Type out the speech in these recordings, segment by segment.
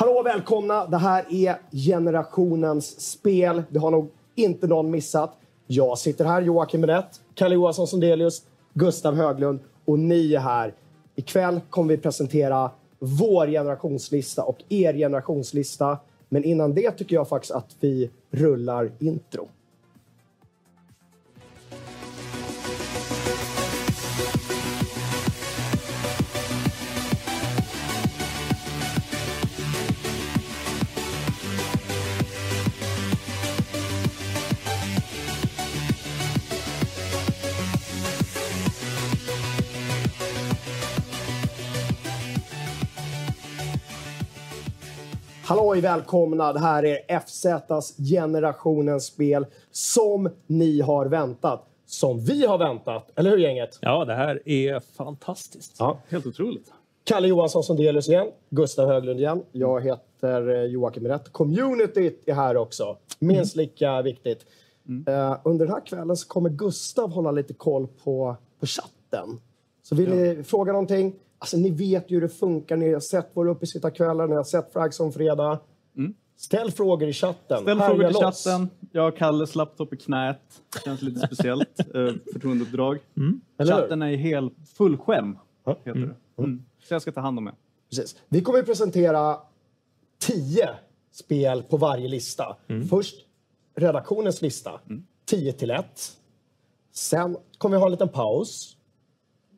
Hallå och välkomna! Det här är generationens spel. Det har nog inte någon missat. Jag sitter här, Joakim Rätt, Kalle Johansson Sondelius, Gustav Höglund och ni är här. Ikväll kommer vi presentera vår generationslista och er generationslista. Men innan det tycker jag faktiskt att vi rullar intro. Halloj, välkomna! Det här är FZs generationens spel som ni har väntat. Som vi har väntat. Eller hur gänget? Ja, det här är fantastiskt. Ja. Helt otroligt. Kalle Johansson som Delius igen. Gustav Höglund igen. Jag heter eh, Joakim Rätt. Communityt är här också. Minst lika viktigt. Eh, under den här kvällen så kommer Gustav hålla lite koll på, på chatten. Så vill ni fråga någonting? Alltså, ni vet ju hur det funkar. Ni har sett våra uppesittarkvällar, ni har sett Frags om fredag. Ställ frågor i chatten. Ställ Härja frågor loss. chatten. Jag har Kalles laptop i knät. Känns lite speciellt. eh, Förtroendeuppdrag. Hur? Chatten är helt full skärm. Ja. Heter det. Mm. Så jag ska ta hand om er. Precis. Vi kommer att presentera tio spel på varje lista. Först redaktionens lista, 10 till 1. Sen kommer vi ha en liten paus.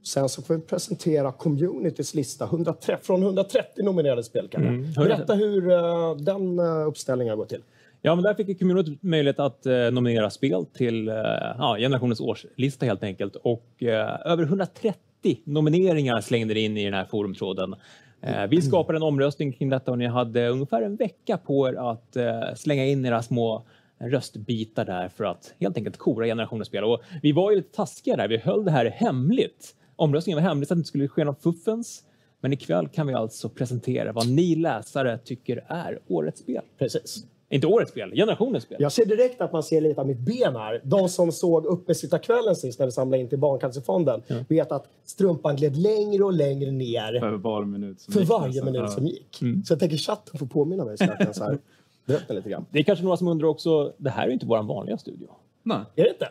Sen så får vi presentera communitys lista 130, från 130 nominerade spel. Kalle. Berätta hur eh, den uh, uppställningen har gått till. Ja, men där fick community möjlighet att eh, nominera spel till eh, ja, generationens årslista helt enkelt. Och eh, över 130 nomineringar slängde in i den här forumtråden. Eh, vi skapade en omröstning kring detta och ni hade ungefär en vecka på er att eh, slänga in era små röstbitar där för att helt enkelt kora generationens spel. Och vi var ju lite taskiga där. Vi höll det här hemligt. Omröstningen var hemlig så att det inte skulle ske något fuffens. Men ikväll kan vi alltså presentera vad ni läsare tycker är årets spel. Precis. Inte årets spel, generationens spel. Jag ser direkt att man ser lite av mitt ben här. De som såg uppesittarkvällen sist när vi samlade in till Barncancerfonden vet att strumpan gled längre och längre ner För var minut som för gick varje nästan. minut som gick. Så jag tänker chatten får påminna mig så här lite grann. Det är kanske några som undrar också, det här är ju inte vår vanliga studio. Nej. Är det inte?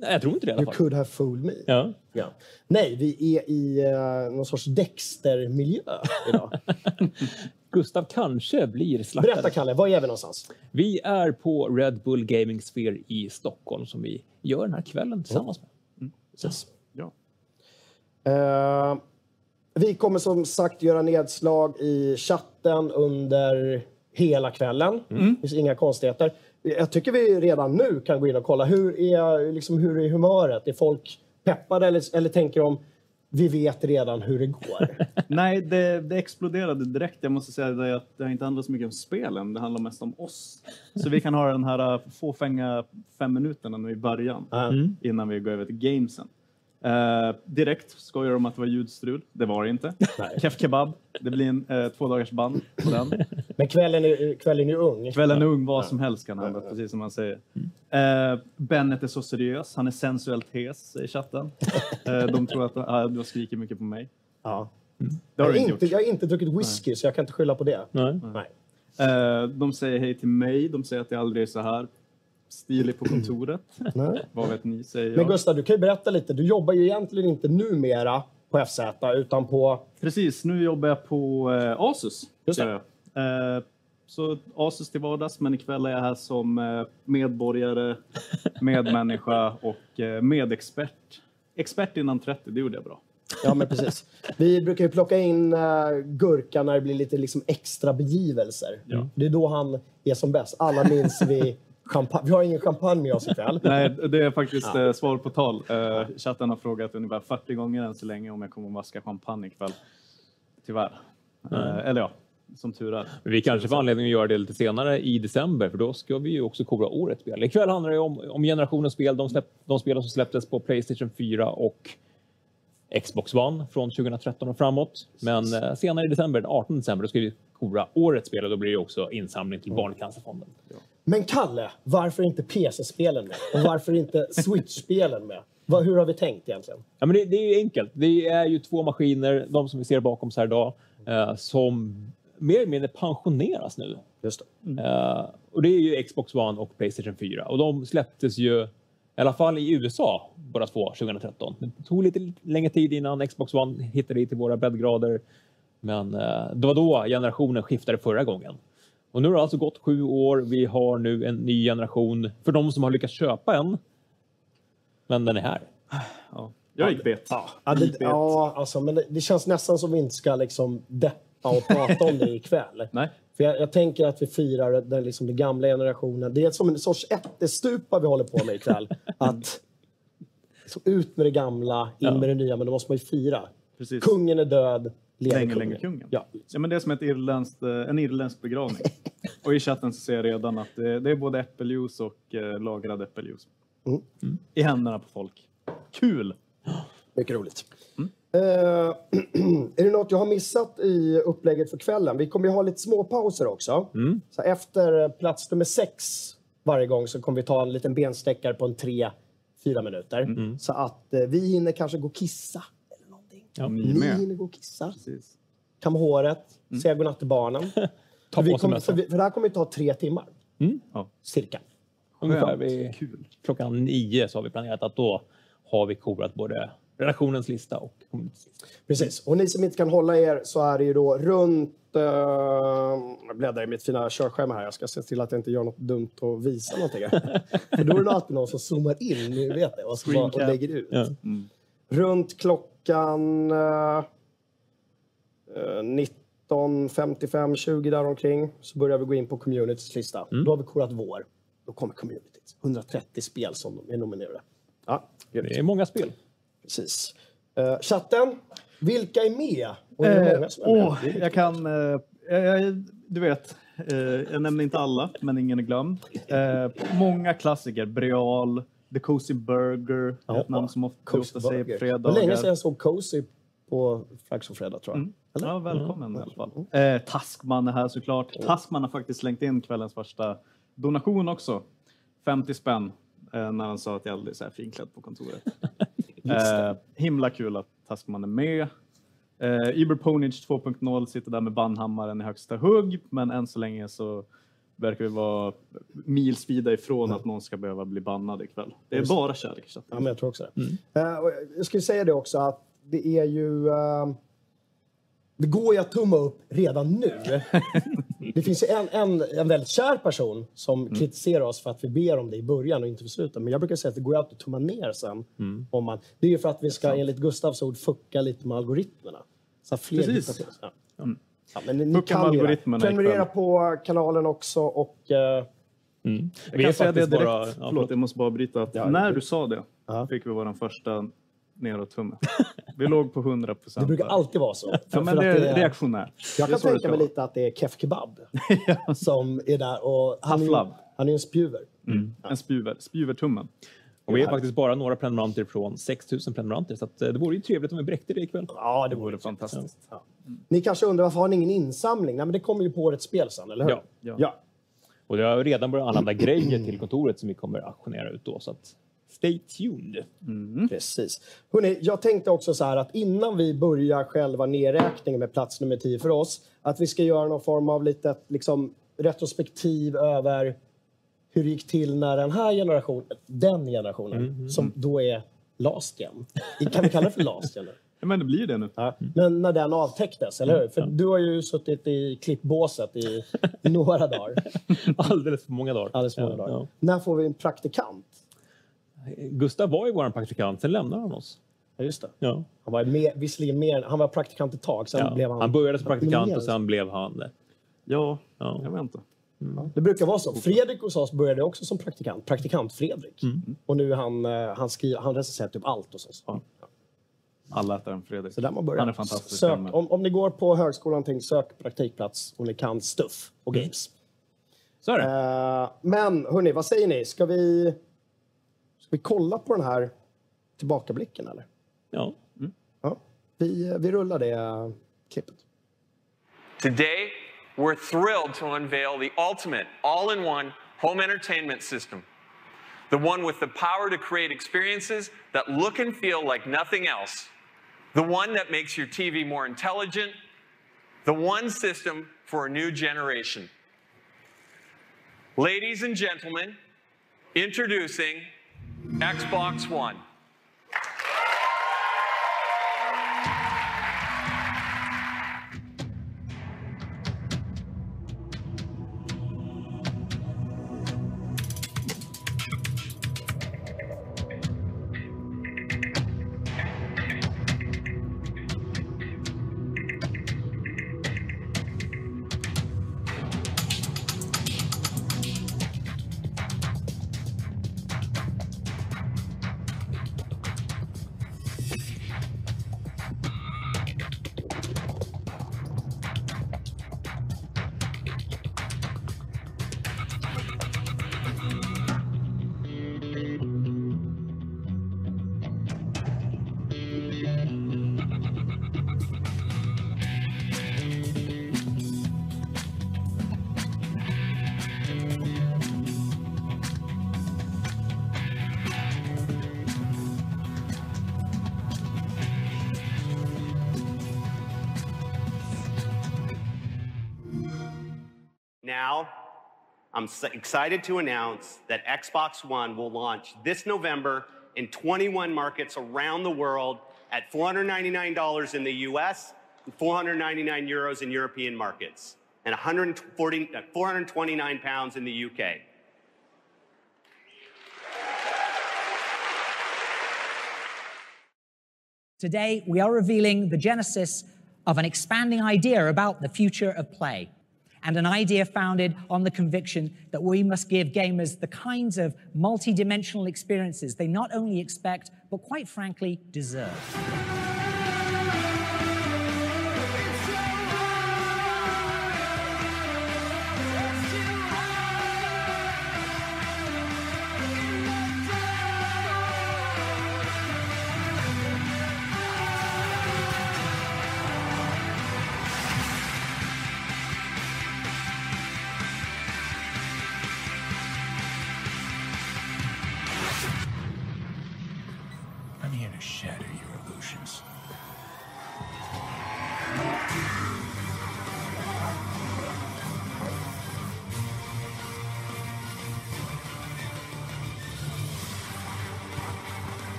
Nej, jag tror inte det i alla You fall. could have fooled me. Ja. Ja. Nej, vi är i uh, någon sorts Dexter-miljö idag. Gustav kanske blir slaktad. Berätta Kalle, var är vi någonstans? Vi är på Red Bull Gaming Sphere i Stockholm som vi gör den här kvällen tillsammans med. Precis. Ja. Eh, vi kommer som sagt göra nedslag i chatten under hela kvällen. Mm. Det finns inga konstigheter. Jag tycker vi redan nu kan gå in och kolla. Hur är, liksom, hur är humöret? Är folk peppade eller, eller tänker de vi vet redan hur det går? Nej, det, det exploderade direkt. Jag måste säga det att det har inte handlat så mycket om spelen. Det handlar mest om oss. Så vi kan ha den här äh, fåfänga fem minuterna nu i början. Mm. Innan vi går över till gamesen. Eh, direkt skojar de om att det var ljudstrul. Det var det inte. Kef kebab. Det blir en uh, två dagars band på den. Men kvällen är, kvällen är ung. Kvällen är ung, vad som helst kan hända, precis som man säger. Eh, Bennet är så seriös, han är sensuellt hes i chatten. Eh, de tror att ah, du har skrikit mycket på mig. Ja. Det har Jag, inte gjort. jag har inte druckit whisky så jag kan inte skylla på det. Nej. Nej. Eh, de säger hej till mig, de säger att jag aldrig är så här stilig på kontoret. Nej. vad vet ni, säger Men jag. Gustav, du kan ju berätta lite. Du jobbar ju egentligen inte numera på FZ utan på... Precis, nu jobbar jag på eh, Asus. Just det. Eh, så Asus till vardags, men ikväll är jag här som eh, medborgare, medmänniska och eh, medexpert. Expert innan 30, det gjorde jag bra. Ja, men precis. Vi brukar ju plocka in uh, Gurka när det blir lite liksom extra begivelser. Ja. Det är då han är som bäst. Alla minns vi champagne. Vi har ingen champagne med oss ikväll. Nej, det är faktiskt eh, svar på tal. Eh, chatten har frågat ungefär 40 gånger än så länge om jag kommer att vaska champagne ikväll. Tyvärr. Eh, eller ja, som tur är. Men vi kanske får anledning att göra det lite senare i december för då ska vi ju också kora årets spel. Ikväll handlar det om, om generationens spel, de, släpp, de spel som släpptes på Playstation 4 och Xbox One från 2013 och framåt. Men eh, senare i december, den 18 december, då ska vi kora årets spel och då blir det också insamling till Barncancerfonden. Men Kalle, varför inte PC-spelen med? Och varför inte Switch-spelen med? Vad, hur har vi tänkt egentligen? Ja, men det, det är ju enkelt. Det är ju två maskiner, de som vi ser bakom oss här idag, eh, som mer eller mindre pensioneras nu. Just det. Eh, och det är ju Xbox One och Playstation 4. Och de släpptes ju, i alla fall i USA, båda två 2013. Det tog lite längre tid innan Xbox One hittade hit till våra breddgrader. Men eh, det var då generationen skiftade förra gången. Och nu har det alltså gått sju år. Vi har nu en ny generation för de som har lyckats köpa en. Men den är här. Ja. Jag gick bet. Ja, ja, det, ja alltså, men det, det känns nästan som vi inte ska liksom deppa och prata om det ikväll. Nej. För jag, jag tänker att vi firar den, liksom, den gamla generationen. Det är som en sorts ättestupa vi håller på med ikväll. att så ut med det gamla, in Ja. med det nya, men då måste man ju fira. Precis. Kungen är död, Länge, länge kungen. Ja. Ja, men det är som ett irländskt, eh, en irländsk begravning. och i chatten så ser jag redan att det, det är både äppeljuice och eh, lagrad äppeljuice. Mm. I händerna på folk. Kul! Mycket roligt. Mm. Eh, är det något jag har missat i upplägget för kvällen? Vi kommer ju ha lite småpauser också. Mm. Så efter plats nummer sex varje gång så kommer vi ta en liten benstäckare på en tre, fyra minuter. Mm. Så att eh, vi hinner kanske gå och kissa. Ja. Ni Ni med. hinner gå och kissa, Precis. kamma håret, säga godnatt till barnen. Ta för, vi kommer, för, vi, för det här kommer ju ta tre timmar, Ja. cirka. Ungefär vid Kul. klockan nio så har vi planerat att då har vi korat både redaktionens lista och lista. Precis. Och ni som inte kan hålla er så är det ju då runt... Uh, jag bläddrar i mitt fina körschema här. Jag ska se till att jag inte gör något dumt och visa någonting. För då är det alltid någon som zoomar in, ni vet det, och, så och lägger ut. Ja. Runt klockan uh, 19.55, 20 däromkring så börjar vi gå in på communityts lista. Då har vi korat vår. Då kommer communityt. 130 spel som är nominerade. Ja. Det är många spel. Precis. Uh, chatten, vilka är med? Och det är Eh, många som är med. åh, är jag kan... Eh, jag, du vet, eh, jag nämner inte alla, men ingen är glömd. Eh, många klassiker. Breal, The Cozy Burger, Ja, ett namn som ofta, Cozy ofta säger på Burger. Det länge fredagar. sedan jag såg Cozy på Flags of Fredag, tror jag. Mm. Eller? Ja, välkommen i alla fall. Eh, Taskman är här såklart. Taskman har faktiskt slängt in kvällens första donation också. 50 spänn eh, när han sa att jag aldrig är så här finklädd på kontoret. eh, himla kul att Taskman är med. Eh, Iber Ponage 2.0 sitter där med bannhammaren i högsta hugg, men än så länge så verkar vi vara milsvida ifrån att någon ska behöva bli bannad ikväll. Det är bara kärlek i chatten. Ja, men jag tror också det. Mm. Och jag skulle säga det också att det är ju... eh, det går ju att tumma upp redan nu. det finns ju en, en, en väldigt kär person som Mm. kritiserar oss för att vi ber om det i början och inte för slutet. Men jag brukar säga att det går ju alltid att tumma ner sen. Mm. Om man, det är ju för att vi ska enligt Gustavs ord fucka lite med algoritmerna. Så att fler Precis. Ja. Mm. Ja, men ni kan algoritmerna Prenumerera på kanalen också och... eh, Jag Vi kan säga det direkt. bara- ja, förlåt, jag måste bara bryta. Att Ja, när du sa det Ja. fick vi vår första nedåt-tumme. Vi låg på 100 procent. det brukar alltid vara så. Ja, men det är reaktionärt. Jag Det är kan tänka mig lite att det är Kef Kebab som är där. Och han, är han är ju en spjuver. Mm. En spjuver, spjuvertummen. Och vi är faktiskt bara några prenumeranter från 6000 prenumeranter. Så att, eh, det vore ju trevligt om vi bräckte det ikväll. Ja, det vore fantastiskt. Ja. Ni kanske undrar varför har ni ingen insamling? Nej, men det kommer ju på årets spel sen, eller hur? Ja. Ja. ja. Och det har redan börjat anlända grejer till kontoret som vi kommer att auktionera ut då. Så att stay tuned. Precis. Hörrni, jag tänkte också så här att innan vi börjar själva nedräkningen med plats nummer 10 för oss, att vi ska göra någon form av litet liksom, retrospektiv över hur det gick till när den här generationen, den generationen, som då är last gen. Kan vi kalla det för last gen? nu? Ja, men det blir det nu. Ja. Men när den avtäcktes, eller hur? För du har ju suttit i klippbåset i, några dagar. Alldeles för många dagar. Alldeles för många Ja, dagar. När får vi en praktikant? ja. Gustav var ju vår praktikant, sen lämnade han oss. Ja, just det. Ja. Han var med, visserligen mer, han var praktikant ett tag, sen Ja. blev han... Han började som praktikant och sen blev han... Ja, Ja. jag vet inte. Det brukar vara så. Fredrik hos oss började också som praktikant. Praktikant Fredrik. Och nu är han, eh, han, skriver, han recenserar typ allt hos oss. Ja. Alla äter en Fredrik. Så där man börjar. Han är fantastisk. Sök, om, om ni går på högskolan, någonting, sök praktikplats och ni kan stuff och games. Så är det. Eh, men hörni, vad säger ni? Ska vi, ska vi kolla på den här tillbakablicken eller? Ja. Ja, vi, vi rullar det eh, klippet. Today, we're thrilled to unveil the ultimate all in one home entertainment system. The one with the power to create experiences that look and feel like nothing else. The one that makes your TV more intelligent, the one system for a new generation. Ladies and gentlemen, introducing Xbox One. Excited to announce that Xbox One will launch this November in 21 markets around the world at $499 in the US and 499 euros in European markets and 140, uh, 429 pounds in the UK. Today, we are revealing the genesis of an expanding idea about the future of play, and an idea founded on the conviction that we must give gamers the kinds of multi-dimensional experiences they not only expect, but quite frankly, deserve.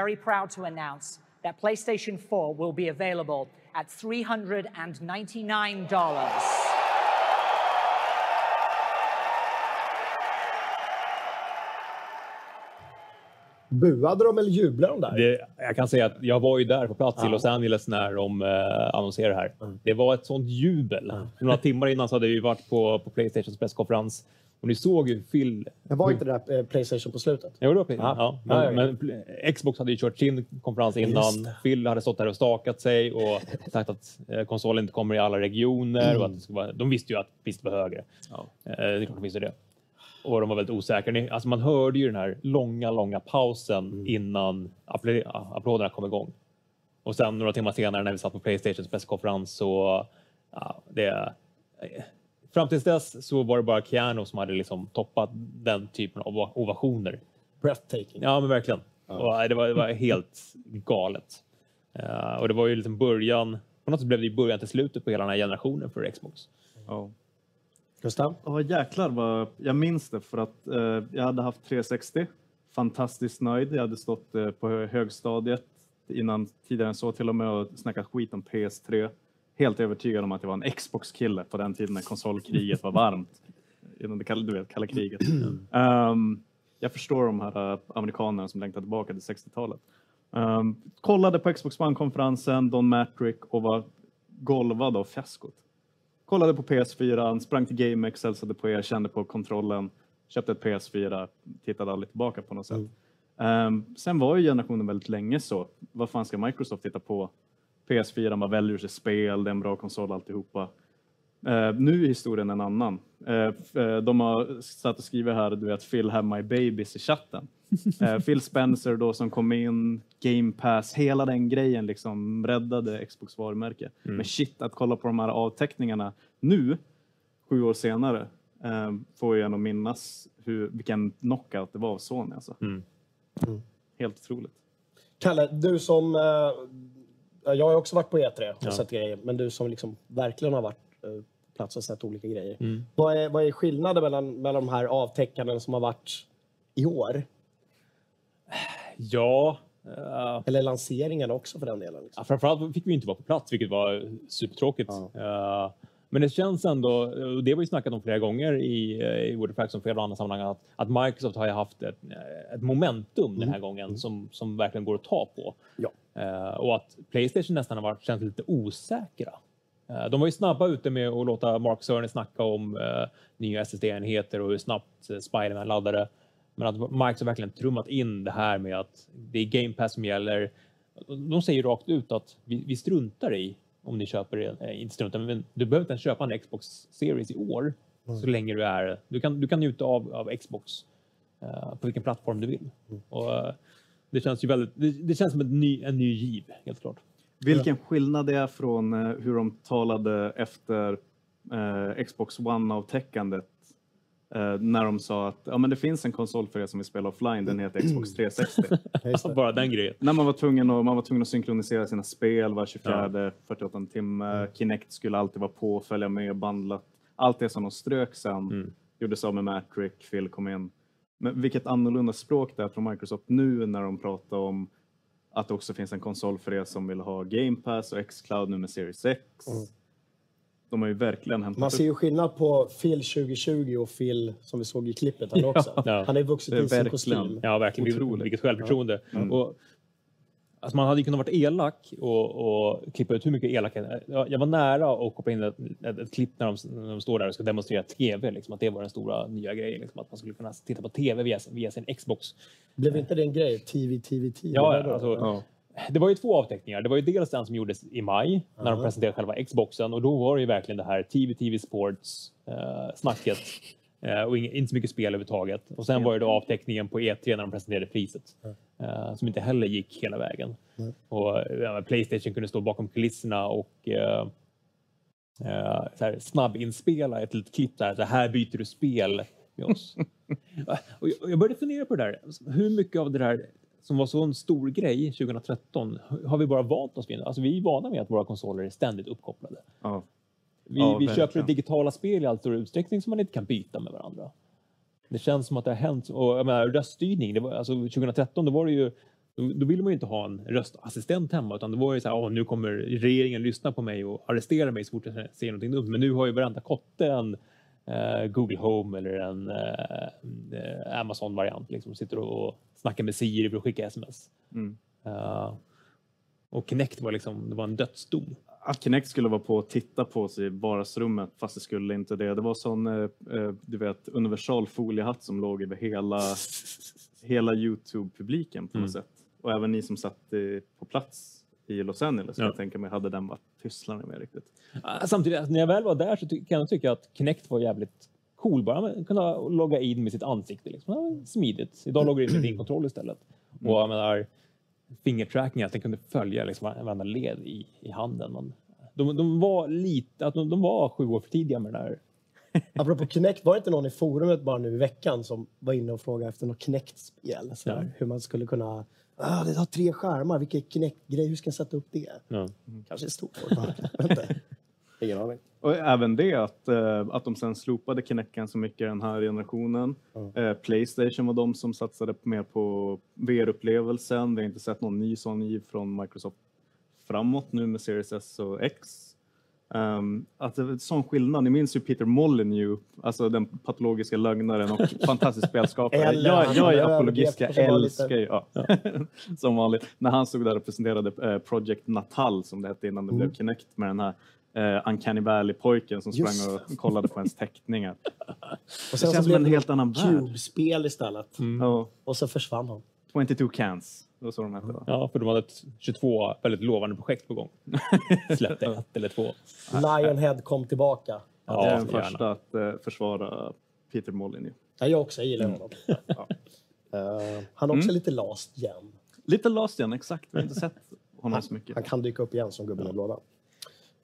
Very proud to announce that PlayStation 4 will be available at $399. Buade de eller jublade de där? Det, jag kan säga att jag var ju där på plats i Los Angeles när de eh, annonserade det här. Det var ett sånt jubel. Några timmar innan så hade vi varit på, på Playstations presskonferens och ni såg ju Phil. Det var inte det där eh, Playstation på slutet? Jo, det var Play- Ja. ja. Ja, Men, ja, men Xbox hade ju kört sin konferens innan. Phil hade stått där och stakat sig och sagt att eh, konsolen inte kommer i alla regioner. Och att det ska vara, de visste ju att priset var högre. Eh, det är klart de visste det. Och de var väldigt osäkra. Alltså man hörde ju den här långa, långa pausen innan appl- ja, applåderna kom igång. Och sen några timmar senare när vi satt på Playstations presskonferens så ja, det, fram tills dess så var det bara Keanu som hade liksom toppat den typen av ova- ovationer. Breathtaking. Ja, men verkligen. Och, eh, det, var, det var helt galet. Eh, och det var ju liksom början, på något sätt blev det ju början till slutet på hela den här generationen för Xbox. Ja. Gustav? Ja, jäklar vad jag minns det för att eh, jag hade haft 360. Fantastiskt nöjd. Jag hade stått eh, på högstadiet innan tidigare än så till och med och snackat skit om PS3. Helt övertygad om att jag var en Xbox-kille på den tiden när konsolkriget var varmt. Inom det kalla, du vet, kalla kriget. Ehm, jag förstår de här eh, amerikanerna som längtar tillbaka till 60-talet. Ehm, kollade på Xbox One-konferensen, Don Matrick och var golvad av fiaskot. Kollade på PS4, sprang till GameX, hälsade på er, kände på kontrollen, köpte ett PS4, tittade aldrig tillbaka på något sätt. Ehm, sen var ju generationen väldigt länge så. Vad fan ska Microsoft titta på? PS4, man väljer sig spel, det är en bra konsol alltihopa. Eh, nu är historien en annan. Eh, eh, de har satt och skrivit här, du vet, Phil have my babies i chatten. Eh, Phil Spencer då som kom in, Game Pass, hela den grejen liksom räddade Xbox varumärke. Men shit, att kolla på de här avteckningarna nu, sju år senare, eh, får jag nog minnas hur, vilken knockout det var av Sony. Alltså. Helt otroligt. Kalle, du som... Eh, ja, jag har också varit på E3 och Ja. sett grejer, men du som liksom verkligen har varit eh, på plats och sett olika grejer. Mm. Vad, är, vad är skillnaden mellan, mellan de här avtäckanden som har varit i år? Ja, eh, Eller lanseringen också för den delen. Liksom. Ja, framförallt fick vi inte vara på plats, vilket var supertråkigt. Ja. Eh, men det känns ändå, och det har vi snackat om flera gånger i, eh, i Wordfax och flera andra sammanhang, att, att Microsoft har haft ett, eh, ett momentum den här gången som, som verkligen går att ta på. Ja. Eh, och att Playstation nästan har varit, känts lite osäkra. Eh, de var ju snabba ute med att låta Mark Cerny snacka om eh, nya SSD-enheter och hur snabbt Spiderman laddade. Men att Microsoft verkligen trummat in det här med att det är Game Pass som gäller. De säger rakt ut att vi, vi struntar i om ni köper, eh, inte struntar, men du behöver inte ens köpa en Xbox Series i år så länge du är, du kan, du kan njuta av, av Xbox eh, på vilken plattform du vill. Och, eh, det känns ju väldigt, det, det känns som en ny, en ny giv, helt klart. Vilken skillnad det är från eh, hur de talade efter eh, Xbox One-avtäckandet. Eh, när de sa att ja, men det finns en konsol för er som vill spela offline, den heter Xbox 360. Just det. Bara den grejen. när man var, tvungen att, man var tvungen att synkronisera sina spel var 24, 48 timme. Kinect skulle alltid vara på, följa med, bandlat. Allt det som de strök sen gjordes av med Matrick, Phil kom in. Men vilket annorlunda språk det är från Microsoft nu när de pratar om att det också finns en konsol för er som vill ha Game Pass och X-Cloud nu med Series X. De har ju verkligen hämtat Man ser ju skillnad på Phil 2020 och Phil som vi såg i klippet här också. Ja. Han har ju vuxit i sin kostym. Ja, verkligen. Vilket, Otroligt. vilket självförtroende. Och, alltså man hade kunnat vara elak och, och klippa ut hur mycket elakhet. Jag var nära att koppla in ett, ett, ett klipp när de, när de står där och ska demonstrera TV. Liksom, att det var den stora nya grejen. Liksom, att man skulle kunna titta på TV via, via sin Xbox. Blev inte det en grej? TV, TV, TV? Ja, alltså, Ja. Det var ju två avteckningar. Det var ju dels den som gjordes i maj när de presenterade själva Xboxen och då var det ju verkligen det här TV, TV Sports eh, snacket eh, och ing, inte så mycket spel överhuvudtaget. Och sen var det då avteckningen på E3 när de presenterade priset eh, som inte heller gick hela vägen. Och ja, Playstation kunde stå bakom kulisserna och eh, eh, här, snabbinspela ett litet klipp där. Så här byter du spel med oss. och jag, och jag började fundera på det där. Hur mycket av det där som var så en stor grej 2013 har vi bara vant oss vid. Alltså vi är vana med att våra konsoler är ständigt uppkopplade. Ja. Vi, Ja, vi köper digitala spel i allt större utsträckning som man inte kan byta med varandra. Det känns som att det har hänt. Och jag menar, röststyrning, det var, alltså 2013 då var det ju då, då ville man ju inte ha en röstassistent hemma utan det var ju så här, Åh, nu kommer regeringen lyssna på mig och arrestera mig så fort jag säger någonting dumt. Men nu har ju varenda kotte en eh, Google Home eller en eh, Amazon-variant. Liksom, sitter och snackar med Siri för att skicka sms. Mm. Eh, och Kinect var liksom, det var en dödsdom. Att Kinect skulle vara på och titta på oss i vardagsrummet fast det skulle inte det. Det var sån, eh, eh, du vet, universal foliehatt som låg över hela, hela Youtube-publiken på något sätt. Och även ni som satt eh, på plats i Los Angeles, Ja. jag tänker mig, hade den varit pysslar ni med riktigt. Ah, Samtidigt, alltså, när jag väl var där så kan jag tycka att Kinect var jävligt cool. Bara kunna logga in med sitt ansikte. Liksom. Smidigt. Idag loggar du in med din kontroll istället. Och jag menar, fingertracking, att den kunde följa liksom, varenda led i, i handen. Men de, de var lite, att de, de var sju år för tidiga med den här. Apropå Kinect, var det inte någon i forumet bara nu i veckan som var inne och frågade efter något Kinect-spel? Så där, Ja. Hur man skulle kunna... Ah, det har tre skärmar, vilken Kinect-grej, hur ska jag sätta upp det? Ja. Kanske är stort. Inte. Ingen aning. Och även det att, eh, att de sen slopade Kinecten så mycket den här generationen. Eh, Playstation var de som satsade mer på VR-upplevelsen. Vi har inte sett någon ny sån giv från Microsoft framåt nu med Series S och X. Um, att det är en sån skillnad. Ni minns ju Peter Molyneux, alltså den patologiska lögnaren och fantastisk spelskapare. Jag, jag är apologist, jag älskar ju, ja. som vanligt. När han stod där och presenterade eh, Project Natal som det hette innan det blev Kinect med den här eh, Uncanny Valley-pojken som Just sprang och kollade på ens teckningar. Och Det sen så känns som en det helt annan värld. Cube-spel istället. Ja, Och så försvann han. 22 cans, det var så de hette va? ja, för de hade ett 22 väldigt lovande projekt på gång. Släppte ett eller två. Lionhead kom tillbaka. jag är den gärna. första att eh, försvara Peter Molyneux. Ja, jag också, jag gillar honom. Ja. Eh, han är också lite last igen. Lite last igen, exakt. Vi har inte sett honom så mycket. Han kan dyka upp igen som gubben i lådan.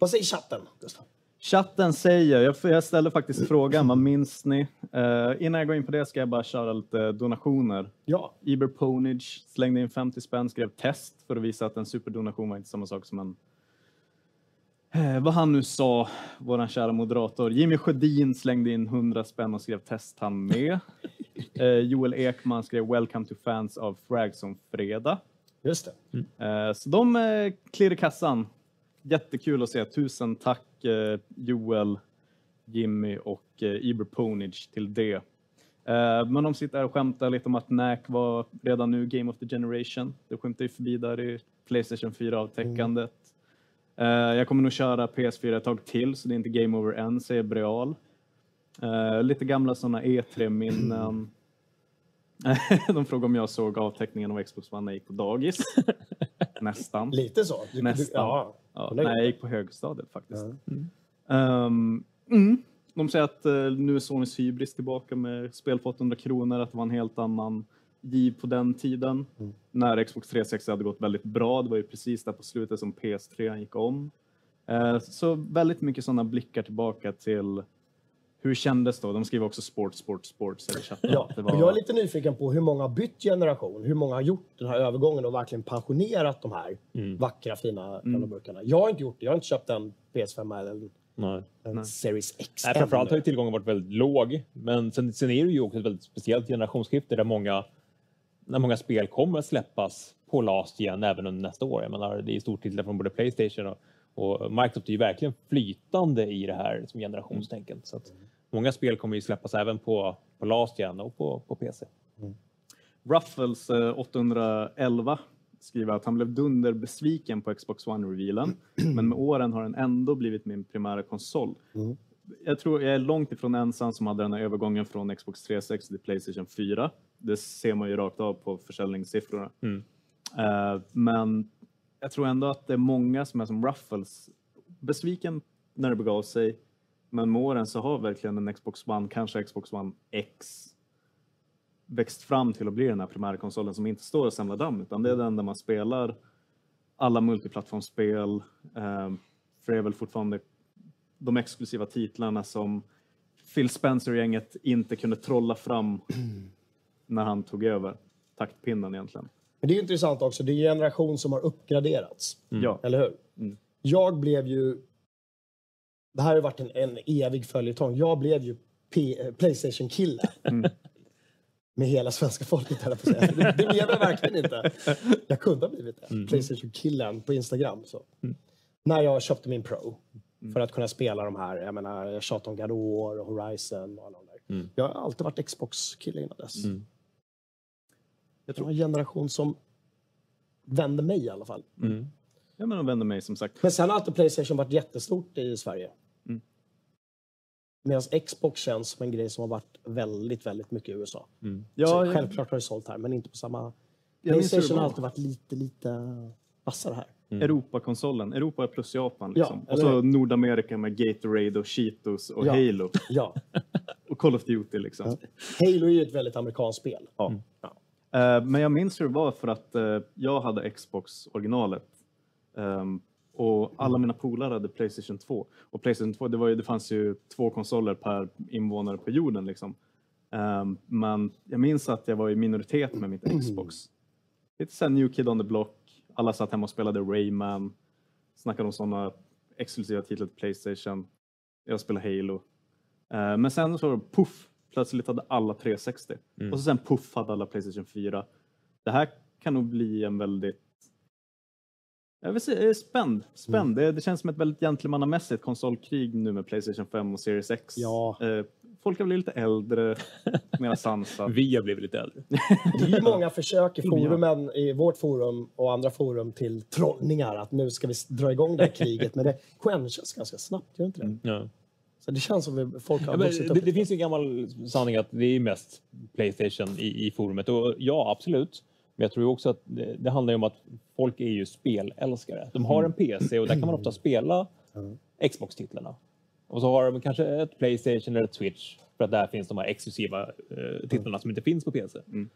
Vad säger chatten, Gustav? Chatten säger, jag, ställde faktiskt frågan, vad minns ni? Eh, innan jag går in på det ska jag bara köra lite donationer. Ja, Iber Ponage slängde in 50 spänn, skrev test för att visa att en superdonation var inte samma sak som en... Eh, vad han nu sa, våran kära moderator. Jimmy Sjödin slängde in 100 spänn och skrev test han med. Eh, Joel Ekman skrev Welcome to fans av Frags om fredag. just det. Eh, så de eh, klirrar i kassan. Jättekul att se. Tusen tack eh, Joel, Jimmy och eh, Iber Ponage till det. Eh, men de sitter här och skämtar lite om att NAC var redan nu Game of the Generation. Det skymtar ju förbi där i Playstation 4-avtäckandet. Eh, jag kommer nog köra PS4 ett tag till så det är inte Game Over än, säger Breal. Eh, lite gamla sådana E3-minnen. De frågar om jag såg avteckningen av Xbox One när jag gick på dagis. Nästan. Lite så. Du, Nästan. Du, ja. Ja, nej, jag gick på högstadiet faktiskt. Mm. De säger att eh, nu är Sonys Hybris tillbaka med spel på 800 kronor, att det var en helt annan giv på den tiden. Mm. När Xbox 360 hade gått väldigt bra. Det var ju precis där på slutet som PS3 gick om. Eh, så väldigt mycket sådana blickar tillbaka till hur kändes då? De skriver också sport, sport, sport. Ja, Det och jag är lite nyfiken på hur många har bytt generation, hur många har gjort den här övergången och verkligen pensionerat de här Mm. vackra fina gamla burkarna. Jag har inte gjort det. Jag har inte köpt en PS5 eller en, Nej. en Series X. Nej, framförallt har ju tillgången varit väldigt låg. Men sen, sen är det ju också ett väldigt speciellt generationsskifte där många, när många spel kommer att släppas på last igen även under nästa år. Jag menar, det är stort titlar från både Playstation och, och Microsoft är ju verkligen flytande i det här som generationstänket. Så att många spel kommer ju släppas även på, på last igen och på, på PC. Ruffles eh, 811 skriver att han blev dunderbesviken på Xbox One-revealen, men med åren har den ändå blivit min primära konsol. Jag tror jag är långt ifrån ensam som hade den här övergången från Xbox 360 till Playstation 4. Det ser man ju rakt av på försäljningssiffrorna. Mm. Eh, men jag tror ändå att det är många som är som Ruffles, besviken när det begav sig, men med åren så har verkligen en Xbox One, kanske Xbox One X, växt fram till att bli den här primärkonsolen som inte står och samlar damm, utan det är den där man spelar alla multiplattformsspel. Eh, för det är väl fortfarande de exklusiva titlarna som Phil Spencer-gänget inte kunde trolla fram när han tog över taktpinnen egentligen. Men det är ju intressant också. Det är en generation som har uppgraderats. Ja. Eller hur? Mm. Jag blev ju... Det här har varit en, en evig följetong. Jag blev ju P- eh, Playstation-kille. Mm. Med hela svenska folket, höll jag på att säga. Det, det blev jag verkligen inte. Jag kunde ha blivit det. Mm. Playstation-killen på Instagram. Så. När jag köpte min Pro. För att kunna spela de här. Jag menar, jag tjatade om God of War och Horizon och alla de där. Mm. Jag har alltid varit Xbox-kille innan dess. Mm. Jag tror en generation som vände mig i alla fall. Mm. Ja, men de vänder mig som sagt. Men sen har alltid Playstation varit jättestort i Sverige. Mm. Medan Xbox känns som en grej som har varit väldigt, väldigt mycket i USA. Ja, så jag- självklart har det sålt här, men inte på samma... Jag Playstation har alltid varit lite, lite vassare här. Europakonsolen. Europa plus Japan. Ja, Liksom. och eller så? Nordamerika med Gatorade och Cheetos och Ja. Halo. Ja. Och Call of Duty liksom. Halo är ju ett väldigt amerikanskt spel. Ja. Eh, Eh, men jag minns hur det var för att eh, jag hade Xbox originalet. Ehm, och alla mina polare hade Playstation 2. Och Playstation 2, det, var ju, det fanns ju två konsoler per invånare på jorden. Liksom. Ehm, men jag minns att jag var i minoritet med mitt Xbox. Lite såhär New Kid on the Block. Alla satt hemma och spelade Rayman. Snackade om sådana exklusiva titlar till Playstation. Jag spelade Halo. Eh, men sen så poff! Plötsligt hade alla 360. Och så sen puff hade alla Playstation 4. Det här kan nog bli en väldigt jag vill säga, spänd. spänd. Det, det känns som ett väldigt gentlemannamässigt konsolkrig nu med Playstation 5 och Series X. Ja. Eh, folk har blivit lite äldre, mer sansat. Vi har blivit lite äldre. Det är ju många försök i forumen, i vårt forum och andra forum till trollningar. Att nu ska vi dra igång det här kriget. Men det quenchas ganska snabbt, gör inte det? Ja. Så det känns som att folk har Ja, men upp. det, det finns ju en gammal sanning att det är mest Playstation i, i forumet. Och ja, absolut. Men jag tror också att det, det handlar om att folk är ju spelälskare. De har en PC och där kan man ofta spela Xbox-titlarna. Och så har de kanske ett Playstation eller ett Switch för att där finns de här exklusiva eh, titlarna som inte finns på PC. Mm.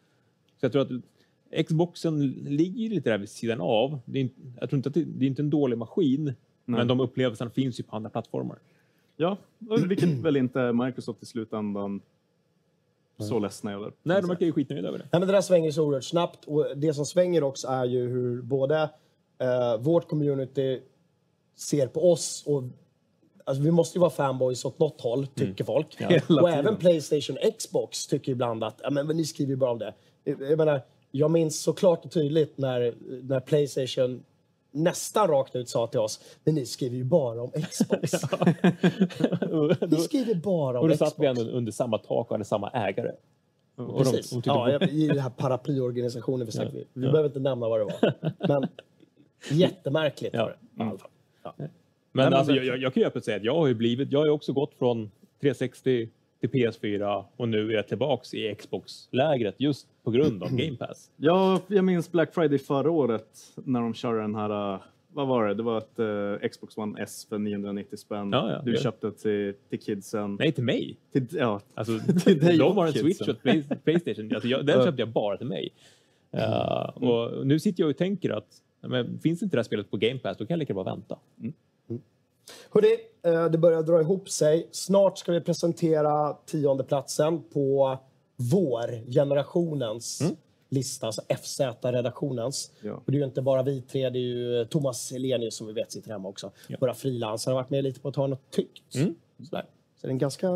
Så jag tror att Xboxen ligger lite där vid sidan av. Det är inte, jag tror inte att det, det är inte en dålig maskin, men de upplevelserna finns ju på andra plattformar. Ja, vilket väl inte Microsoft i slutändan så ledsna över. Nej, de verkar ju skitnöjda över det. Nej, men det där svänger så oerhört snabbt. Och det som svänger också är ju hur både eh, vårt community ser på oss och Alltså, vi måste ju vara fanboys åt något håll, tycker folk. Hela Och även Playstation Xbox tycker ibland att ja, men, men ni skriver ju bara om det. Jag, menar, jag minns så klart och tydligt när, när Playstation nästan rakt ut sa till oss men ni skriver ju bara om Xbox. Ni skriver bara Och om då Xbox. satt vi ändå under samma tak och hade samma ägare. Och de- Precis. de tyckte- ja, I den här paraplyorganisationen. Vi, sagt, vi, vi behöver inte nämna vad det var. Men jättemärkligt Ja. var det. alla fall. Men, men alltså, jag, jag, jag kan ju öppet säga att jag har ju blivit, jag har ju också gått från 360 till PS4 och nu är jag tillbaks i Xbox-lägret just på grund av Game Pass. Ja, jag minns Black Friday förra året när de körde den här, uh, vad var det? Det var ett uh, Xbox One S för 990 spänn. Ja, ja, du det- köpte till, till kidsen. Nej, till mig. Till, ja, Alltså, Till dig de har en. Switch och Playstation. Alltså, jag, den köpte jag bara till mig. Uh, och nu sitter jag och tänker att ja, men, finns inte det här spelet på Game Pass, då kan jag lika bra vänta. Hörrni, eh, det börjar dra ihop sig. Snart ska vi presentera tionde platsen på vår generationens lista, alltså FZ-redaktionens. Ja. Och det är ju inte bara vi tre, det är ju Thomas Helenius som vi vet sitter hemma också. Våra frilansare har varit med lite på ett hörn och tyckt. Sådär. Så det är en ganska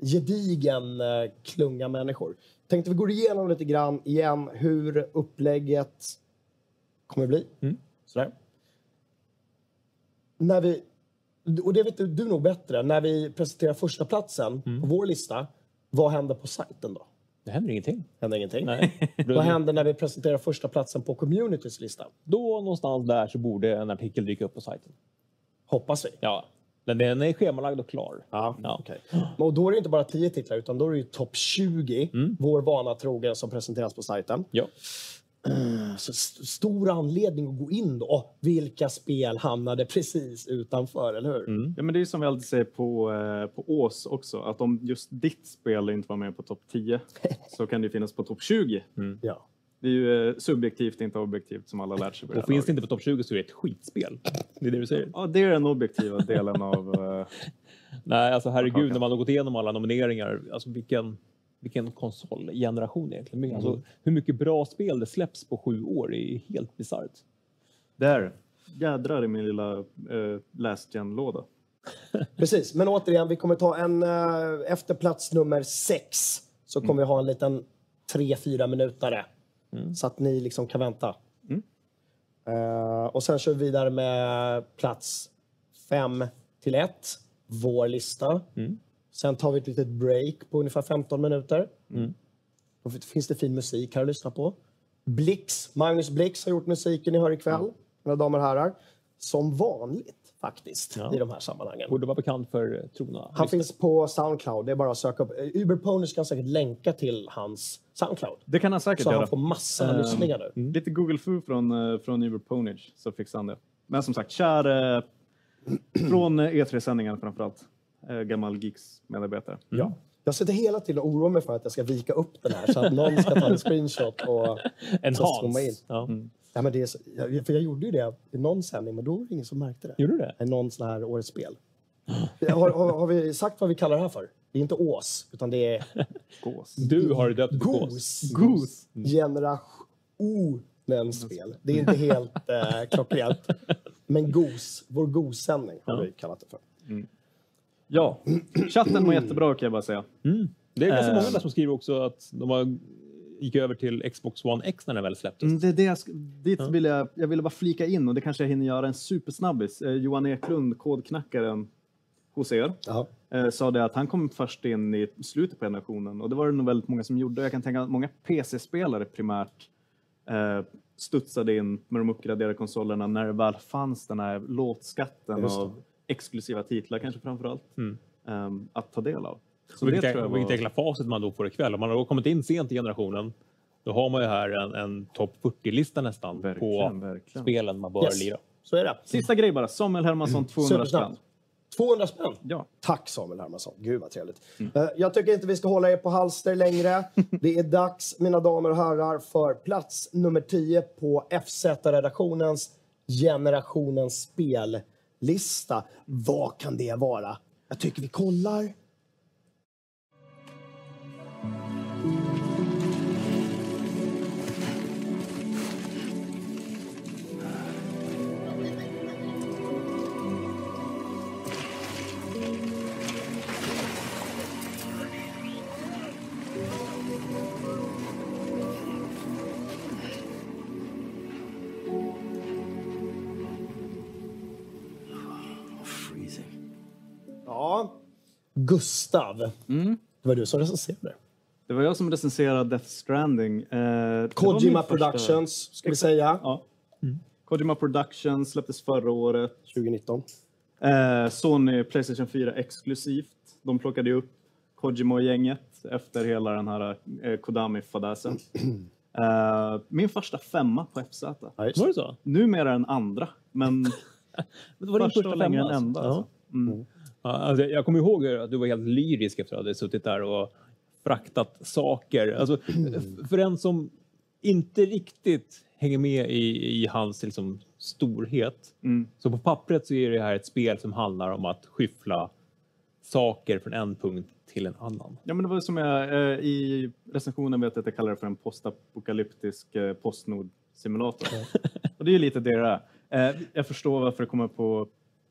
gedigen eh, klunga människor. Tänkte vi går igenom lite grann igen hur upplägget kommer bli. Sådär. När vi, och det vet du, du nog bättre, när vi presenterar första platsen på vår lista, vad händer på sajten då? Det händer ingenting. Händer ingenting? Nej. Vad händer när vi presenterar första platsen på communitys lista? Då någonstans där så borde en artikel dyka upp på sajten. Hoppas vi. Ja, men den är schemalagd och klar. Ja, Ja. okej. Och då är det inte bara 10 titlar, utan då är det ju topp 20, vår vana trogen, som presenteras på sajten. Ja. Så st- stor anledning att gå in då. Vilka spel hamnade precis utanför, eller hur? Ja, men det är ju som vi alltid säger på, eh, på Ås också, att om just ditt spel inte var med på topp 10 så kan det finnas på topp 20. Ja. Det är ju eh, subjektivt, inte objektivt, som alla lärt sig. Och finns det inte på topp 20 så är det ett skitspel. Det är det du säger? Ja, det är den objektiva delen av... eh, Nej, alltså herregud, när man har gått igenom alla nomineringar, alltså vilken, vilken konsolgeneration egentligen. Mm. Alltså, hur mycket bra spel det släpps på sju år är helt bisarrt. Där! Jädrar i min lilla eh, last gen-låda. Precis, men återigen, vi kommer ta en... eh, efter plats nummer sex så kommer vi ha en liten tre, fyra minutare. Så att ni liksom kan vänta. Eh, och sen kör vi vidare med plats fem till ett, vår lista. Sen tar vi ett litet break på ungefär 15 minuter. Då finns det fin musik här att lyssna på. Blix, Magnus Blix har gjort musiken ni hör ikväll, mina damer och herrar. Som vanligt faktiskt Ja. i de här sammanhangen. Borde vara bekant för eh, trogna. Han finns på Soundcloud. Det är bara att söka upp. Uberponish kan säkert länka till hans Soundcloud. Det kan han säkert Så göra. han får massa lyssningar nu. Lite Google Fu från, eh, från Uber Ponage så fixar han det. Men som sagt, kär eh, från eh, E3-sändningarna framförallt. Eh, gammal Geeks-medarbetare. Ja. Jag sitter hela tiden och oroar mig för att jag ska vika upp den här så att någon ska ta en screenshot och zooma in. Ja. Ja, men det är så, jag, för jag gjorde ju det i någon sändning, men då var det ingen som märkte det. Gjorde du det? I någon sån här Årets spel. Har, har, har vi sagt vad vi kallar det här för? Det är inte Ås, utan det är Gås. Du har döpt gås. Gos. Goose. Generationens spel. Det är inte helt eh, klockrent. Men Gos, vår Gos-sändning har vi kallat det för. Ja, chatten mår jättebra kan jag bara säga. Det är ganska Eh. många där som skriver också att de har gick över till Xbox One X när den väl släpptes. Mm, det är det jag, dit vill jag, jag ville bara flika in och det kanske jag hinner göra en supersnabbis. Eh, Johan Eklund, kodknackaren hos er, eh, sa det att han kom först in i slutet på generationen och det var det nog väldigt många som gjorde. Jag kan tänka att många PC-spelare primärt eh, studsade in med de uppgraderade konsolerna när det väl fanns den här låtskatten av exklusiva titlar kanske framför allt eh, att ta del av. Så vilket, det är, tror jag vilket var... jäkla facit man då får ikväll. Om man har kommit in sent i generationen, då har man ju här en, en topp 40-lista nästan Verkligen, på verkligen. spelen man bör Yes. lira. Så är det. Sista grej bara, Samuel Hermansson 200 Supersnabbt. spänn. 200 spänn? Ja. Tack Samuel Hermansson. Gud vad trevligt. Eh, Jag tycker inte vi ska hålla er på halster längre. Det är dags, mina damer och herrar, för plats nummer 10 på FZ-redaktionens generationens lista Vad kan det vara? Jag tycker vi kollar. Gustav. Det var du som recenserade. Det var jag som recenserade Death Stranding. Eh, det Kojima min första- Productions, ska vi säga. Ja. Kojima Productions släpptes förra året. 2019. Eh, Sony Playstation 4 exklusivt. De plockade ju upp Kojima och gänget efter hela den här eh, Kodami-fadäsen. Eh, min första femma på FZ. Var det. det så? Numera den andra, men Det var din första femma? den alltså? enda. Ja. Alltså. Mm. Alltså, jag kommer ihåg att du var helt lyrisk efter att du hade suttit där och fraktat saker. Alltså, för en som inte riktigt hänger med i, i hans liksom, storhet. Mm. Så på pappret så är det här ett spel som handlar om att skyffla saker från en punkt till en annan. Ja, men det var som jag eh, i recensionen vet att jag kallar det för en postapokalyptisk eh, postnord-simulator. och det är ju lite det det är. Eh, jag förstår varför det kommer på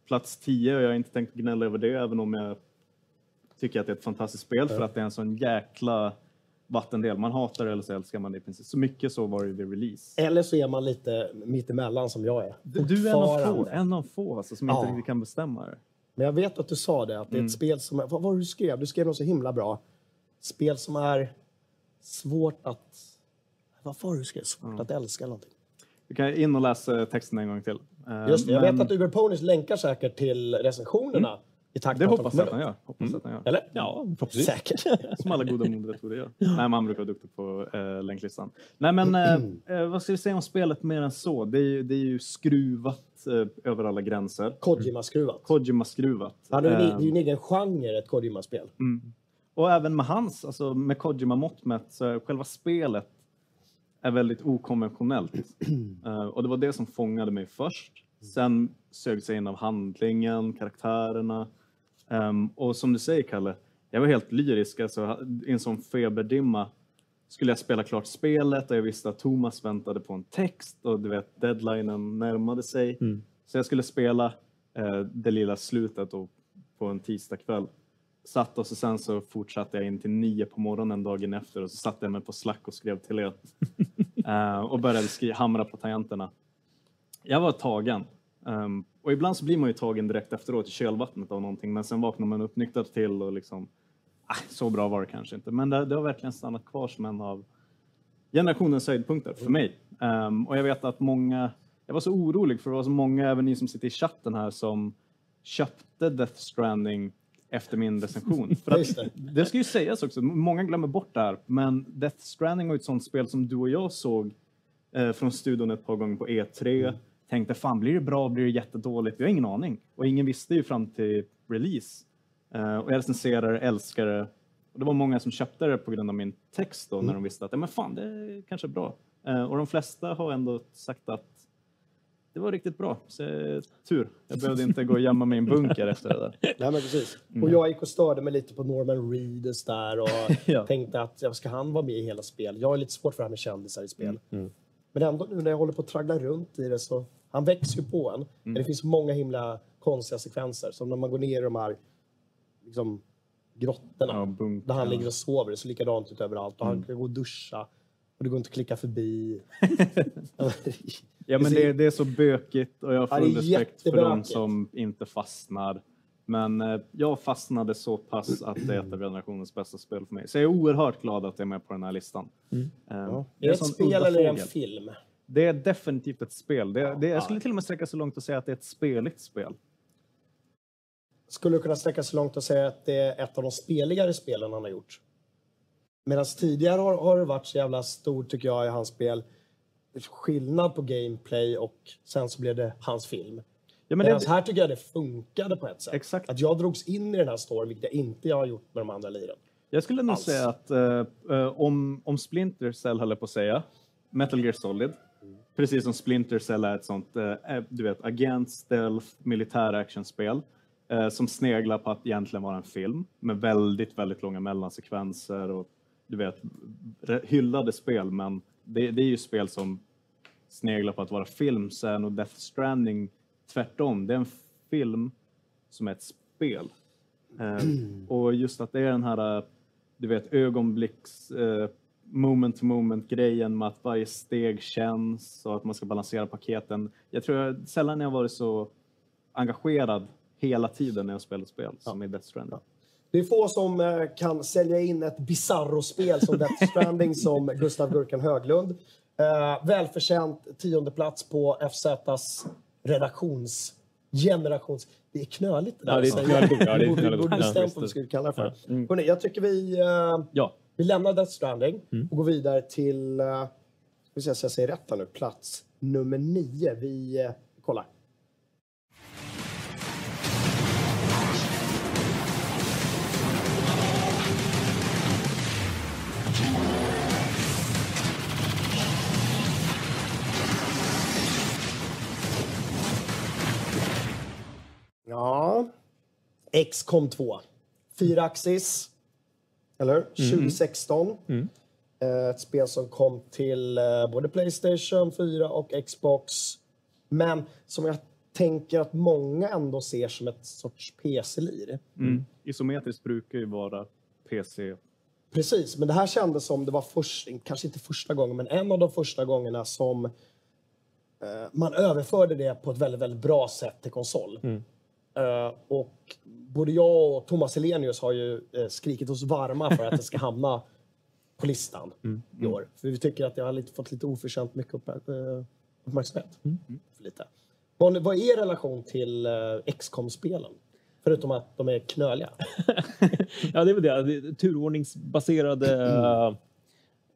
plats 10 och jag har inte tänkt gnälla över det, även om jag tycker att det är ett fantastiskt spel för att det är en sån jäkla vattendel. Man hatar det eller så älskar man det i princip. Så mycket så var det vid release. Eller så är man lite mittemellan som jag är. Du, du är en av få, en av få alltså, som Ja. inte riktigt kan bestämma det. Men jag vet att du sa det, att det är Mm. ett spel som... Vad var det du skrev? Du skrev något så himla bra. Spel som är svårt att... Vad var det du skrev? Svårt att älska någonting. Du kan in och läsa texten en gång till. Eh, Just det, jag men vet att Uber Ponys länkar säkert till recensionerna. I takt Det hoppas jag att han gör. Hoppas att han gör. Eller? Ja, förhoppningsvis. Säkert. Som alla goda moderatorer gör. Nej, men han brukar vara duktig på eh, länklistan. Nej, men eh, eh, vad ska vi säga om spelet mer än så? Det är ju, det är ju skruvat eh, över alla gränser. Kojima-skruvat. Kojima-skruvat. Det är ju Eh, en egen genre, ett Kojima-spel. och även med hans, alltså med Kojima-mått mätt, själva spelet är väldigt okonventionellt. Eh, och det var det som fångade mig först. Sen sög jag in av handlingen, karaktärerna. Ehm, och som du säger, Kalle, jag var helt lyrisk. Alltså, I en sån feberdimma skulle jag spela klart spelet och jag visste att Thomas väntade på en text och du vet, deadlinen närmade sig. Så jag skulle spela eh, det lilla slutet och på en tisdagkväll. Satt och så sen så fortsatte jag in till nio på morgonen dagen efter och så satte jag mig på Slack och skrev till er. Eh, och började skri- hamra på tangenterna. Jag var tagen. Ehm, och ibland så blir man ju tagen direkt efteråt i kölvattnet av någonting men sen vaknar man upp nykter till och liksom ah, så bra var det kanske inte. Men det, det har verkligen stannat kvar som en av generationens höjdpunkter för mig. Ehm, och jag vet att många, jag var så orolig för det var så många, även ni som sitter i chatten här, som köpte Death Stranding efter min recension. För att, det. det ska ju sägas också, många glömmer bort det här, men Death Stranding var ett sånt spel som du och jag såg eh, från studion ett par gånger på E3. Tänkte, fan blir det bra, blir det jättedåligt? Vi har ingen aning. Och ingen visste ju fram till release. Eh, och jag recenserar, älskar det. Och det var många som köpte det på grund av min text då, när de visste att, ja men fan, det är kanske är bra. Eh, och de flesta har ändå sagt att det var riktigt bra. Så, tur. Jag behövde inte gå och gömma mig i en bunker efter det där. Nej, men precis. Och jag gick och störde mig lite på Norman Reedus där och Ja. tänkte att ja, ska han vara med i hela spel? Jag är lite svårt för det här med kändisar i spel. Men ändå nu när jag håller på att traggla runt i det så han växer ju på en. Men det finns många himla konstiga sekvenser. Som när man går ner i de här liksom, grottorna. Ja, där han ligger och sover. Det ser likadant ut överallt. Och han kan gå och duscha. Och det går inte att klicka förbi. Ja, men det, det är så bökigt och jag har Ja, det full är respekt för de som inte fastnar. Men eh, jag fastnade så pass att det är ett av generationens bästa spel för mig. Så jag är oerhört glad att jag är med på den här listan. Eh, är det ett spel eller är det en film? Det är definitivt ett spel. Det, det, jag skulle till och med sträcka så långt och säga att det är ett speligt spel. Skulle du kunna sträcka så långt och säga att det är ett av de speligare spelen han har gjort? Medan tidigare har, har det varit så jävla stor, tycker jag, i hans spel skillnad på gameplay och sen så blev det hans film. Ja, men det, här tycker jag det funkade på ett sätt. Exakt. Att jag drogs in i den här storyn, vilket jag inte har gjort med de andra liren. jag skulle nog alls. säga att eh, eh, om, om Splinter Cell höll på att säga, Metal Gear Solid, precis som Splinter Cell är ett sånt, eh, eh, du vet, agent, stealth, militär actionspel eh, som sneglar på att egentligen vara en film med väldigt, väldigt långa mellansekvenser och du vet, hyllade spel, men det, det är ju spel som sneglar på att vara film, är nog Death Stranding tvärtom. Det är en film som är ett spel. Eh, och just att det är den här, eh, du vet, ögonblicks, eh, moment to moment grejen med att varje steg känns och att man ska balansera paketen. Jag tror jag, sällan jag varit så engagerad hela tiden när jag spelar spel som i Death Stranding. Det är få som eh, kan sälja in ett Bizarro-spel som Death Stranding som Gustav Gurkan Höglund. Eh, välförtjänt tionde plats på FZs redaktions... Generations... Det är knöligt det där Ja, det är knöligt. Ja, det är Vi borde- knöligt bestämt vad vi skulle kalla det för. Ja. Mm. Hörrni, jag tycker vi, eh, Ja, vi lämnar Death Stranding Mm. och går vidare till... Ska vi se så jag säger rätt här nu. Plats nummer nio. Vi kollar. Ja. XCOM 2. Fyra axis. Eller hur? 2016. Eh, Ett spel som kom till eh, både Playstation 4 och Xbox. Men som jag tänker att många ändå ser som ett sorts PC-lir. mm. isometriskt brukar ju vara PC. Precis, men det här kändes som det var först, kanske inte första gången, men en av de första gångerna som eh, man överförde det på ett väldigt, väldigt bra sätt till konsol. Eh, och både jag och Thomas Elenius har ju eh, skrikit oss varma för att det ska hamna på listan i år. För vi tycker att det har lite, fått lite oförtjänt mycket upp, eh, uppmärksamhet. För lite. Vad, vad är er relation till eh, XCOM-spelen? Förutom att de är knöliga. Ja, det är väl det. det. Turordningsbaserade eh,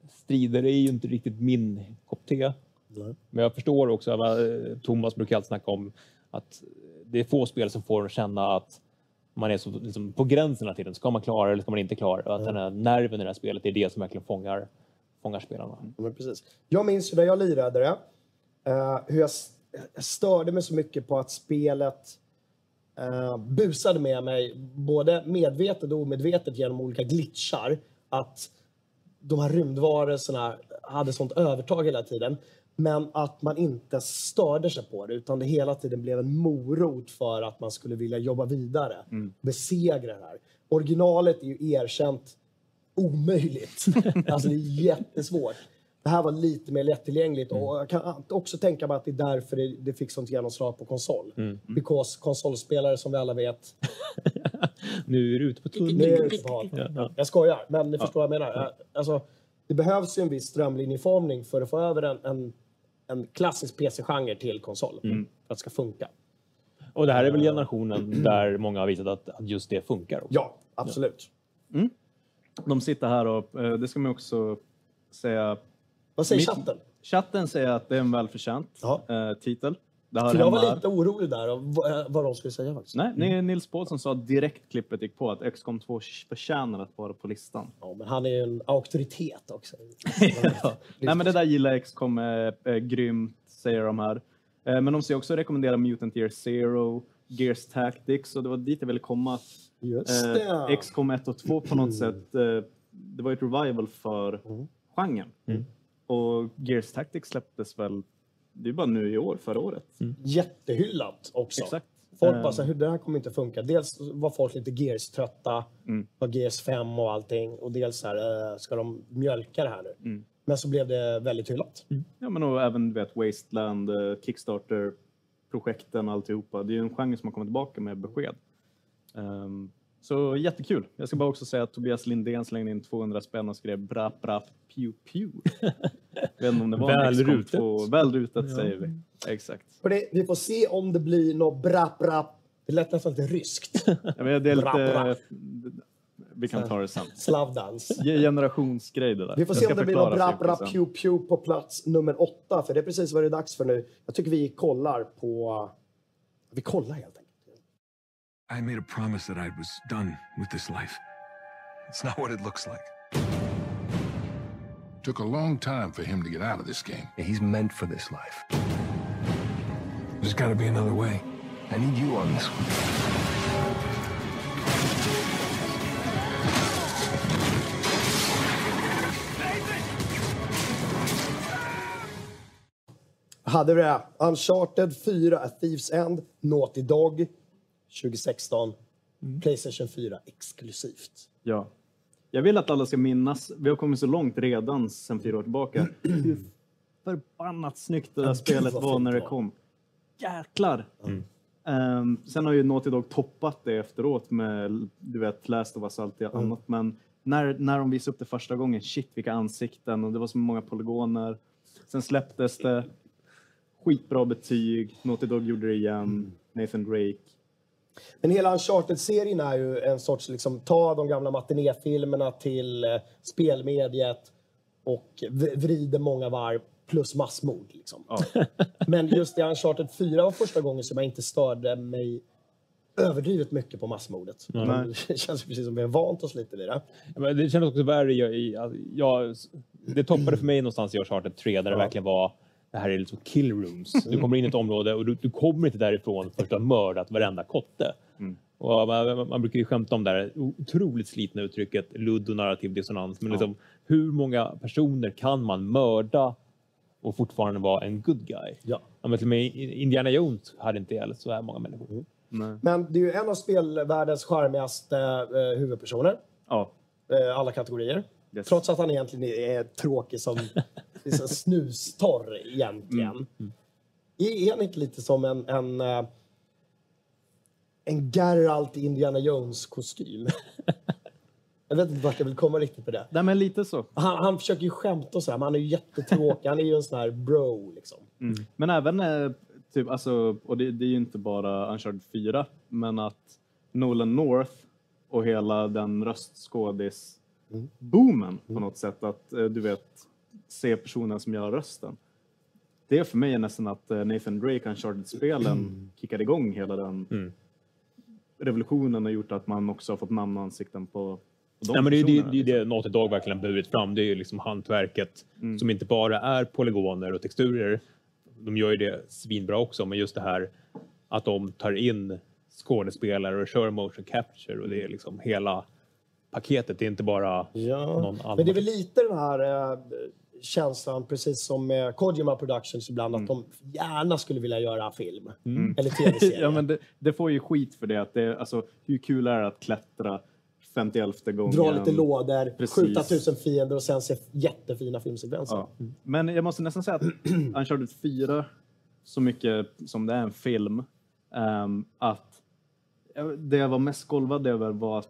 strider är ju inte riktigt min kopp te. Men jag förstår också, eh, Thomas brukar alltid snacka om, att det är få spel som får en känna att man är så liksom, på gränserna till den. Ska man klara eller ska man inte klara? Och att den här nerven i det här spelet är det som verkligen fångar, fångar spelarna. Ja, precis. Jag minns ju när jag lirade det, eh, hur jag störde mig så mycket på att spelet eh, busade med mig, både medvetet och omedvetet genom olika glitchar, att de här rymdvarelserna hade sånt övertag hela tiden. Men att man inte störde sig på det, utan det hela tiden blev en morot för att man skulle vilja jobba vidare. Besegra det här. Originalet är ju erkänt omöjligt. alltså det är jättesvårt. Det här var lite mer lättillgängligt och jag kan också tänka mig att det är därför det, det fick sånt genomslag på konsol. Because konsolspelare som vi alla vet, Nu är du ute på tunn det är ute på hal. Ja, ja. Jag skojar, men ni förstår vad jag menar. Alltså, det behövs ju en viss strömlinjeformning för att få över en, en, en klassisk PC-genre till konsol. För att det ska funka. Och det här är väl generationen där många har visat att, att just det funkar. Också. Ja, absolut. De sitter här och, eh, det ska man också säga, Vad säger Mitt- chatten? chatten säger att det är en välförtjänt Ja. eh, titel. För jag var lite orolig där av vad, de skulle säga faktiskt. Nej, är Nils Paulsson sa direkt klippet gick på att XCOM 2 förtjänar att vara på listan. Ja, men han är ju en auktoritet också. Nej, men det där gillar XCOM är, är grymt, säger de här. Eh, Men de säger också rekommendera Mutant Year Zero, Gears Tactics och det var dit jag ville komma. Just Eh. XCOM 1 och 2 på något sätt, eh, det var ett revival för genren. Och Gears Tactics släpptes väl, det är bara nu i år, förra året. Jättehyllat också. Exakt. Folk Eh, bara, så här, "Hur- det här kommer inte funka. Dels var folk lite Gears-trötta, Mm. var Gears 5 och allting. Och dels så här, eh, ska de mjölka det här nu? Mm. Men så blev det väldigt hyllat. Ja, men och även du vet, Wasteland, eh, Kickstarter-projekten och alltihopa. Det är ju en genre som har kommit tillbaka med besked. Ehm, så jättekul. Jag ska bara också säga att Tobias Lindén slängde in 200 spänn och skrev bra bra pew pew. Jag vet inte om det var en Väl XCOM rutet. 2. Väl rutet säger vi. Exakt. Hörrni, vi får se om det blir något brapp brapp. Det lät nästan lite ryskt. Jag vet, det är Bra, bra. lite... Vi kan ta det sen. Slavdans. Ge- Generationsgrej det där. Vi får se om det blir något brapp sen. pew pew på plats nummer åtta. För det är precis vad det är dags för nu. Jag tycker vi kollar på Vi kollar helt enkelt. I made a promise that I was done with this life. It's not what it looks like. Took a long time for him to get out of this game. Yeah, he's meant for this life. There's got to be another way. I need you on this one. Hade vi det. Uncharted 4, A Thieves End, Naughty Dog 2016. Playstation 4 exklusivt. Ja. Jag vill att alla ska minnas, vi har kommit så långt redan sedan fyra år tillbaka, hur förbannat snyggt det där Ja, spelet var när det var. kom. Jäklar! Ehm, sen har ju Naughty Dog toppat det efteråt med, du vet, Last of Us och allt det annat. Men när, när de visade upp det första gången, shit vilka ansikten och det var så många polygoner. Sen släpptes det, skitbra betyg, Naughty Dog gjorde det igen, Nathan Drake. Men hela Uncharted-serien är ju en sorts, liksom, ta de gamla matinéfilmerna till eh, spelmediet och vrider många varv plus massmord. Liksom. Men just i Uncharted 4 var första gången som jag inte störde mig överdrivet mycket på massmordet. Men Det känns precis som vi har vant oss lite vid det. Ja, men Det kändes också värre alltså, jag, det toppade för mig någonstans i Uncharted 3 där det verkligen var det här är liksom kill rooms. Du kommer in i ett område och du, du kommer inte därifrån förrän du har mördat varenda kotte. Och man, man brukar ju skämta om det här otroligt slitna uttrycket ludd och narrativ dissonans. Men liksom, hur många personer kan man mörda och fortfarande vara en good guy? Ja. Ja, men till och med Indiana Jones hade inte ihjäl så här många människor. Men det är ju en av spelvärldens charmigaste eh, huvudpersoner. Ja, Eh, alla kategorier. Yes. Trots att han egentligen är tråkig som liksom snustorr egentligen. Är är han inte lite som en, en, eh, en Geralt Indiana Jones-kostym? jag vet inte vart jag vill komma riktigt på det. Nej, men lite så. Han, han försöker ju skämta och sådär, men han är ju jättetråkig. Han är ju en sån här bro liksom. Men även, eh, typ, alltså, och det, det är ju inte bara Uncharted 4, men att Nolan North och hela den röstskådis-boomen på något sätt, att eh, du vet, se personen som gör rösten. Det för mig är nästan att eh, Nathan Drake, Uncharted-spelen, kickade igång hela den revolutionen och gjort att man också har fått namnansikten på, på de Nej, men det är ju det, det, är liksom. det Naughty Dog verkligen burit fram. Det är ju liksom hantverket som inte bara är polygoner och texturer. De gör ju det svinbra också, men just det här att de tar in skådespelare och kör motion capture och det är liksom hela paketet. Det är inte bara någon annan. Men det är väl lite den här eh, känslan, precis som med Kojima Productions ibland, att de gärna skulle vilja göra film. Eller tv-serie. ja, men det, det får ju skit för det. Att det alltså, hur kul är det att klättra 51 gången? Dra lite lådor, Precis. skjuta tusen fiender och sen se jättefina filmsekvenser. Ja. Men jag måste nästan säga att Uncharted 4, så mycket som det är en film, ehm, att det jag var mest golvad över var att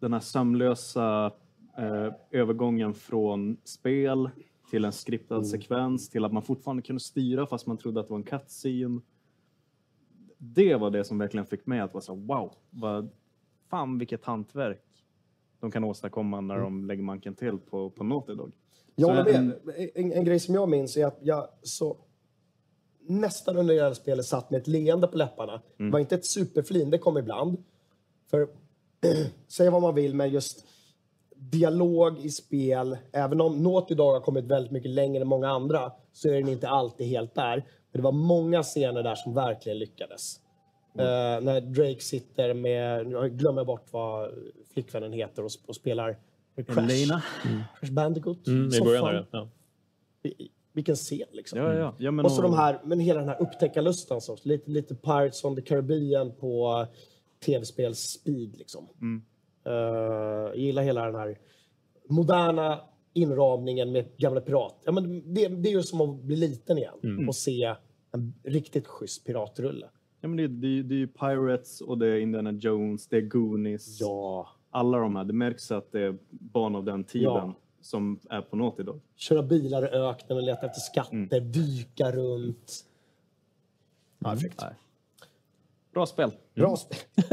den här sömlösa eh, övergången från spel till en skriptad sekvens till att man fortfarande kunde styra fast man trodde att det var en cutscene. Det var det som verkligen fick mig att vara så wow, vad, fan vilket hantverk de kan åstadkomma när de lägger manken till på, på Naughty Dog. Jag håller en- med. En, en grej som jag minns är att jag så nästan under hela spelet satt med ett leende på läpparna. Det var inte ett superflin, det kom ibland. För säga vad man vill, men just dialog i spel, även om Naughty Dog har kommit väldigt mycket längre än många andra, så är den inte alltid helt där. Men det var många scener där som verkligen lyckades. Eh, när Drake sitter med, jag glömmer bort vad flickvännen heter och, och spelar Crash. Elena? Crash Bandicoot. Mm, I början där, ja. Vilken scen liksom. Ja, ja. ja men Och så och- de här, men hela den här upptäckarlusten. Så, lite, lite Pirates on the Caribbean på tv-spels-speed. Liksom. Eh, jag gillar hela den här moderna inramningen med gamla pirat. Ja, men det, det är ju som att bli liten igen och se en riktigt schysst piratrulle. Ja, men det, det, det är ju Pirates och det är Indiana Jones, det är Goonies. Ja. Alla de här. Det märks att det är barn av den tiden Ja. som är på Naughty Dog. Köra bilar i öknen och leta efter skatter, dyka runt. Perfekt. Nej. Bra spel. Bra spel.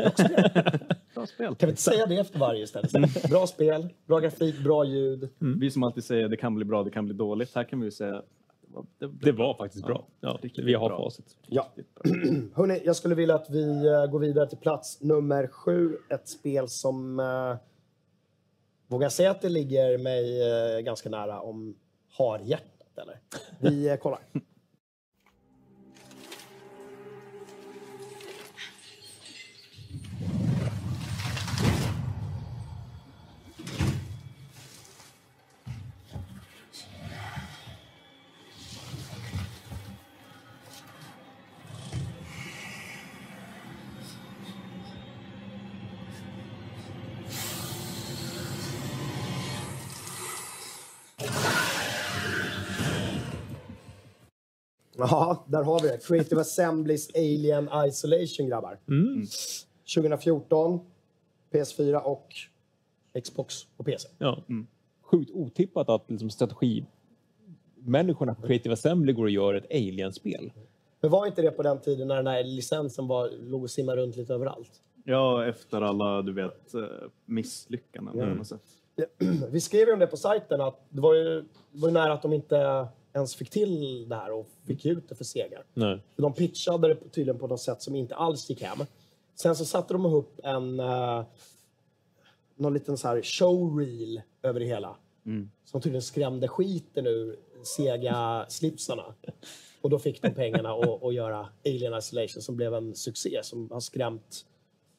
Bra spel. Kan vi inte säga det efter varje istället? Bra spel, bra grafik, bra ljud. Vi som alltid säger det kan bli bra, det kan bli dåligt. Här kan vi ju säga det var, det, var faktiskt bra. Ja, riktigt vi har bra. facit. Ja. Bra. Hörrni, jag skulle vilja att vi eh, går vidare till plats nummer sju. Ett spel som eh, vågar säga att det ligger mig eh, ganska nära om harhjärtat, eller? Vi eh, kollar. Ja, där har vi det. Creative Assemblies Alien Isolation, grabbar. 2014, PS4 och Xbox och PC. Ja. Sjukt otippat att liksom, strategimänniskorna på Creative Assembly går och gör ett Alien-spel. Men var inte det på den tiden när den här licensen var, låg och simmade runt lite överallt? Ja, efter alla, du vet, eh, misslyckanden sätt. Vi skrev ju om det på sajten att det var ju, det var ju nära att de inte ens fick till det här och fick ut det för Sega. Nej. De pitchade det tydligen på något sätt som inte alls gick hem. Sen så satte de ihop en uh, någon liten så här showreel över det hela. Som tydligen skrämde skiten ur Sega-slipsarna. Och då fick de pengarna att göra Alien Isolation som blev en succé som har skrämt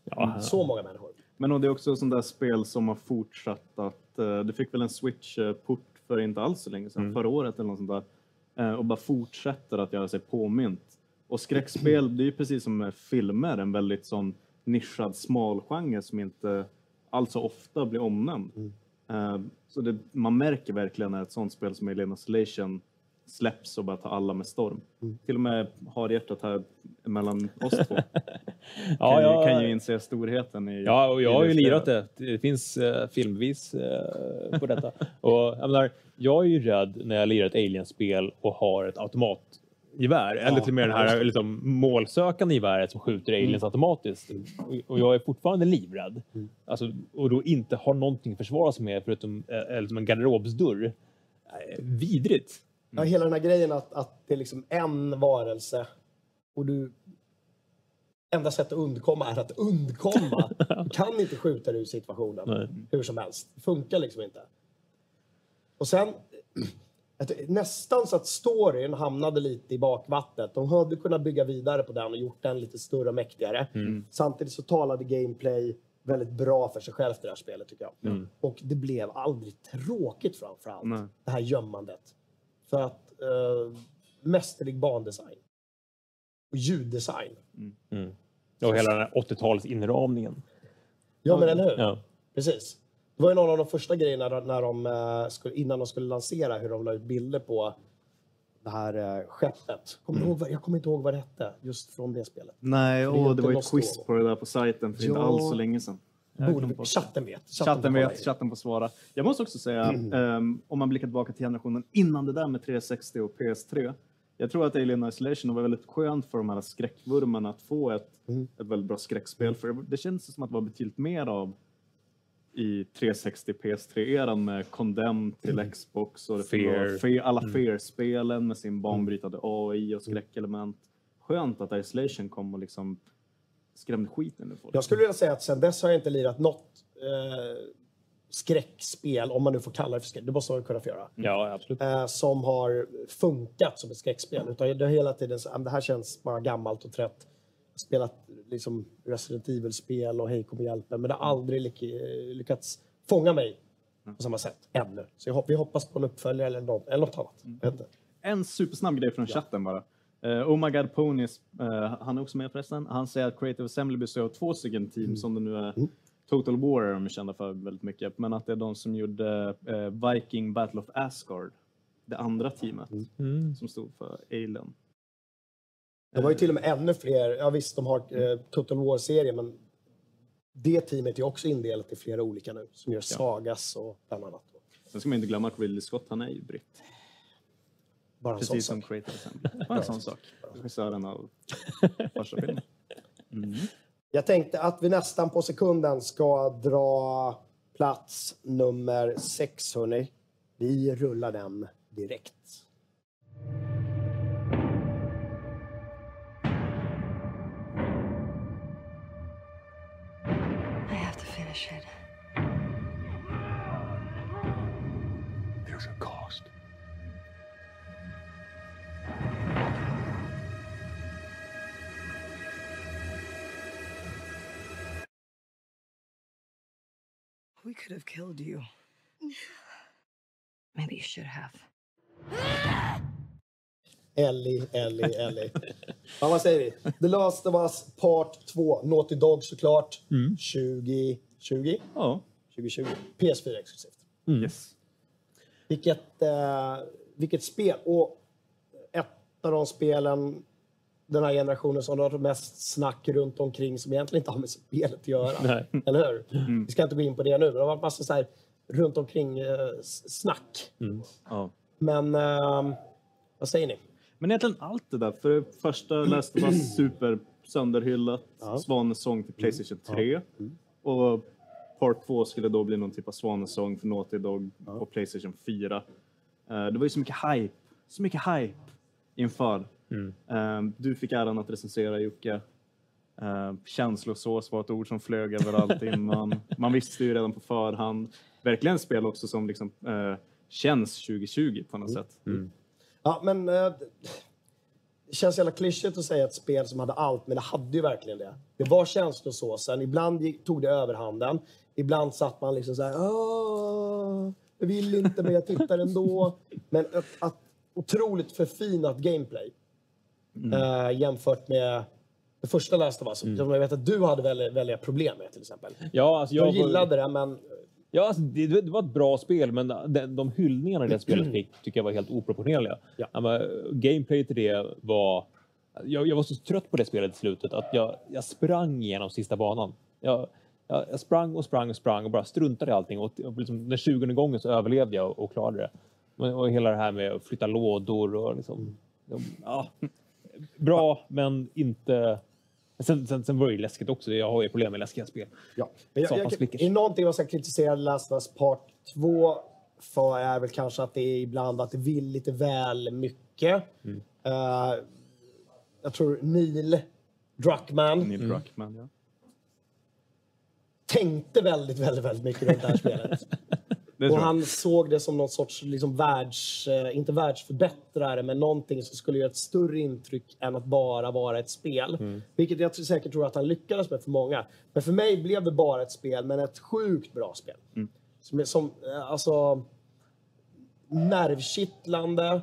Ja, så många människor. Men och det är också ett sånt där spel som har fortsatt att... eh, du fick väl en Switch-port för inte alls så länge sedan, förra året eller något sånt där. Eh, och bara fortsätter att göra sig påmint. Och skräckspel, det är ju precis som med filmer, en väldigt sån nischad smalgenre som inte alls så ofta blir omnämnd. Eh, så det, man märker verkligen när ett sånt spel som Alien Isolation släpps och bara tar alla med storm. Till och med har hjärtat här mellan oss två. Ja, kan, jag, kan ju inse storheten i ja, och jag har ju lirat det. Det finns eh, filmvis eh, på detta. och, jag, menar, jag är ju rädd när jag lirar ett Alien-spel och har ett automatgevär. eller till och med det här liksom, målsökande geväret som skjuter aliens automatiskt. Och, jag är fortfarande livrädd. Alltså, och då inte har någonting att försvara sig med förutom eh, eller som en garderobsdörr. Eh, vidrigt. Ja, hela den här grejen att, att det är liksom en varelse och du... Enda sättet att undkomma är att undkomma. Du kan inte skjuta dig ur situationen Nej. hur som helst. Det funkar liksom inte. Och sen... Nästan så att storyn hamnade lite i bakvattnet. De hade kunnat bygga vidare på den och gjort den lite större och mäktigare. Samtidigt så talade gameplay väldigt bra för sig självt i det här spelet tycker jag. Och det blev aldrig tråkigt framför allt. Nej. Det här gömmandet. För att eh, mästerlig bandesign. Och ljuddesign. Och hela den här 80-tals inramningen. Ja, men eller hur? Ja. Precis. Det var ju någon av de första grejerna när, de, eh, skulle, innan de skulle lansera, hur de la ut bilder på det här eh, skeppet. Kommer du ihåg, jag kommer inte ihåg vad det hette, just från det spelet. Nej, det inte det var ju ett quiz på det där på sajten för inte Ja. alls så länge sedan. Borde, chatten vet. Chatten kolla vet, chatten får svara. Jag måste också säga, ehm, om man blickar tillbaka till generationen innan det där med 360 och PS3. Jag tror att Alien Isolation var väldigt skönt för de här skräckvurmarna att få ett, ett väldigt bra skräckspel. För det känns som att det var betydligt mer av i 360 PS3-eran med Condemned till Xbox och det Fear. Fear, alla Fear-spelen med sin banbrytande AI och skräckelement. Skönt att Isolation kom och liksom skrämde skiten ur folk. Jag skulle vilja säga att sen dess har jag inte lirat något eh, skräckspel, om man nu får kalla det för skräck. Det måste man kunna få göra. ja, absolut. eh, som har funkat som ett skräckspel. Utan det har hela tiden så, "Ah, det här känns bara gammalt och trött. Spelat liksom Resident Evil-spel och Hej kom och hjälp men det har aldrig lyck- lyckats fånga mig på samma sätt ännu. Så jag, hop- vi hoppas på en uppföljare eller något, eller något annat. Inte. En supersnabb grej från chatten bara. Uh, oh my god Ponies, eh, han är också med förresten. Han säger att Creative Assembly består av två stycken team som det nu är. Total War är de kända för väldigt mycket, men att det är de som gjorde eh, Viking Battle of Asgard. Det andra teamet som stod för Alien. Det var ju till och med ännu fler. Ja visst, de har eh, Total War-serien, men det teamet är också indelat i flera olika nu. Som gör Sagas och bland annat. Sen ska man inte glömma att Ridley Scott, han är ju britt. Bara Precis som Creative Assembly. Bara en sån sak. Regissören av första filmen. Mm. Jag tänkte att vi nästan på sekunden ska dra plats nummer sex, hörni. Vi rullar den direkt. I have to finish it. We could have killed you. Maybe you should have. Ellie, Ellie, Ellie. ja, vad säger vi? The Last of Us Part 2. Naughty Dog såklart. 2020? Ja. 2020. PS4 exklusivt. Yes. Vilket, eh, vilket spel. Och ett av de spelen den här generationen som har mest snack runt omkring som egentligen inte har med spelet att göra. Nej. Eller hur? Vi ska inte gå in på det nu, men det har varit massa så här runt omkring eh, snack. Ja. Men eh, vad säger ni? Men egentligen allt det där. För det första läste var super sönderhyllat. Ja. Svanesång till Playstation 3. Och Part 2 skulle då bli någon typ av svanesång för Naughty Dog på Playstation 4. Eh, det var ju så mycket hype. Så mycket hype inför. Eh, du fick äran att recensera Jocke. Uh, känslosås var ett ord som flög överallt innan. Man visste ju redan på förhand. Verkligen ett spel också som liksom, eh, känns 2020 på något sätt. Ja, men eh, det känns jävla klyschigt att säga ett spel som hade allt, men det hade ju verkligen det. Det var känslosåsen. Ibland gick, tog det överhanden. Ibland satt man liksom så här, "Åh, jag vill inte, men jag tittar ändå. Men ett, ett otroligt förfinat gameplay eh, jämfört med det första Last of Us, som jag vet att du hade väldigt, väldiga problem med till exempel. Ja, alltså Jag, jag, gillade det, men Ja, alltså, det, det var ett bra spel, men de, de hyllningarna det spelet fick tycker jag var helt oproportionerliga. Ja. men, gameplay till det var... Jag, jag var så trött på det spelet i slutet att jag, jag sprang igenom sista banan. Jag, jag, jag sprang och sprang och sprang och bara struntade i allting. Och, och liksom, den 20 gången så överlevde jag och, och klarade det. Men, och hela det här med att flytta lådor och liksom... De, ja, bra, men inte... Sen, sen, sen var det ju läskigt också. Jag har ju problem med läskiga spel. Ja. Men jag, jag, flickor. är någonting man ska kritisera Last of Us Part 2 för är väl kanske att det är ibland att det vill lite väl mycket. Mm. Eh, jag tror Neil Druckmann Neil Druckmann, ja. tänkte väldigt, väldigt, väldigt mycket runt det här spelet. Och han såg det som någon sorts, liksom världs, eh, inte världsförbättrare, men någonting som skulle göra ett större intryck än att bara vara ett spel. Mm. Vilket jag säkert tror att han lyckades med för många. Men för mig blev det bara ett spel, men ett sjukt bra spel. Mm. Som, som eh, alltså, nervkittlande.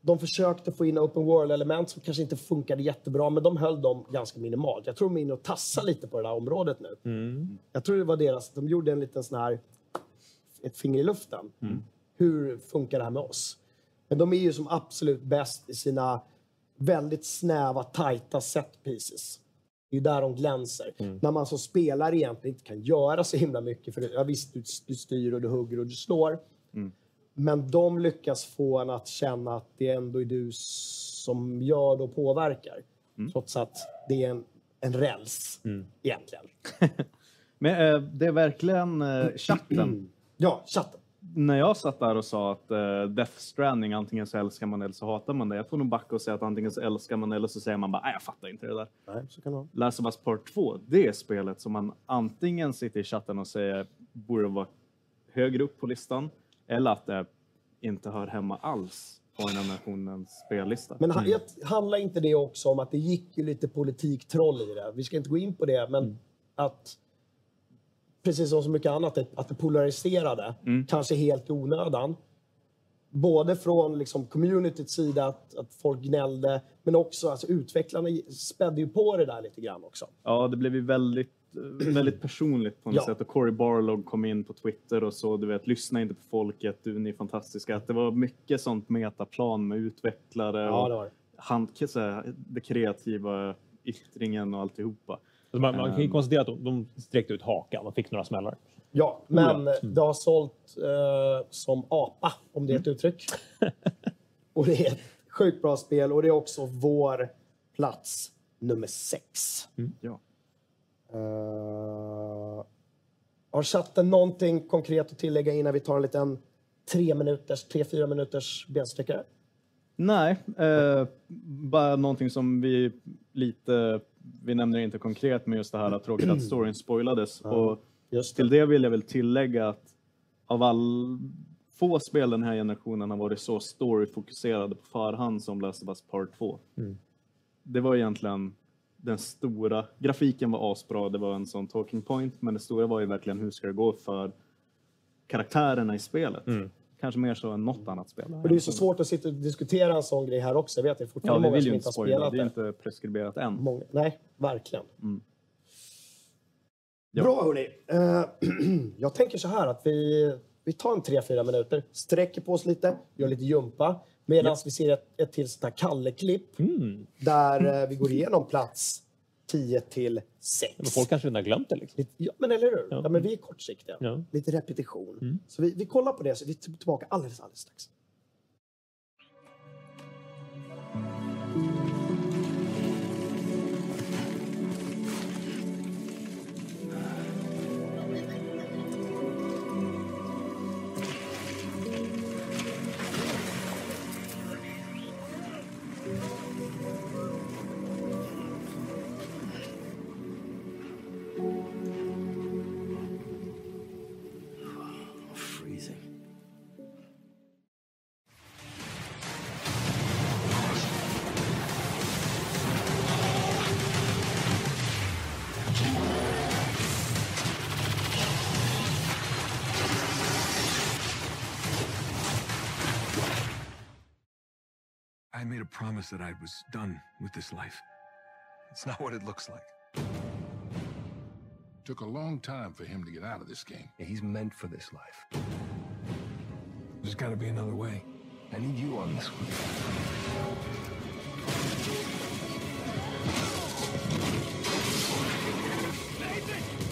De försökte få in open world-element som kanske inte funkade jättebra, men de höll dem ganska minimalt. Jag tror de är inne och tassar lite på det här området nu. Jag tror det var deras, de gjorde en liten sån här, ett finger i luften. Hur funkar det här med oss? Men de är ju som absolut bäst i sina väldigt snäva, tajta set pieces. Det är där de glänser. När man som spelare egentligen inte kan göra så himla mycket. För det, ja, visst, du, du styr och du hugger och du slår. Men de lyckas få en att känna att det ändå är du som gör och påverkar. Trots att det är en, en räls egentligen. Men eh, det är verkligen eh, chatten. Ja, chatten. När jag satt där och sa att eh, Death Stranding, antingen så älskar man eller så hatar man det. Jag får nog backa och säga att antingen så älskar man eller så säger man bara, nej jag fattar inte det där. Nej, så kan det vara. Last of Us Part 2, det är spelet som man antingen sitter i chatten och säger borde vara högre upp på listan eller att det inte hör hemma alls på den nationens spellista. Men jag- handlar inte det också om att det gick ju lite politiktroll i det? Vi ska inte gå in på det, men att precis som så mycket annat, att- det polariserade, kanske helt i onödan. Både från liksom communityts sida, att, att folk gnällde, men också alltså, utvecklarna spädde ju på det där lite grann också. Ja, det blev ju väldigt, eh, väldigt personligt på något Ja. sätt. Och Cory Barlog kom in på Twitter och så, du vet, lyssna inte på folket, du ni är fantastiska. Att det var mycket sånt metaplan med utvecklare Ja, och det det. hand, det kreativa yttringen och alltihopa. Så man, man kan ju Ehm. konstatera att de, de sträckte ut hakan och fick några smällar. Ja, men det har sålt eh, som apa, om det är ett uttryck. och det är ett sjukt bra spel och det är också vår plats nummer sex. Ja. Eh, har chatten någonting konkret att tillägga innan vi tar en liten tre minuters, tre, fyra minuters bensträckare? Nej, eh, bara någonting som vi lite, vi nämner inte konkret med just det här att tråkigt att storyn spoilades. Och Just Till det vill jag väl tillägga att av all få spel den här generationen har varit så storyfokuserade på förhand som Last of Us Part 2. Mm. Det var egentligen den stora, grafiken var asbra, det var en sån talking point, men det stora var ju verkligen hur ska det gå för karaktärerna i spelet. Mm. Kanske mer så än något annat spel. Och det är så svårt att sitta och diskutera en sån grej här också. Jag vet det är Ja, fortfarande vi många vill som ju inte har spelat det är det. inte preskriberat än. Många. Nej, verkligen. Mm. Bra hörni. Eh, jag tänker så här att vi, vi tar en tre fyra minuter, sträcker på oss lite, gör lite jumpa. Medan vi ser ett, ett till sånt här Kalle-klipp Mm. där eh, vi går igenom plats 10 till 6. Men folk kanske redan har glömt det. Liksom. Ja, men eller hur? Ja. Ja. men vi är kortsiktiga. Ja. Lite repetition. Mm. Så vi, vi kollar på det, så vi är tillbaka alldeles, alldeles strax. I made a promise that I was done with this life. It's not what it looks like. Took a long time for him to get out of this game. Yeah, he's meant for this life. There's got to be another way. I need you on this one. I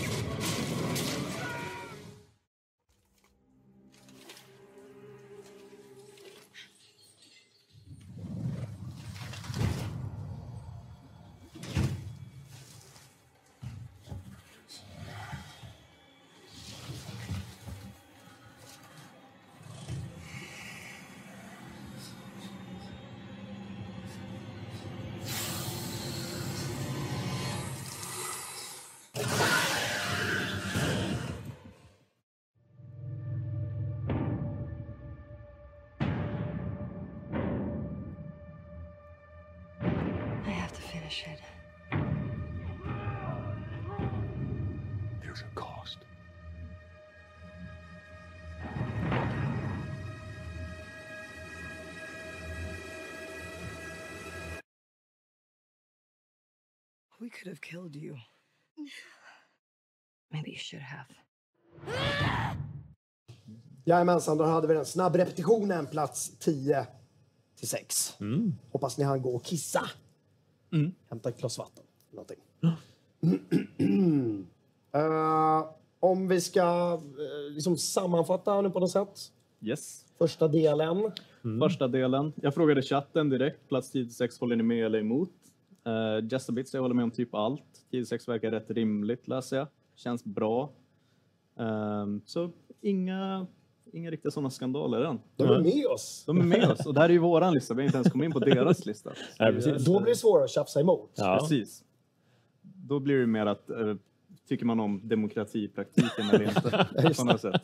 We could have killed you. Maybe you should have. Jajamensan, då hade vi den. Snabb repetitionen, plats 10 till 6. Hoppas ni hann gå och kissa. Hämta ett glas vatten. Någonting. Eh, om vi ska eh, liksom sammanfatta nu på något sätt. Yes. Första delen. Första delen. Jag frågade chatten direkt, plats 10-6, håller ni med eller emot? Uh, Just a bit, jag håller med om typ allt. 10-6 verkar rätt rimligt läser jag. Känns bra. Ehm, så inga, inga riktiga sådana skandaler än. De är med oss. De är med oss och det här är ju våran lista, vi har inte ens kommit in på deras lista. Nej, precis. Då blir det svårare att tjafsa emot. Ja. Precis. Då blir det mer att, eh, tycker man om demokratipraktiken eller inte? på något sätt.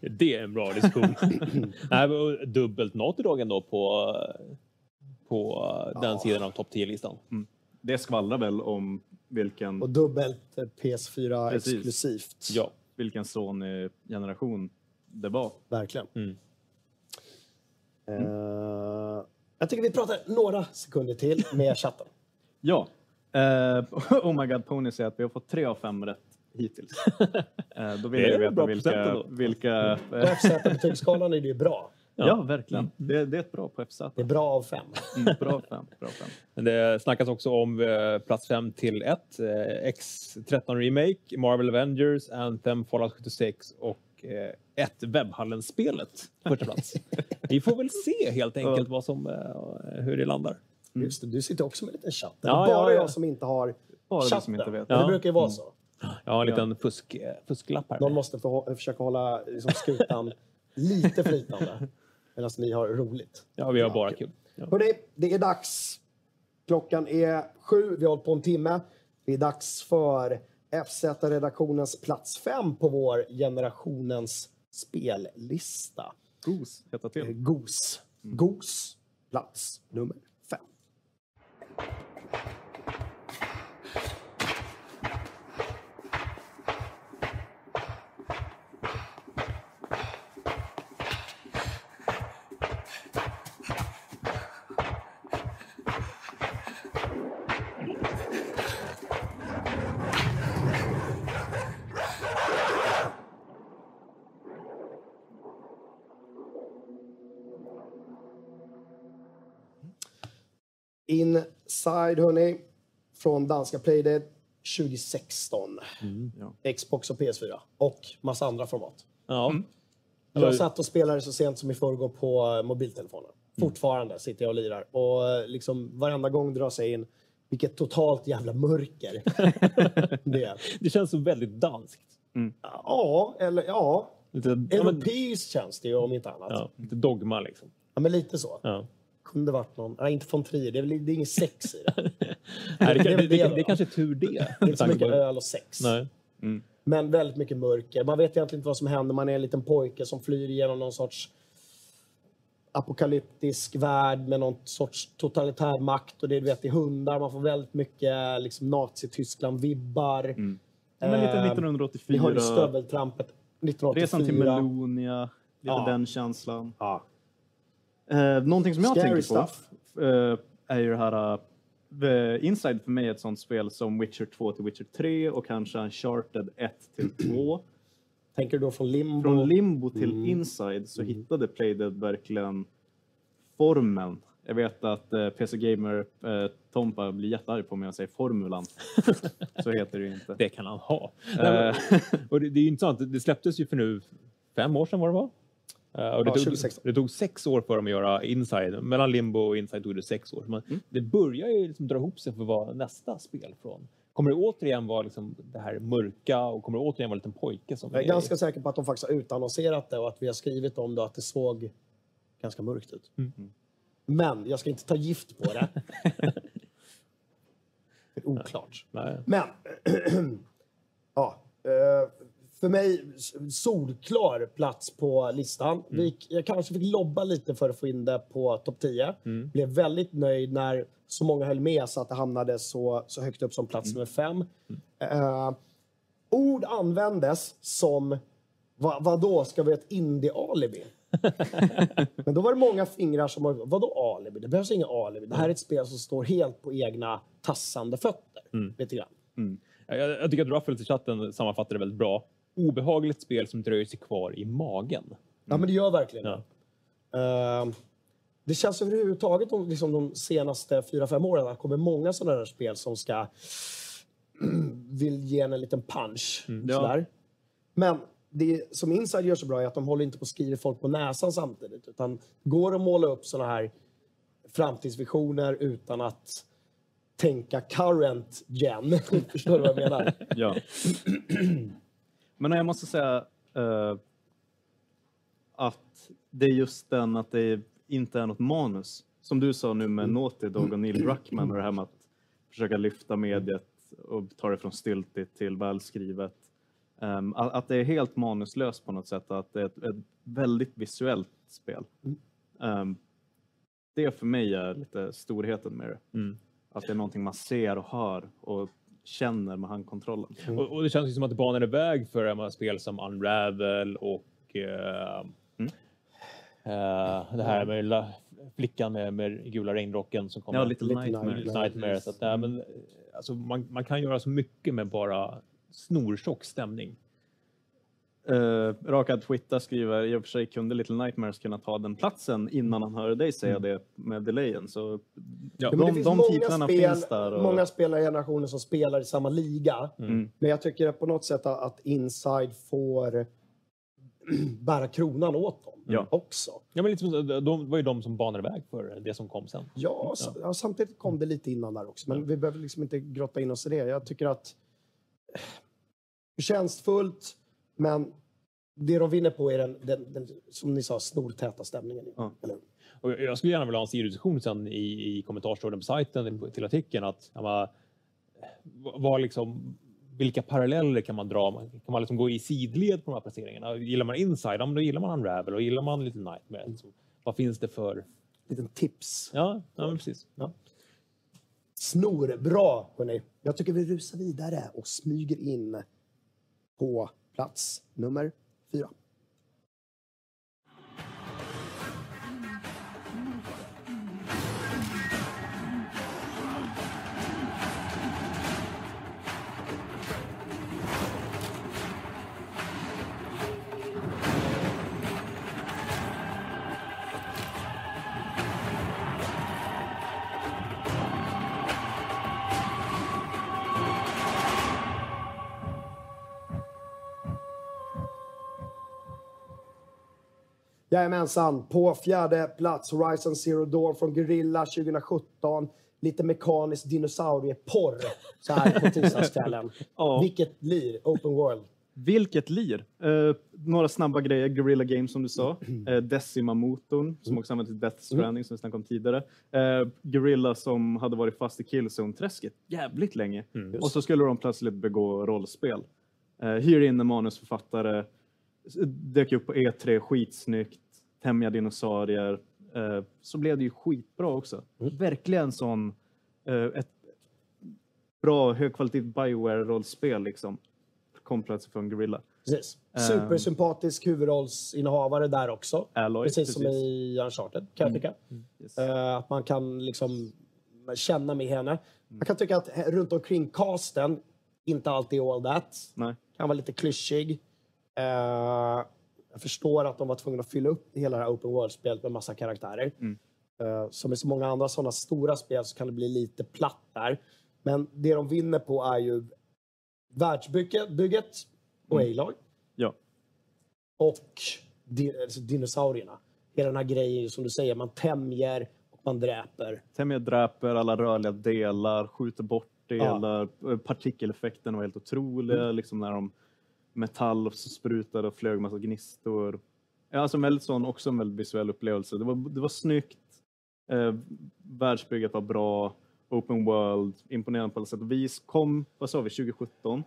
Det är en bra diskussion. Nej, dubbelt Naughty ändå på, på den sidan av topp 10-listan. Det skvallrar väl om vilken, Och dubbelt eh, PS4 Precis. exklusivt. Ja. vilken Sony-generation det var. Verkligen. Mm. Eh, jag tycker vi pratar några sekunder till med chatten. Ja. Eh, oh my god, Pony säger att vi har fått tre av fem rätt hittills. Eh, då vill Det är jag ju en bra veta vilka... vilka På FZ-betygsskalan är det ju bra. Ja. verkligen. Det, det är ett bra på FZ. Det är bra av fem. Mm, bra fem. Bra fem. Men det snackas också om eh, plats 5 till 1, eh, X13 Remake, Marvel Avengers, Anthem, Fallout 76 och eh, ett Webbhallen-spelet första plats. Vi får väl se helt enkelt vad som, hur det landar. Just det, du sitter också med en liten chatt. Det är Ja, bara ja, ja. jag som inte har Bara chatten. som inte vet. Det Ja. brukar ju vara så. Jag har en liten fusk, fusklapp här. Någon måste få, försöka hålla liksom, skutan lite flytande. Medan ni har roligt. Ja, vi har bara kul. Ja. Hörrni, det är dags. Klockan är sju, vi har hållit på en timme. Det är dags för FZ-redaktionens plats fem på vår generationens spellista. Goose heter Eh, till. GOS. GOS, plats nummer fem. Inside, hörni, från danska Playdead 2016. ja. Xbox och PS4. Och massa andra format. Ja. Jag satt och spelade så sent som i förrgår på eh, mobiltelefonen. Mm. Fortfarande sitter jag och lirar. Och eh, liksom varenda gång drar sig in vilket totalt jävla mörker det är. Det känns så väldigt danskt. Ja, eller ja. Lite, ja, men, Europeiskt känns det ju om inte annat. Ja. ja, lite dogma liksom. men lite så. Ja. Kunde varit någon. Nej, inte von Trier. Det är, väl, det är inget sex i det. Nej, det, Det är det, det, det det, det är kanske är tur det. Det är inte så mycket på- öl och sex. Nej. Men väldigt mycket mörker. Man vet egentligen inte vad som händer. Man är en liten pojke som flyr igenom någon sorts apokalyptisk värld med någon sorts totalitär makt. Och det, du vet, det är hundar. Man får väldigt mycket liksom, Nazityskland-vibbar. Mm. Men lite Eh, 1984. Vi har ju stöveltrampet 1984. Resan till Melonia. Lite Ja. den känslan. Ja. Eh, någonting som jag Scary tänker stuff. på eh, är ju det här... Uh, Inside för mig är ett sånt spel som Witcher 2 till Witcher 3 och kanske Uncharted 1 till 2. Tänker du då från Limbo? Från Limbo till Mm. Inside så hittade Playdead verkligen formen. Jag vet att eh, PC Gamer eh, Tompa blir jättearg på mig och säger formulan. så heter det ju inte. Det kan han ha. Nej, men, och det, det är ju intressant, det släpptes ju för nu fem år sedan var det va? Eh, och det, Ja, tog, 2016. det tog sex år för dem att göra Inside. Mellan Limbo och Inside tog det sex år. Man, Det börjar ju liksom dra ihop sig för vad nästa spel från. Kommer det återigen vara liksom det här mörka och kommer det återigen vara en liten pojke som Jag är ganska säker på att de faktiskt har utannonserat det och att vi har skrivit om det och att det såg ganska mörkt ut. Mm. Men jag ska inte ta gift på det. det är oklart. Nej. Men, ja. För mig, solklar plats på listan. Vi, jag kanske fick lobba lite för att få in det på topp 10. Blev väldigt nöjd när så många höll med så att det hamnade så, så högt upp som plats nummer fem. Eh, ord användes som Va, vadå, ska vi ha ett indie-alibi? Men då var det många fingrar som var, vadå alibi? Det behövs inga alibi. Det här är ett spel som står helt på egna tassande fötter. Lite grann. Jag, jag tycker att Ruffles i chatten sammanfattar det väldigt bra. Obehagligt spel som dröjer sig kvar i magen. Ja, men det gör verkligen Ja. det. Ehm, det känns överhuvudtaget de, liksom de senaste fyra fem åren att det kommer många sådana där spel som ska vill ge en en liten punch. Ja. Sådär. Men det som Inside gör så bra är att de håller inte på att skriva folk på näsan samtidigt. Utan går att måla upp sådana här framtidsvisioner utan att tänka current gen. Förstår du vad jag menar? Ja. Men jag måste säga eh, att det är just den att det inte är något manus. Som du sa nu med Naughty Dog och Neil Druckmann och det här med att försöka lyfta mediet och ta det från stiltigt till välskrivet. Um, att, att det är helt manuslöst på något sätt, att det är ett, ett väldigt visuellt spel. Um, det för mig är lite storheten med det. Mm. Att det är någonting man ser och hör och känner med handkontrollen. Och, och det känns ju som att det banar väg för de här spel som Unravel och eh, Mm. eh, det här med la, flickan med, med gula regnrocken som kommer. Ja, Little Little Nightmares. Nightmares. Nightmare. Så att, nej, men, eh, alltså, man, man kan göra så mycket med bara snortjock stämning. Uh, Rakad Twitter skriver, i och för sig kunde Little Nightmares kunna ta den platsen innan han hörde dig säga det med delayen. Så Ja, Ja, de, de många titlarna spel, finns där. Och, Många spelare i generationen som spelar i samma liga. Mm. Men jag tycker på något sätt att- Inside får bära kronan åt dem Ja. också. Ja, men lite, som- de, de var ju de som banade väg för det som kom sen. Ja, ja, samtidigt kom det lite innan där också. Men vi behöver liksom inte grotta in oss i det. Jag tycker att eh, förtjänstfullt, men det de vinner på är den, den, den som ni sa, snortäta stämningen. Ja. Och jag skulle gärna vilja ha en sidodiskussion sen i, i kommentarstråden på sajten till artikeln att ja, vad liksom vilka paralleller kan man dra? Kan man liksom gå i sidled på de här placeringarna? Gillar man Inside, ja, då gillar man Unravel och gillar man lite Nightmare. Liksom, vad finns det för... Liten tips. Ja, ja precis. Ja. Snor, bra hörni. Jag tycker vi rusar vidare och smyger in på plats nummer fyra. Jajamensan, på fjärde plats Horizon Zero Dawn från Guerrilla 2017. Lite mekanisk dinosaurieporr så här på tisdagskvällen. Ja. Vilket lir, open world. Vilket lir! Eh, några snabba grejer. Guerrilla Games som du sa. Eh, Decima-motorn som också används i Death Stranding som vi snackade om tidigare. Eh, Guerrilla som hade varit fast i Killzone-träsket jävligt länge. Och så skulle de plötsligt begå rollspel. Eh, hyr in en manusförfattare. Dök upp på E3, skitsnyggt. Tämja dinosaurier. Eh, så blev det ju skitbra också. Verkligen sån... Eh, ett bra högkvalitativt Bioware-rollspel liksom. Kom plötsligt från Guerrilla. Precis. Supersympatisk huvudrollsinnehavare där också. Alloy, precis, som precis. i Uncharted, kan jag tycka. Yes. Eh, att man kan liksom känna med henne. Jag kan tycka att runt omkring casten, inte alltid all that. Nej. Kan vara lite klyschig. Eh, jag förstår att de var tvungna att fylla upp hela det här open world-spelet med massa karaktärer. Mm. Eh, som i så många andra sådana stora spel så kan det bli lite platt där. Men det de vinner på är ju världsbygget bygget och Aloy Ja. och di- alltså dinosaurierna. Hela den här grejen som du säger, man tämjer och man dräper. Temia dräper alla rörliga delar, skjuter bort delar. Eh, Partikeleffekten var helt otroliga, Mm. liksom när de metall och så sprutade och flög massa gnistor. Ja, alltså sån, också en väldigt visuell upplevelse. Det var, det var snyggt, eh, världsbygget var bra, open world, imponerande på alla sätt och vis. Kom, vad sa vi, 2017?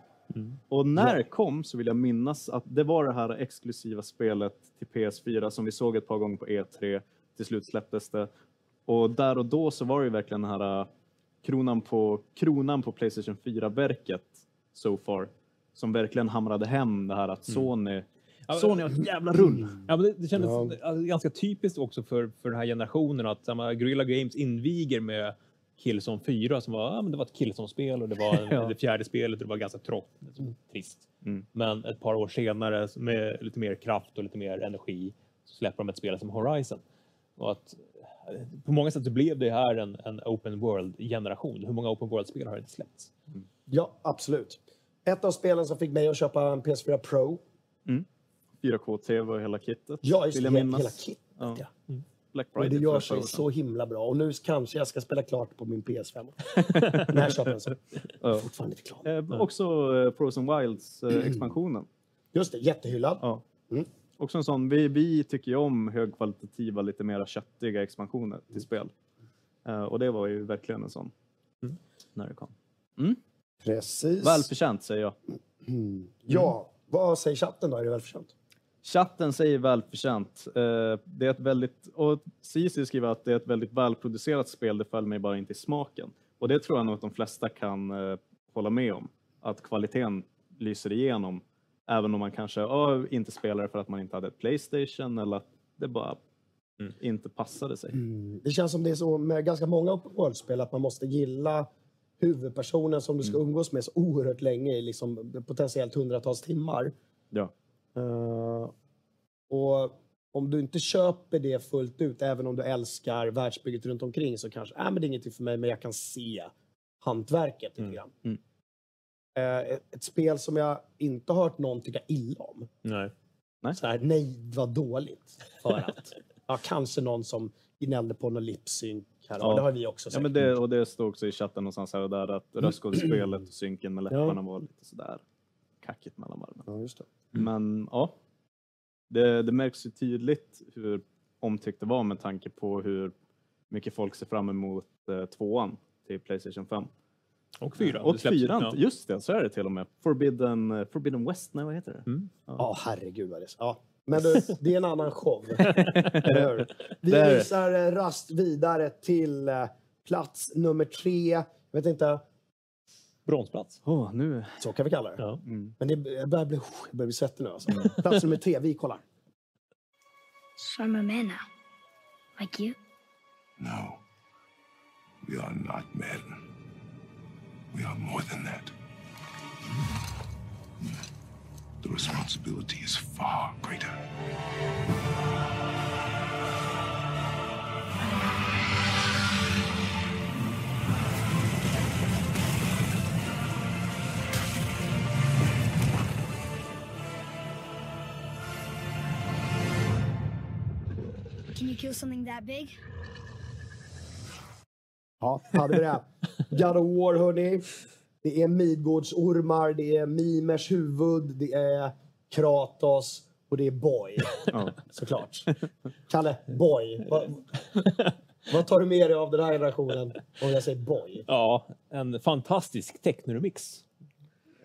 Och när det kom så vill jag minnas att det var det här exklusiva spelet till PS4 som vi såg ett par gånger på E3. Till slut släpptes det. Och där och då så var det ju verkligen den här äh, kronan på, kronan på Playstation 4-verket so far. Som verkligen hamrade hem det här att Sony, Sony har ett jävla rull. Ja, men det, det kändes Ja. alltså, ganska typiskt också för, för den här generationen att samma Guerrilla Games inviger med Killzone 4 som var, ja, men det var ett Killzone-spel och det var Ja. det fjärde spelet och det var ganska trått, liksom, trist. Mm. Men ett par år senare med lite mer kraft och lite mer energi så släpper de ett spel som Horizon. Och att, på många sätt så blev det här en, en open world-generation. Hur många open world-spel har inte släppts? Ja, absolut. Ett av spelen som fick mig att köpa en PS4 Pro. 4K-TV och hela kittet. Ja, just det. Hela, hela kittet, Ja. ja. Black Och det Friday gör sig så himla bra. Och nu kanske jag ska spela klart på min PS5. När jag köper en sån. Ja. Fortfarande inte klar. Eh, också eh, Frozen Wilds eh, expansionen. Just det, jättehyllad. Ja. Mm. Också en sån, vi, vi tycker ju om högkvalitativa, lite mera köttiga expansioner till spel. Eh, och det var ju verkligen en sån. När det kom. Precis. Välförtjänt säger jag. Ja, vad säger chatten då? Är det välförtjänt? Chatten säger välförtjänt. Eh, det är ett väldigt, och Cici skriver att det är ett väldigt välproducerat spel, det föll mig bara inte i smaken. Och det tror jag nog att de flesta kan eh, hålla med om. Att kvaliteten lyser igenom. Även om man kanske ja, inte spelar det för att man inte hade ett Playstation eller att det bara inte passade sig. Det känns som det är så med ganska många open world-spel att man måste gilla huvudpersonen som du ska umgås med så oerhört länge, liksom potentiellt hundratals timmar. Ja. Eh, och om du inte köper det fullt ut, även om du älskar världsbygget runt omkring så kanske, äh, men det är ingenting för mig, men jag kan se hantverket lite grann. Mm. Eh, ett, ett spel som jag inte har hört någon tycka illa om. Nej. Nej. Så här, nej, vad dåligt. För att. Ja, kanske någon som gnällde på någon lipsynk här. Ja. Ja. Det har vi också Ja, sett. men det, och det står också i chatten någonstans här och där att röstskådespelet och synken med läpparna var lite sådär kackigt mellan varven. Ja, just det. Men ja, det, det märks ju tydligt hur omtyckt det var med tanke på hur mycket folk ser fram emot eh, tvåan till Playstation 5. Och fyran. Och Det släpps- fyran, ja. just det, så är det till och med. Forbidden, eh, Forbidden West, nej vad heter det? Mm. Ja, herregud vad det är. Ja. Men du, det är en annan show. Eller hur? Vi visar rast vidare till eh, plats nummer tre. Jag vet inte, Bronsplats. Åh, nu... så kan vi kalla det. Ja. Men det börjar bli, jag börjar bli svettig nu alltså. Plats nummer tre, vi kollar. A man now. Like you? No. We are not men. We are more than that. The responsibility is far greater. Can you kill something that big? Ja, hade vi det. God of War, hörni. Det är Midgårdsormar, det är Mimers huvud, det är Kratos och det är Boy. Ja. Såklart. Kalle, Boy. Vad, vad tar du med dig av den här generationen om jag säger Boy? Ja, en fantastisk technoremix.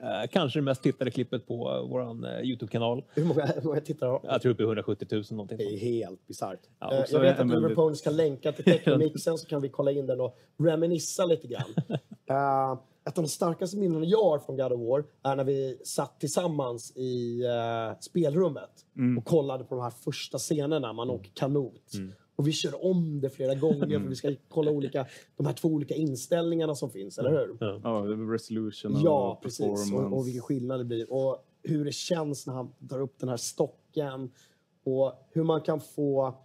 Eh, kanske det mest tittade klippet på uh, vår uh, Youtube-kanal. Hur många, hur många tittare har Jag tror uppe i 170 000 någonting. Det är helt bisarrt. Ja, Eh, också jag vet en att väldigt- Liverpool ska länka till Technomixen så kan vi kolla in den och reminissa lite grann. Eh, ett av de starkaste minnena jag har från God of War är när vi satt tillsammans i eh, spelrummet och kollade på de här första scenerna. Man åker kanot. Och vi kör om det flera gånger för vi ska kolla olika, de här två olika inställningarna som finns, eller hur? Ja. Ja, resolution och Ja, precis. Och, och vilken skillnad det blir. Och hur det känns när han tar upp den här stocken. Och hur man kan få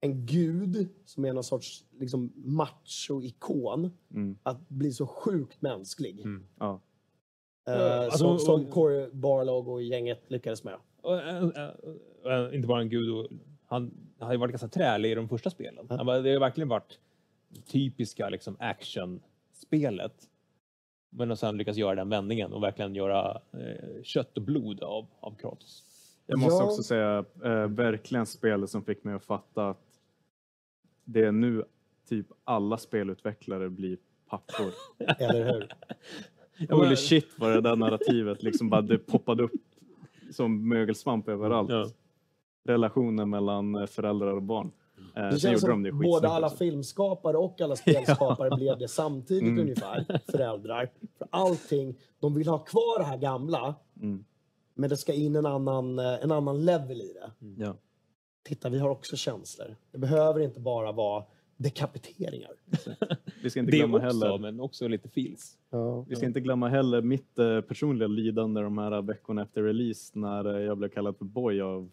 en gud som är någon sorts liksom, macho-ikon Mm. att bli så sjukt mänsklig. Ja. Eh, Alltså, som, som och- Corey Barlog och gänget lyckades med. Och, eh, eh, eh, inte bara en gud. och- Han har ju varit ganska trälig i de första spelen. Han bara, det har verkligen varit typiska liksom, actionspelet. Men att sen lyckas göra den vändningen och verkligen göra eh, kött och blod av, av Kratos. Jag måste Ja. också säga, eh, verkligen spelet som fick mig att fatta att det är nu typ alla spelutvecklare blir pappor. Eller hur? Holy shit vad det där narrativet liksom bara det poppade upp som mögelsvamp överallt. Ja. Relationen mellan eh, föräldrar och barn. Eh, Det sen känns gjorde de det som både alla också. filmskapare och alla spelskapare blev det samtidigt Mm. ungefär, föräldrar. För allting, de vill ha kvar det här gamla, Mm. men det ska in en annan, eh, en annan level i det. Ja. Titta, vi har också känslor. Det behöver inte bara vara dekapiteringar. Vi ska inte glömma också, heller men också lite feels. Ja. Vi ska inte glömma heller mitt eh, personliga lidande de här veckorna efter release när eh, jag blev kallad för boy av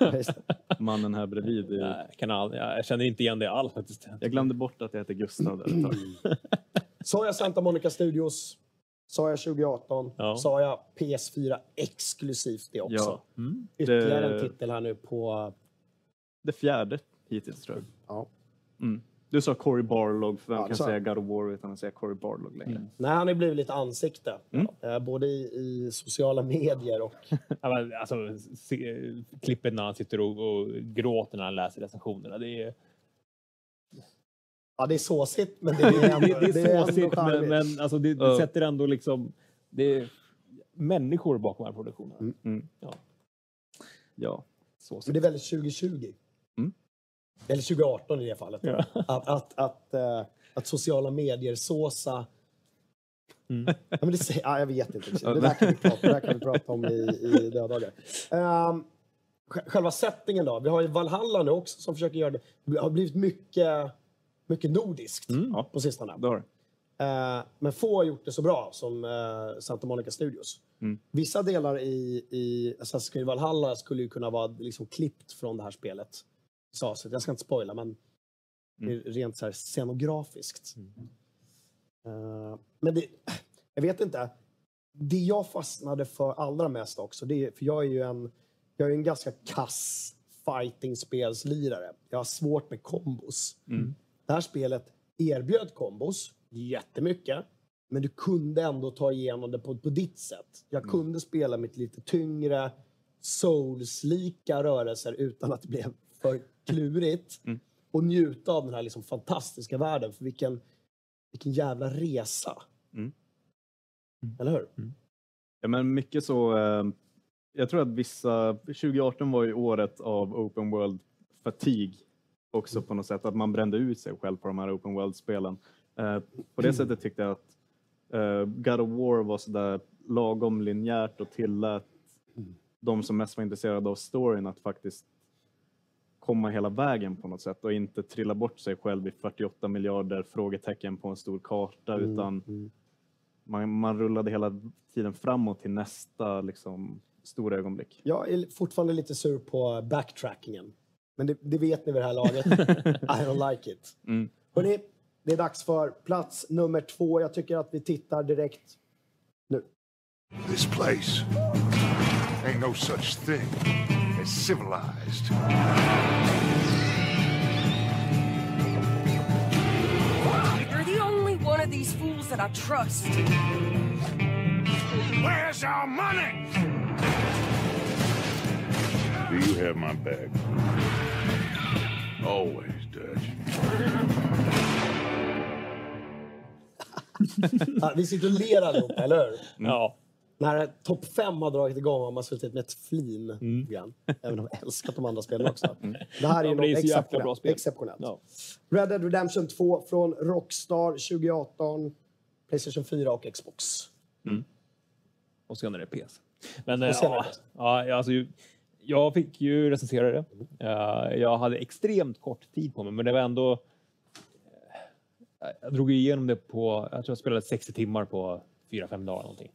mannen här bredvid. i- Jag, kan all, jag känner inte igen det alls faktiskt. Jag glömde bort att jag heter Gustav där ett tag. Sa jag Santa Monica Studios? Sa jag 2018? Ja. Sa jag PS4 exklusivt det också? Ja. Mm. Ytterligare Det- en titel här nu på... Det fjärde hittills tror jag. Ja. Mm. Du sa Cory Barlog, för vem Ja, kan säga. God of War utan att säga Cory Barlog längre? Nej, han har blivit lite ansikte. Mm. Eh, både i, i sociala medier och... Alltså, se, klippet när han sitter och, och gråter när han läser recensionerna. Det är, Ja, det är såsigt, men det är ändå, det, det är ändå såsigt, men, men alltså, det, det sätter ändå liksom... Det är människor bakom de här produktionerna. Mm. Ja. Ja. Såsigt. Men det är väldigt 2020. Mm. Eller 2018 i det fallet. Ja. Att, att, att, eh, att sociala medier såsa... Mm. Ja, men det, säger- ja, jag vet inte. Det där kan vi prata, det där kan vi prata om i, i döddagar. Um, själva settingen då? Vi har ju Valhalla nu också som försöker göra det. Det har blivit mycket, mycket nordiskt Mm. Ja. på sistone. Det har. Eh, men få har gjort det så bra som eh, Santa Monica Studios. Mm. Vissa delar i, i Assassin's Creed Valhalla skulle ju kunna vara liksom klippt från det här spelet. Så jag ska inte spoila, men är rent så här scenografiskt. Eh, men det, jag vet inte. Det jag fastnade för allra mest också, det är, för jag är ju en, jag är en ganska kass fighting-spelslirare. Jag har svårt med kombos. Mm. Det här spelet erbjöd kombos jättemycket, men du kunde ändå ta igenom det på, på ditt sätt. Jag kunde spela mitt lite tyngre, souls-lika rörelser utan att det blev för klurigt. Mm. Och njuta av den här liksom fantastiska världen. För vilken, Vilken jävla resa. Mm. Eller hur? Ja, men mycket så. Eh, jag tror att vissa, 2018 var ju året av open world fatigue också på något sätt, att man brände ut sig själv på de här open world-spelen. Eh, på det sättet tyckte jag att eh, God of War var sådär lagom linjärt och tillät de som mest var intresserade av storyn att faktiskt komma hela vägen på något sätt och inte trilla bort sig själv i 48 miljarder frågetecken på en stor karta Mm, utan mm. man, man rullade hela tiden framåt till nästa liksom, stora ögonblick. Jag är fortfarande lite sur på backtrackingen. Men det, det vet ni vid det här laget. I don't like it. Mm. Hörrni, det är dags för plats nummer två. Jag tycker att vi tittar direkt nu. This place ain't no such thing civilized. You're the only one of these fools that I trust. Where's our money? Do you have my bag? Always, Dutch. Ja, vi sitter och ler allihopa, eller hur? Ja. När topp fem har dragit igång har man suttit med ett flin. Mm. Grann. Även om jag älskat de andra spelen också. Det här är ju något exceptionellt. bra spel. exceptionellt. Ja. Red Dead Redemption 2 från Rockstar 2018. Playstation 4 och Xbox. Och senare PS. Men eh, Och senare ja, ja, alltså, jag fick ju recensera det. Eh, jag hade extremt kort tid på mig, men det var ändå... eh, Jag drog igenom det på, jag tror jag spelade 60 timmar på 4-5 dagar någonting.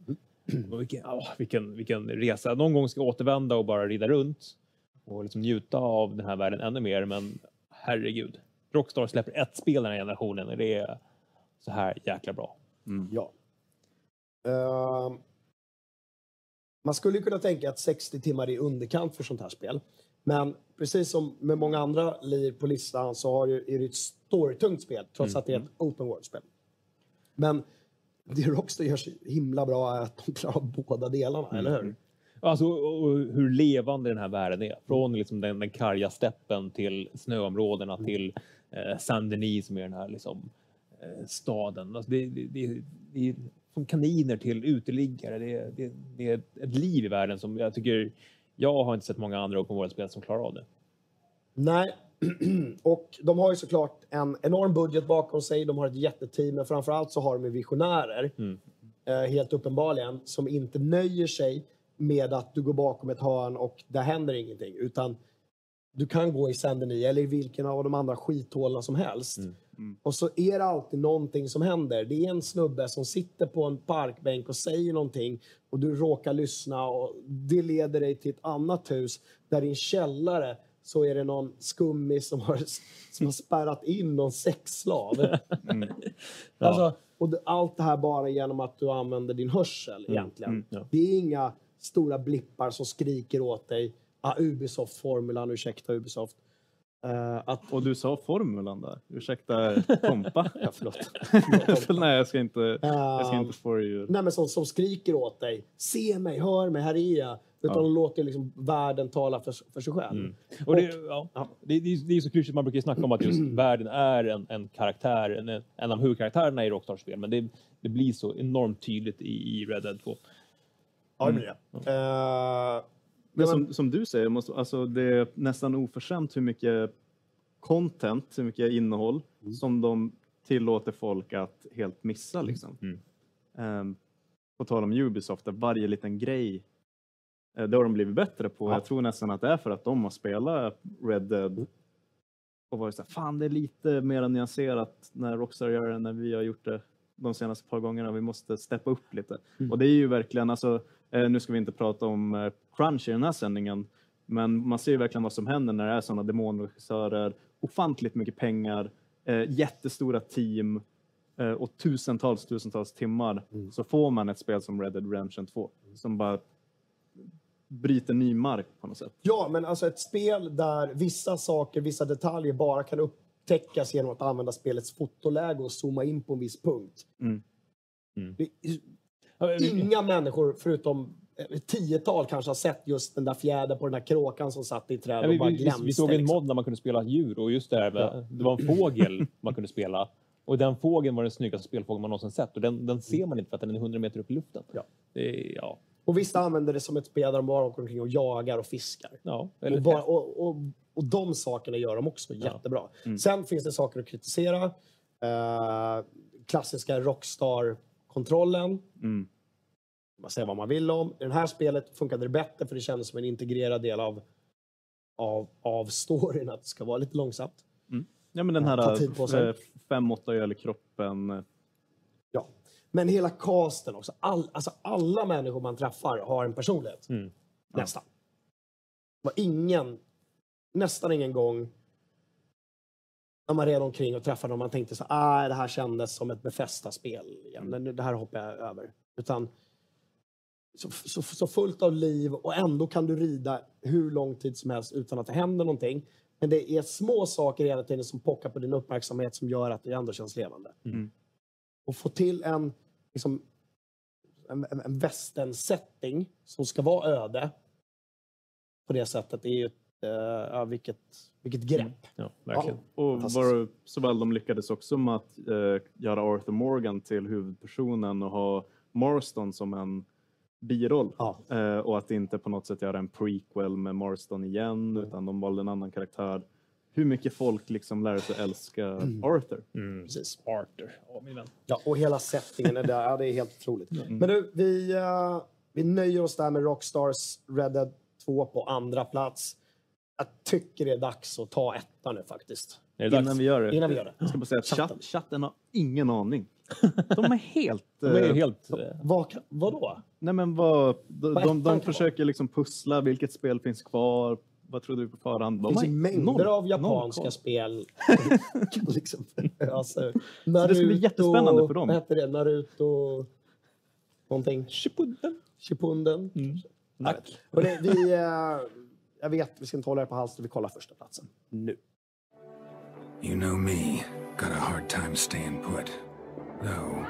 Och vilken, ja, vilken, vilken resa. Någon gång ska jag återvända och bara rida runt och liksom njuta av den här världen ännu mer, men herregud. Rockstar släpper ett spel den här generationen och det är så här jäkla bra. Ja. Ehm, man skulle kunna tänka att 60 timmar är underkant för sånt här spel. Men precis som med många andra lir på listan så har ju, är det ett storytungt spel trots att det är ett open world-spel. Men det Rockstar gör så himla bra är att de klarar av båda delarna, eller hur? Alltså och och hur levande den här världen är. Från liksom den, den karga steppen till snöområdena till eh, Saint-Denis som är den här liksom, eh, staden. Alltså det, det, det, det är från kaniner till uteliggare. Det, det, det är ett liv i världen som jag tycker jag har inte sett många andra open world-spel som klarar av det. Nej, och de har ju såklart en enorm budget bakom sig. De har ett jätteteam, men framförallt så har de visionärer. Eh, helt uppenbarligen, som inte nöjer sig med att du går bakom ett hörn och det händer ingenting. Utan du kan gå i Saint-Denis eller i vilken av de andra skithålorna som helst. Och så är det alltid någonting som händer. Det är en snubbe som sitter på en parkbänk och säger någonting och du råkar lyssna och det leder dig till ett annat hus där en källare så är det någon skummis som har, som har spärrat in någon sexslav. Alltså, och det, allt det här bara genom att du använder din hörsel egentligen. mm, ja. Det är inga stora blippar som skriker åt dig. Ah, Ubisoft-formulan, ursäkta Ubisoft. Eh, att, Och du sa formulan där. Ursäkta Tompa. ja, förlåt. Nej, jag ska inte, jag ska inte det ur. Nej, men som, som skriker åt dig. Se mig, hör mig, här är jag. Utan Ja. de låter liksom världen tala för, för sig själv. Mm. Och det, ja, det, det, är- det är så klyschigt, man brukar ju snacka om att just världen är en, en karaktär, en, en av huvudkaraktärerna i Rockstar-spel, men det, det blir så enormt tydligt i, i Red Dead 2. Ja, det blir det. Eh, Men men- som, som du säger, måste, alltså det är nästan oförskämt hur mycket content, hur mycket innehåll som de tillåter folk att helt missa. Liksom. Mm. Ehm, på tal om Ubisoft, där varje liten grej, det har de blivit bättre på. Ja. Jag tror nästan att det är för att de har spelat Red Dead och varit så här, fan det är lite mer nyanserat när Rockstar gör det, när vi har gjort det de senaste par gångerna. Vi måste steppa upp lite. Mm. Och det är ju verkligen, alltså, eh, nu ska vi inte prata om eh, crunch i den här sändningen, men man ser ju verkligen vad som händer när det är sådana demonregissörer, ofantligt mycket pengar, eh, jättestora team eh, och tusentals, tusentals timmar. Så får man ett spel som Red Dead Redemption 2 som bara bryter ny mark på något sätt. Ja, men alltså ett spel där vissa saker, vissa detaljer bara kan upptäckas genom att använda spelets fotoläge och zooma in på en viss punkt. Mm. Mm. Inga människor, förutom ett tiotal, kanske har sett just den där fjädern på den där kråkan som satt i träd Ja, och vi, bara vi, glänste. vi såg en liksom. mod där man kunde spela djur och just det här, med- det var en fågel man kunde spela Och den fågeln var den snyggaste spelfågeln man någonsin sett och den, den ser man inte för att den är 100 meter upp i luften. Ja. Det ja. Och vissa använder det som ett spel där de bara åker omkring och jagar och fiskar. Ja, och, bara, och, och, och de sakerna gör de också jättebra. Mm. Sen finns det saker att kritisera. Eh, klassiska Rockstar-kontrollen. Mm. Man säger vad man vill om. I det här spelet funkade det bättre för det kändes som en integrerad del av, av, av storyn att det ska vara lite långsamt. Ja, men den här Ta tid på sig. eh, fem, åtta öl i kroppen. Ja. Men hela casten också. All, alltså alla människor man träffar har en personlighet. Mm. Nästan. Det var ingen, nästan ingen gång när man red omkring och träffade någon man tänkte så ah, det här kändes som ett Befästa-spel. Men det här hoppar jag över. Utan så, så, så fullt av liv och ändå kan du rida hur lång tid som helst utan att det händer någonting. Men det är små saker hela tiden som pockar på din uppmärksamhet som gör att det ändå känns levande. Mm. Och få till en, liksom, en, en, en western-setting som ska vara öde på det sättet är ju ett, eh, ja, vilket, vilket grepp. Ja, verkligen. Och Fantastiskt. var så väl de lyckades också med att eh, göra Arthur Morgan till huvudpersonen och ha Marston som en biroll. Eh, och att inte på något sätt göra en prequel med Marston igen, utan de valde en annan karaktär. Hur mycket folk liksom lärde sig älska Arthur. Precis. Arthur. Ja, min vän. Ja, och hela settingen är där. Ja, det är helt otroligt. Mm. Men du, vi, eh, vi nöjer oss där med Rockstars Red Dead 2 på andra plats. Jag tycker det är dags att ta ettan nu faktiskt. Är det dags? Innan vi gör det. Innan vi gör det. Jag ska bara säga att Chatten. chatten, chatten har ingen aning. De är helt... De är eh, helt... eh, Vad, vadå? Nej men vad, de, Vad de, de kvar? försöker liksom pussla, vilket spel finns kvar? Vad trodde du på förhand? Det De finns mängder noll- av noll japanska koll. spel. liksom, alltså, det ska bli jättespännande för dem. Vad heter det? Naruto... Någonting. Shippuden. Shippuden. Mm. Nack. Hörrni, vi, eh, jag vet, vi ska inte hålla er på halsen. Vi kollar första platsen nu. You know me, got a hard time staying put. Though.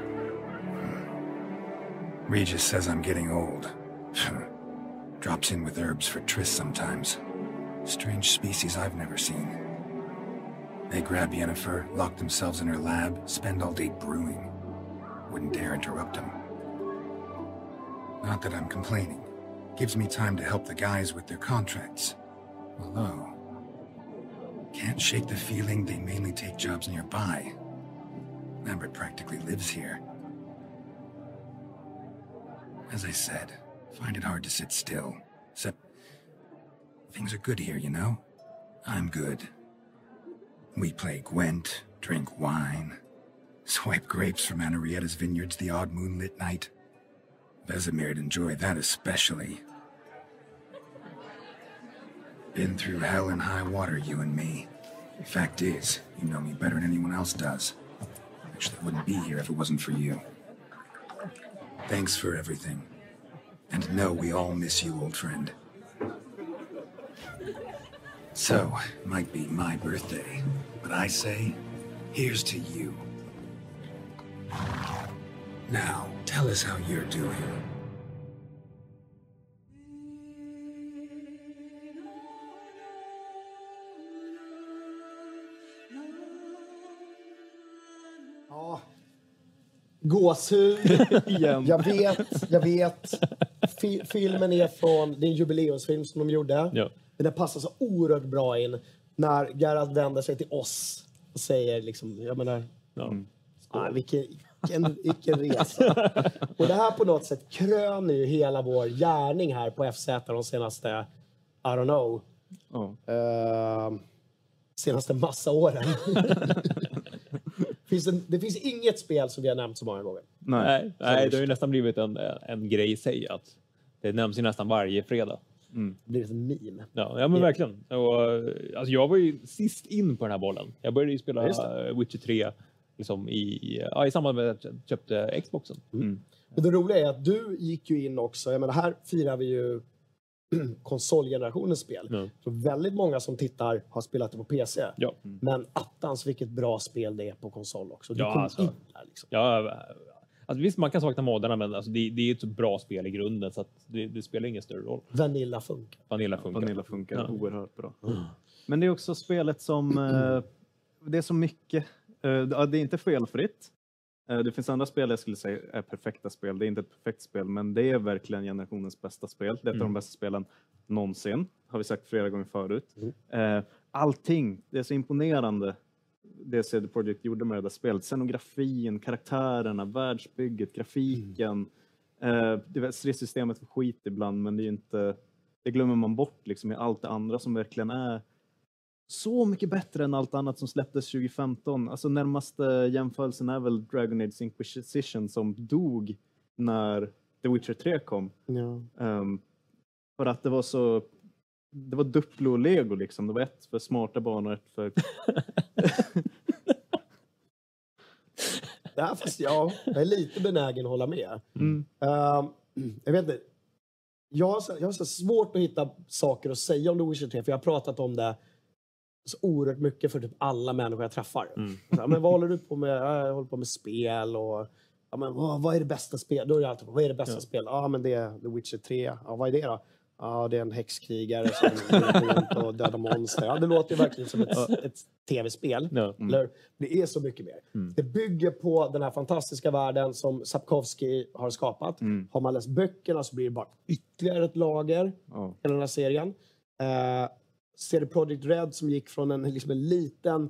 hmm. Regis says I'm getting old. Drops in with herbs for trysts sometimes. Strange species I've never seen. They grab Yennefer, lock themselves in her lab, spend all day brewing. Wouldn't dare interrupt them. Not that I'm complaining. Gives me time to help the guys with their contracts. Although, can't shake the feeling they mainly take jobs nearby. Lambert practically lives here. As I said, find it hard to sit still. Except, things are good here, you know? I'm good. We play Gwent, drink wine, swipe grapes from Anarietta's vineyards the odd moonlit night. Vesemir'd enjoy that especially. Been through hell and high water, you and me. Fact is, you know me better than anyone else does. I actually, I wouldn't be here if it wasn't for you. Thanks for everything. And know we all miss you, old friend. So, might be my birthday, but I say, here's to you. Now, tell us how you're doing. Ja. Gåshud. Igen. Jag vet, jag vet. Fi- filmen är från, det är en jubileumsfilm som de gjorde. Ja. Men den passar så oerhört bra in när Geralt vänder sig till oss och säger liksom, jag menar, Ja. ah, vilken, vilken, vilken resa. och det här på något sätt kröner ju hela vår gärning här på FZ de senaste, I don't know, Ja. eh, senaste massa åren. finns det, det finns inget spel som vi har nämnt så många gånger. Nej. Nej, nej, det har ju nästan blivit en, en grej i sig att det nämns ju nästan varje fredag. Det blir ett meme. Ja, ja men verkligen. Och, eh, alltså, jag var ju sist in på den här bollen. Jag började ju spela eh, Witcher 3 liksom i, ja, i samband med att jag köpte Xboxen. Men det roliga är att du gick ju in också, jag menar här firar vi ju konsolgenerationens spel. Ja. Så väldigt många som tittar har spelat det på PC. Ja. Men attans vilket bra spel det är på konsol också. Du Ja, kom alltså. in där liksom. Ja, alltså, visst, man kan sakna moddarna, men alltså, det, det är ett så bra spel i grunden så att det, det spelar ingen större roll. Vanilla funkar. Vanilla funkar. Vanilla funkar Ja. oerhört bra. Men det är också spelet som... Eh, det är så mycket Eh, det är inte felfritt. Eh, Det finns andra spel jag skulle säga är perfekta spel. Det är inte ett perfekt spel, men det är verkligen generationens bästa spel. Det är ett av de Mm. bästa spelen någonsin, har vi sagt flera gånger förut. Eh, Allting, det är så imponerande det CD Projekt gjorde med det där spelet. Scenografin, karaktärerna, världsbygget, grafiken. Eh, det vet, stridssystemet får skit ibland, men det är ju inte... Det glömmer man bort liksom i allt det andra som verkligen är så mycket bättre än allt annat som släpptes 2015. Alltså närmaste jämförelsen är väl Dragon Age Inquisition som dog när The Witcher 3 kom. Ja. Ehm, för att det var så... Det var Duplo och Lego liksom. Det var ett för smarta barn och ett för... Ja, fast ja, jag är lite benägen att hålla med. Mm. Ehm, jag vet inte. Jag har, så, jag har så svårt att hitta saker att säga om The Witcher 3, för jag har pratat om det så oerhört mycket för typ alla människor jag träffar. Så, här, men vad håller du på med? "Ja, Jag håller på med spel och ja, men, vad, vad är det bästa spel? Då är det alltid, vad är det bästa Ja. spel? Ja, men det är The Witcher 3. Ja, vad är det då? Ja, det är en häxkrigare som går runt och dödar monster. Ja, det låter ju verkligen som ett, ett tv-spel. Ja. Eller, det är så mycket mer. Det bygger på den här fantastiska världen som Sapkowski har skapat. Har man läst böckerna så blir det bara ytterligare ett lager Ja. hela den här serien. Eh, CD Projekt Red som gick från en, liksom en liten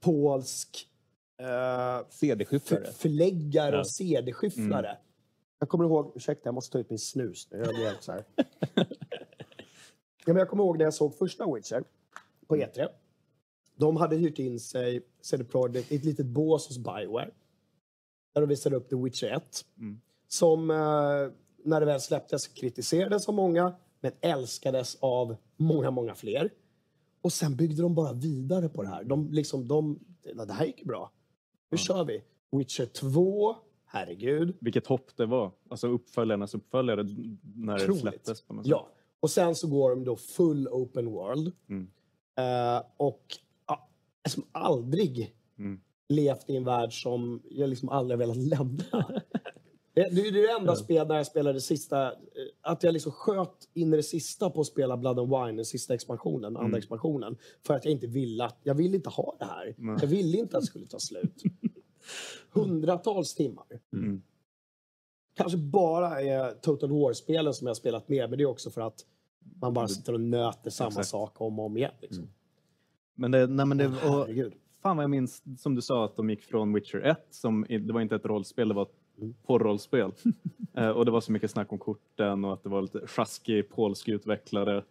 polsk eh, CD-skyfflare. för, förläggare Ja. och CD-skyfflare. Jag kommer ihåg, ursäkta jag måste ta ut min snus nu. Jag blir helt så här. ja, men jag kommer ihåg när jag såg första Witcher på E3. De hade hyrt in sig, CD Projekt, i ett litet bås hos Bioware. Där de visade upp The Witcher 1. Mm. Som eh, när det väl släpptes kritiserades av många, men älskades av många, många fler. Och sen byggde de bara vidare på det här. De liksom, de, det här gick bra. Nu kör vi. Witcher 2, herregud. Vilket hopp det var. Alltså uppföljarnas uppföljare när det Otroligt. släpptes på något Ja. Och sen så går de då full open world. Mm. Eh, och ja, som aldrig Mm. levt i en värld som jag liksom aldrig velat lämna. Det, det är det enda spel där jag spelade det sista, eh, att jag liksom sköt in i det sista på att spela Blood and Wine, den sista expansionen, andra expansionen. För att jag inte ville att, jag ville inte ha det här. Nej. Jag ville inte att det skulle ta slut. Hundratals timmar. Mm. Kanske bara är Total War-spelen som jag har spelat mer, men det är också för att man bara sitter och nöter samma Exakt. sak om och om igen. Liksom. Men det, nej men det, och, fan vad jag minns, som du sa, att de gick från Witcher 1, som, det var inte ett rollspel, det var ett porrrollspel. eh, och det var så mycket snack om korten och att det var lite sjaskig polsk utvecklare.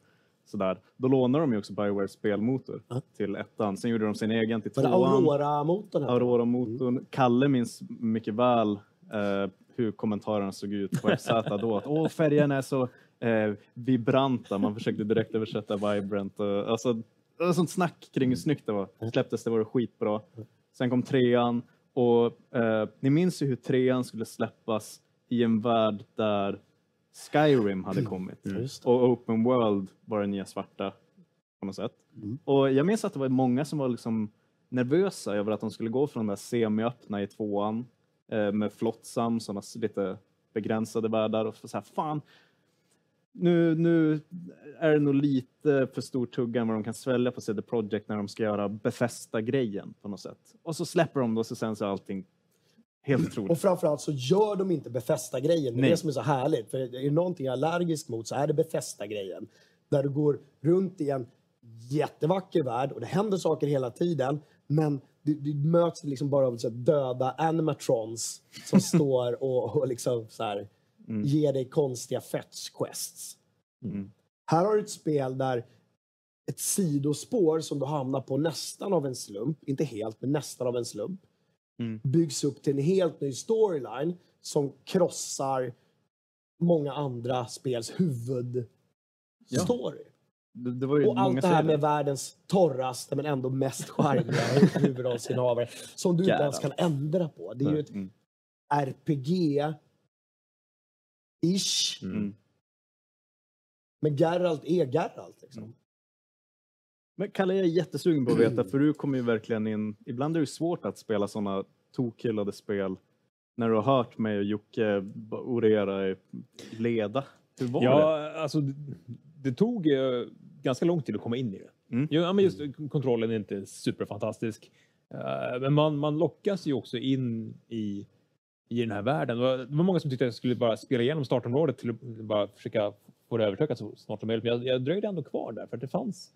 Sådär. Då lånade de ju också Biowares spelmotor till ettan. Sen gjorde de sin egen till tvåan. Aurora-motorn? Aurora-motorn. Kalle minns mycket väl eh, hur kommentarerna såg ut på FZ då. Att Åh, färgerna är så eh, vibranta. Man försökte direkt översätta vibrant. Och, alltså, sånt snack kring hur snyggt det var. Släpptes det var det skitbra. Sen kom trean och eh, ni minns ju hur trean skulle släppas i en värld där Skyrim hade kommit. Just det. Och Open World var det nya svarta på något sätt. Och jag minns att det var många som var liksom nervösa över att de skulle gå från de där semi-öppna i tvåan eh, med Flotsam, sådana lite begränsade världar och så här, fan, nu, nu är det nog lite för stor tugga än vad de kan svälja på CD Projekt när de ska göra befästa grejen på något sätt. Och så släpper de då så sen så är allting helt otroligt. Och framförallt så gör de inte befästa grejen. Det är det som är så härligt. För är det någonting jag är allergisk mot så är det befästa grejen. Där du går runt i en jättevacker värld och det händer saker hela tiden. Men du, du möts liksom bara av så döda animatrons som står och, och liksom så här, ger dig konstiga fetch quests. Mm. Här har du ett spel där ett sidospår som du hamnar på nästan av en slump, inte helt, men nästan av en slump, Mm. byggs upp till en helt ny storyline som krossar många andra spels huvudstory. Det, det ju Och allt det här med världens torraste men ändå mest charmiga huvudrollsinnehavare som du inte ens kan ändra på. Det är ju ett Mm. RPG-ish. Mm. Men Geralt är Geralt. Liksom. Men Kalle, jag är jättesugen på att veta, för du kommer ju verkligen in... Ibland är det svårt att spela sådana tokhyllade spel när du har hört mig och Jocke orera i leda. Hur var det? Ja, alltså det, det tog ganska lång tid att komma in i det. Mm. Ja, men just kontrollen är inte superfantastisk. Eh, men man, man lockas ju också in i, i den här världen. Det var, det var många som tyckte att jag skulle bara spela igenom startområdet till att bara försöka få det överstökat så snart som möjligt. Men jag, jag dröjde ändå kvar där för att det fanns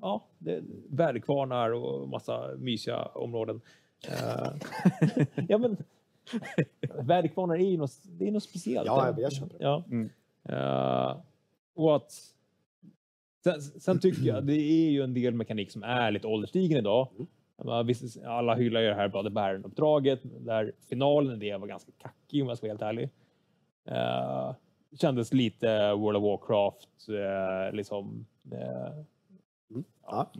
ja, det, väderkvarnar och massa mysiga områden. Eh, ja, men väderkvarnar är ju något, det är något speciellt. Ja, jag köper det. Ja. Eh, och att sen, sen tycker jag det är ju en del mekanik som är lite ålderstigen idag. Mm. Alla hyllar ju det här Brother Baron-uppdraget där finalen det var ganska kackig om jag ska vara helt ärlig. Uh, kändes lite World of Warcraft, uh, liksom. Mm. Ja.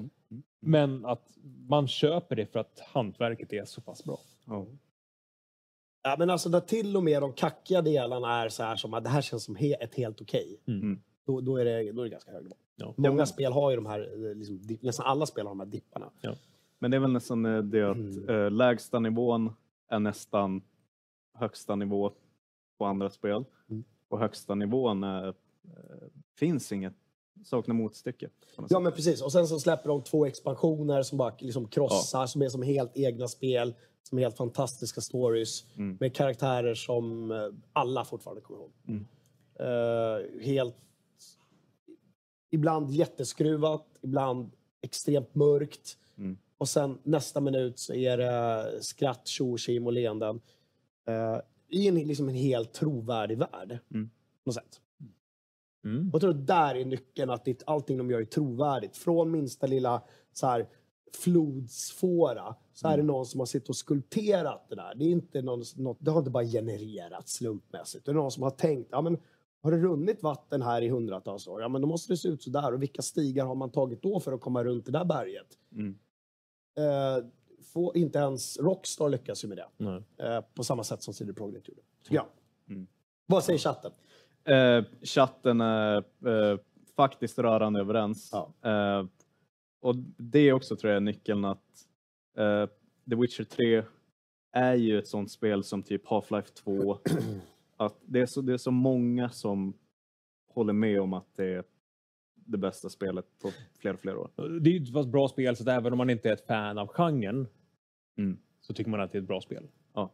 Men att man köper det för att hantverket är så pass bra. Ja, men alltså där till och med de kackiga delarna är så här som att det här känns som he ett helt okej. Mm. Då, då, är det, då är det ganska hög nivå. Ja. Många spel har ju de här, eh, liksom, dip- nästan alla spel har de här dipparna. Ja. Men det är väl nästan eh, det att Mm. eh, lägsta nivån är nästan högsta nivå på andra spel. Mm. Och högsta nivån är, finns inget, saknar motstycke. Ja men precis. Och sen så släpper de två expansioner som bara liksom krossar, som är som helt egna spel. Som är helt fantastiska stories. Mm. Med karaktärer som eh, alla fortfarande kommer ihåg. Mm. Eh, helt... Ibland jätteskruvat, ibland extremt mörkt. Mm. Och sen nästa minut så är det skratt, tjo, och leenden. Uh, I en, liksom en helt trovärdig värld. Mm. På något sätt. Mm. Jag tror att där är nyckeln, att det, allting de gör är trovärdigt. Från minsta lilla så här, flodsfåra så är det någon som har suttit och skulpterat det där. Det, är inte någon, något, det har inte bara genererats slumpmässigt. Det är någon som har tänkt, ja men har det runnit vatten här i hundratals år? Ja men då måste det se ut så där. Och vilka stigar har man tagit då för att komma runt det där berget? Mm. Eh, få, inte ens Rockstar lyckas ju med det. Eh, på samma sätt som CD Projekt gjorde. Jag. Mm. Vad säger chatten? Eh, chatten är eh, faktiskt rörande överens. Ja. Eh, och det också tror jag är nyckeln att eh, The Witcher 3 är ju ett sånt spel som typ Half-Life 2. att det, är så, det är så många som håller med om att det är det bästa spelet på flera, flera år. Det är ju ett bra spel så att även om man inte är ett fan av genren Mm. så tycker man att det är ett bra spel. Ja.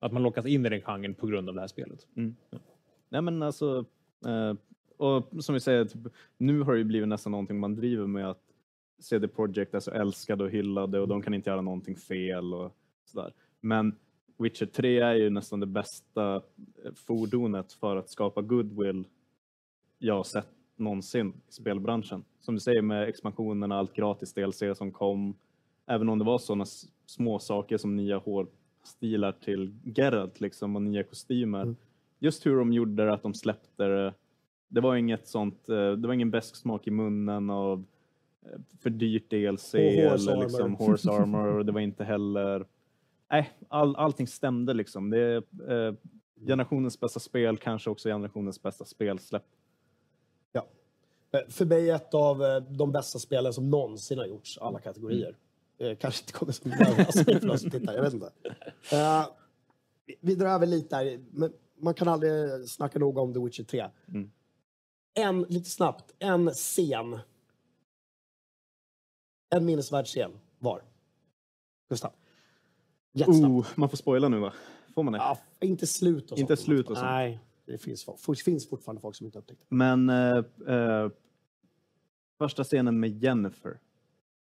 Att man lockas in i den genren på grund av det här spelet. Nej men alltså, eh, och som vi säger, typ, nu har det ju blivit nästan någonting man driver med att CD Projekt är så älskade och hyllade och de kan inte göra någonting fel och sådär. Men Witcher 3 är ju nästan det bästa eh, fordonet för att skapa goodwill jag har sett någonsin i spelbranschen. Som du säger med expansionerna, allt gratis DLC som kom. Även om det var sådana små saker som nya hårstilar till Geralt liksom och nya kostymer. Mm. Just hur de gjorde det, att de släppte det. Det var inget sånt, eh, det var ingen besk smak i munnen av eh, för dyrt DLC Och horse eller armor. liksom horse armor och det var inte heller Nej, all, allting stämde liksom. Det är eh, generationens bästa spel, kanske också generationens bästa spelsläpp. Ja. Eh, För mig ett av de bästa spelen som någonsin har gjorts, alla kategorier. Eh, Kanske inte kommer som överraskning för oss som tittar, jag vet inte. Vi- vi drar över lite här, men man kan aldrig snacka nog om The Witcher 3. Mm. En, lite snabbt, en scen. En minnesvärd scen var. Gustav. Jättesnabbt. Oh, man får spoila nu va? Får man det? Ja, inte slut och Inte sånt. slut och sånt. Nej, det finns, det finns fortfarande folk som inte upptäckt det. Men eh, eh, första scenen med Jennifer.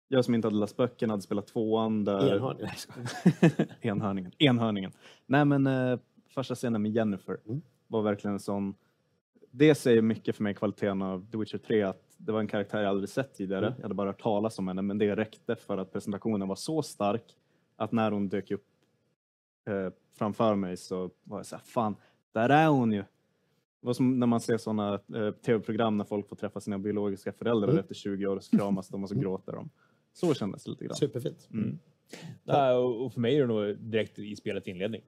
Jag som inte hade läst böckerna hade spelat tvåan. Där... Enhörning. Nej, jag skojar. Enhörningen. Enhörningen. Nej men eh, första scenen med Jennifer Mm. var verkligen en sån. Det säger mycket för mig kvaliteten av The Witcher 3 att det var en karaktär jag aldrig sett tidigare. Mm. Jag hade bara hört talas om henne men det räckte för att presentationen var så stark att när hon dök upp eh, framför mig så var jag så här, fan, där är hon ju. Det var som när man ser sådana eh, tv-program när folk får träffa sina biologiska föräldrar Mm. efter 20 år och så kramas de och så gråter de. Så kändes det lite grann. Superfint. Mm. Ja, och och för mig är det nog direkt i spelets inledning.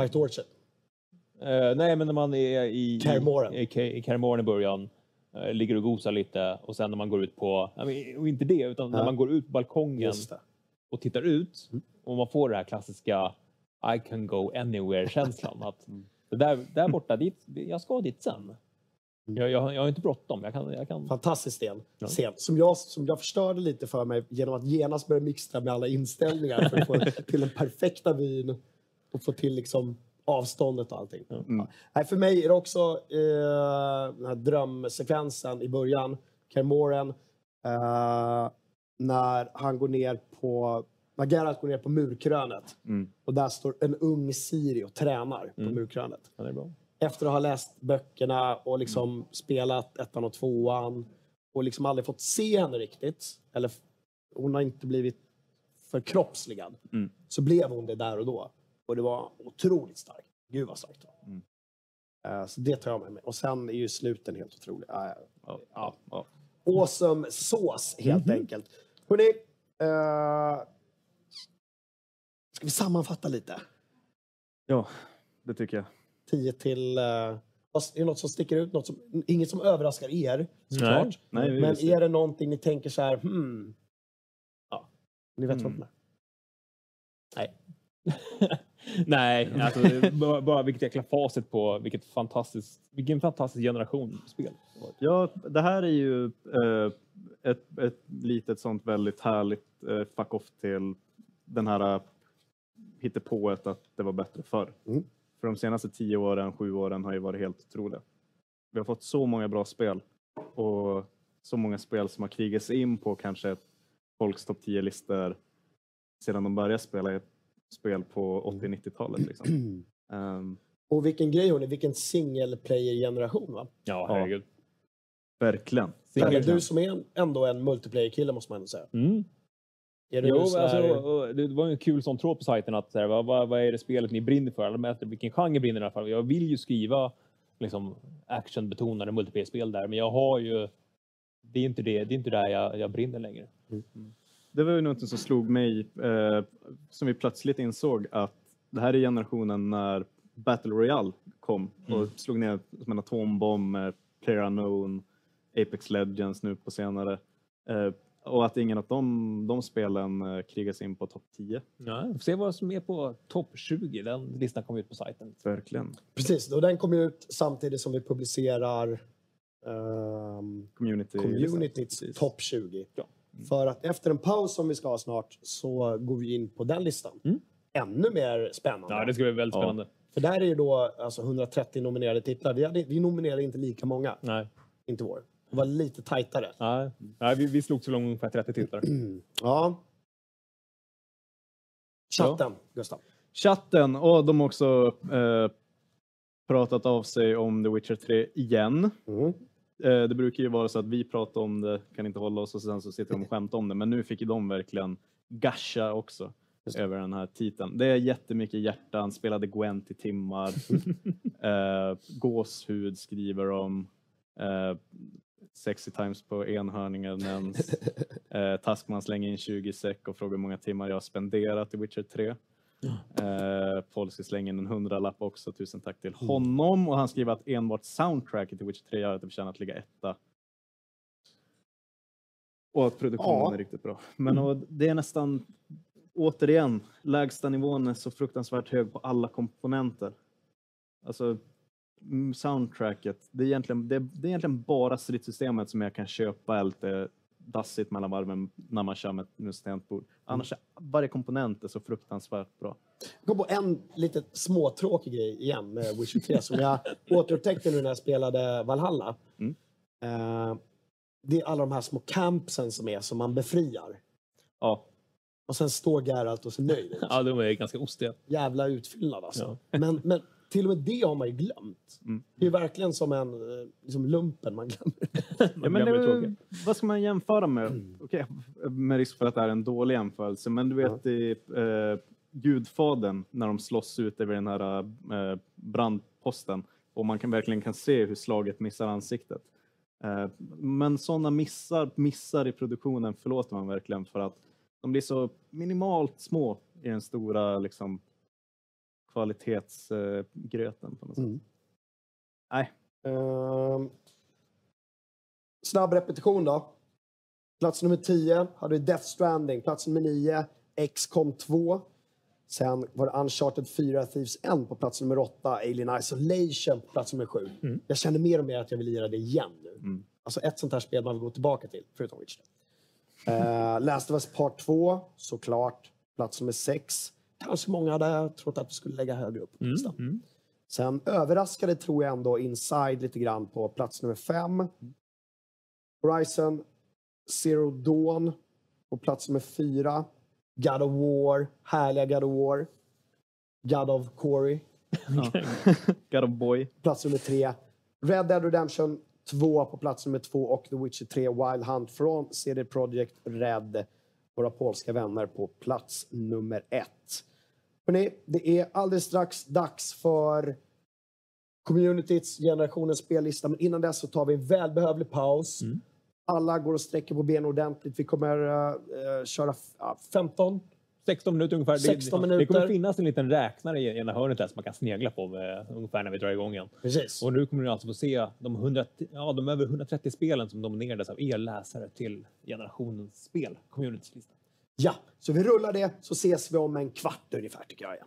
White Orchard. Eh, nej, men när man är i Kaer i, i, i början, eh, ligger och gosar lite och sen när man går ut på, men, och inte det, utan när Ja. man går ut på balkongen och tittar ut Mm. och man får det här klassiska I can go anywhere-känslan. att Mm. det där, där borta, dit, jag ska dit sen. Jag, jag, jag har inte bråttom. Jag kan, jag kan... Fantastisk scen. Ja. scen som, jag, som jag förstörde lite för mig genom att genast börja mixtra med alla inställningar för att få till den perfekta vyn och få till liksom avståndet och allting. Ja. Nej, för mig är det också eh, den här drömsekvensen i början, Kermoren, eh, när han går ner på när Geralt går ner på murkrönet Mm. och där står en ung Siri och tränar på Mm. murkrönet Ja, det är bra. efter att ha läst böckerna och liksom spelat ettan och tvåan och liksom aldrig fått se henne riktigt, eller hon har inte blivit förkroppsligad, Mm. så blev hon det där och då. Och det var otroligt starkt. Gud vad starkt. Mm. Eh, Så det tar jag med mig. Och sen är ju sluten helt otrolig. Ja, Ja, ja, ja. Awesome sås helt Mhm. enkelt. Hörrni, eh, ska vi sammanfatta lite? ja, det tycker jag. 10 till... Uh, är det något som sticker ut? Något som, inget som överraskar er, såklart. Nej, Men just är det någonting ni tänker så här, hmm... Ja, ni vet Mm. vad det är. Nej. Nej, alltså, bara, bara vilket jäkla facit på vilket fantastiskt, vilken fantastisk generation spel. Ja, det här är ju eh, ett, ett litet sånt väldigt härligt eh, fuck off till den här uh, hittepået att det var bättre förr. Mm. För de senaste tio åren, sju åren har ju varit helt otroliga. Vi har fått så många bra spel och så många spel som har krigat sig in på kanske folks topp 10-listor sedan de började spela ett spel på 80-90-talet. Liksom. Ehm, Och vilken grej hörni, vilken single player-generation va? Ja, herregud. verkligen. Pelle, du som är ändå en multiplayer-kille måste man ändå säga. Mm. Är du Jo, så alltså, här- och det var ju en kul sån tråd på sajten att så här, vad, vad, vad är det spelet ni brinner för? Eller mäter vilken genre brinner ni i alla fall? Jag vill ju skriva liksom, actionbetonade multiplayer-spel där, men jag har ju... Det är inte det, det är inte där jag, jag brinner längre. Det var ju något som slog mig, eh, som vi plötsligt insåg att det här är generationen när Battle Royale kom och Mm. slog ner som en atombomb med Player Unknown, Apex Legends nu på senare. Eh, och att ingen av de, de spelen eh, krigas in på topp 10. Ja, vi får se vad som är på topp 20. Den listan kommer ut på sajten. Verkligen. Precis, och den kommer ju ut samtidigt som vi publicerar ehm, Community. communityts topp 20. För att efter en paus som vi ska ha snart så går vi in på den listan. Ännu mer spännande. Ja, det ska bli väldigt Ja. spännande. För där är ju då alltså 130 nominerade titlar. Vi, hade, vi nominerade inte lika många. Nej. Inte vår. Det var lite tajtare. Nej, Nej vi, vi slog så långt ungefär 30 titlar. Ja. Chatten, Gustav. Chatten, och de har också eh, pratat av sig om The Witcher 3 igen. Mm. Eh, det brukar ju vara så att vi pratar om det, kan inte hålla oss och sen så sitter de och skämtar om det. Men nu fick ju de verkligen gasha också över den här titeln. Det är jättemycket hjärtan, spelade Gwent i timmar. eh, gåshud skriver de. Eh, Sexy times på enhörningar nämns. Eh, Taskman slänger in 20 säck och frågar hur många timmar jag har spenderat i Witcher 3. Eh, Polsky slänger in en hundralapp också. Tusen tack till honom. Och han skriver att enbart soundtracket i Witcher 3 gör att det förtjänar att ligga etta. Och att produktionen Ja. är riktigt bra. Men och det är nästan, återigen, lägsta nivån är så fruktansvärt hög på alla komponenter. Alltså, mm, soundtracket, det är, egentligen, det, är, det är egentligen bara stridssystemet som jag kan köpa lite dassigt mellan varven när man kör med ett mus tangentbord. Annars är varje komponent är så fruktansvärt bra. Jag kom på en lite småtråkig grej igen med Witcher 3 som jag återupptäckte nu när jag spelade Valhalla. Mm. Eh, det är alla de här små campsen som är som man befriar. Ja, Och sen står Geralt och ser nöjd ut. Ja, de är ganska ostiga. Jävla utfyllnad alltså. Men, men till och med det har man ju glömt. Mm. Det är verkligen som en eh, liksom lumpen man glömmer. Ja, men glömmer det, vad ska man jämföra med? Okej, med risk för att det är en dålig jämförelse, men du vet i eh, Gudfadern när de slåss ut över den här eh, brandposten och man kan verkligen kan se hur slaget missar ansiktet. Eh, men sådana missar, missar i produktionen förlåter man verkligen för att de blir så minimalt små i den stora liksom, kvalitetsgröten på något sätt. Mm. Nej, Ehm, snabb repetition då. Plats nummer 10 hade vi Death Stranding. Plats nummer 9 XCOM 2. Sen var det Uncharted 4 Thieves End på plats nummer 8, Alien Isolation på plats nummer 7. Jag känner mer och mer att jag vill lira det igen nu. Alltså ett sånt här spel man vill gå tillbaka till, förutom Witcher. Uh, Last of Us Part 2, såklart. Plats nummer 6. Kanske många hade trott att vi skulle lägga högre upp på listan. Sen överraskade tror jag ändå Inside lite grann på plats nummer 5. Horizon Zero Dawn på plats nummer 4. God of War, härliga God of War. God of Corey, God of Boy. plats nummer 3. Red Dead Redemption 2 på plats nummer 2 och The Witcher 3 Wild Hunt från CD Projekt Red. Våra polska vänner på plats nummer 1. Hörrni, det är alldeles strax dags för communityts generationens spellista. Men innan dess så tar vi en välbehövlig paus. Alla går och sträcker på benen ordentligt. Vi kommer uh, köra f- ja, 15 16 minuter ungefär. 16 det, minuter. Det kommer finnas en liten räknare i ena hörnet där som man kan snegla på med, ungefär när vi drar igång igen. Precis. Och nu kommer ni alltså få se de, 100, ja, de över 130 spelen som nominerades av er läsare till generationens spel, communitylista. Ja, så vi rullar det så ses vi om en kvart ungefär tycker jag. Igen.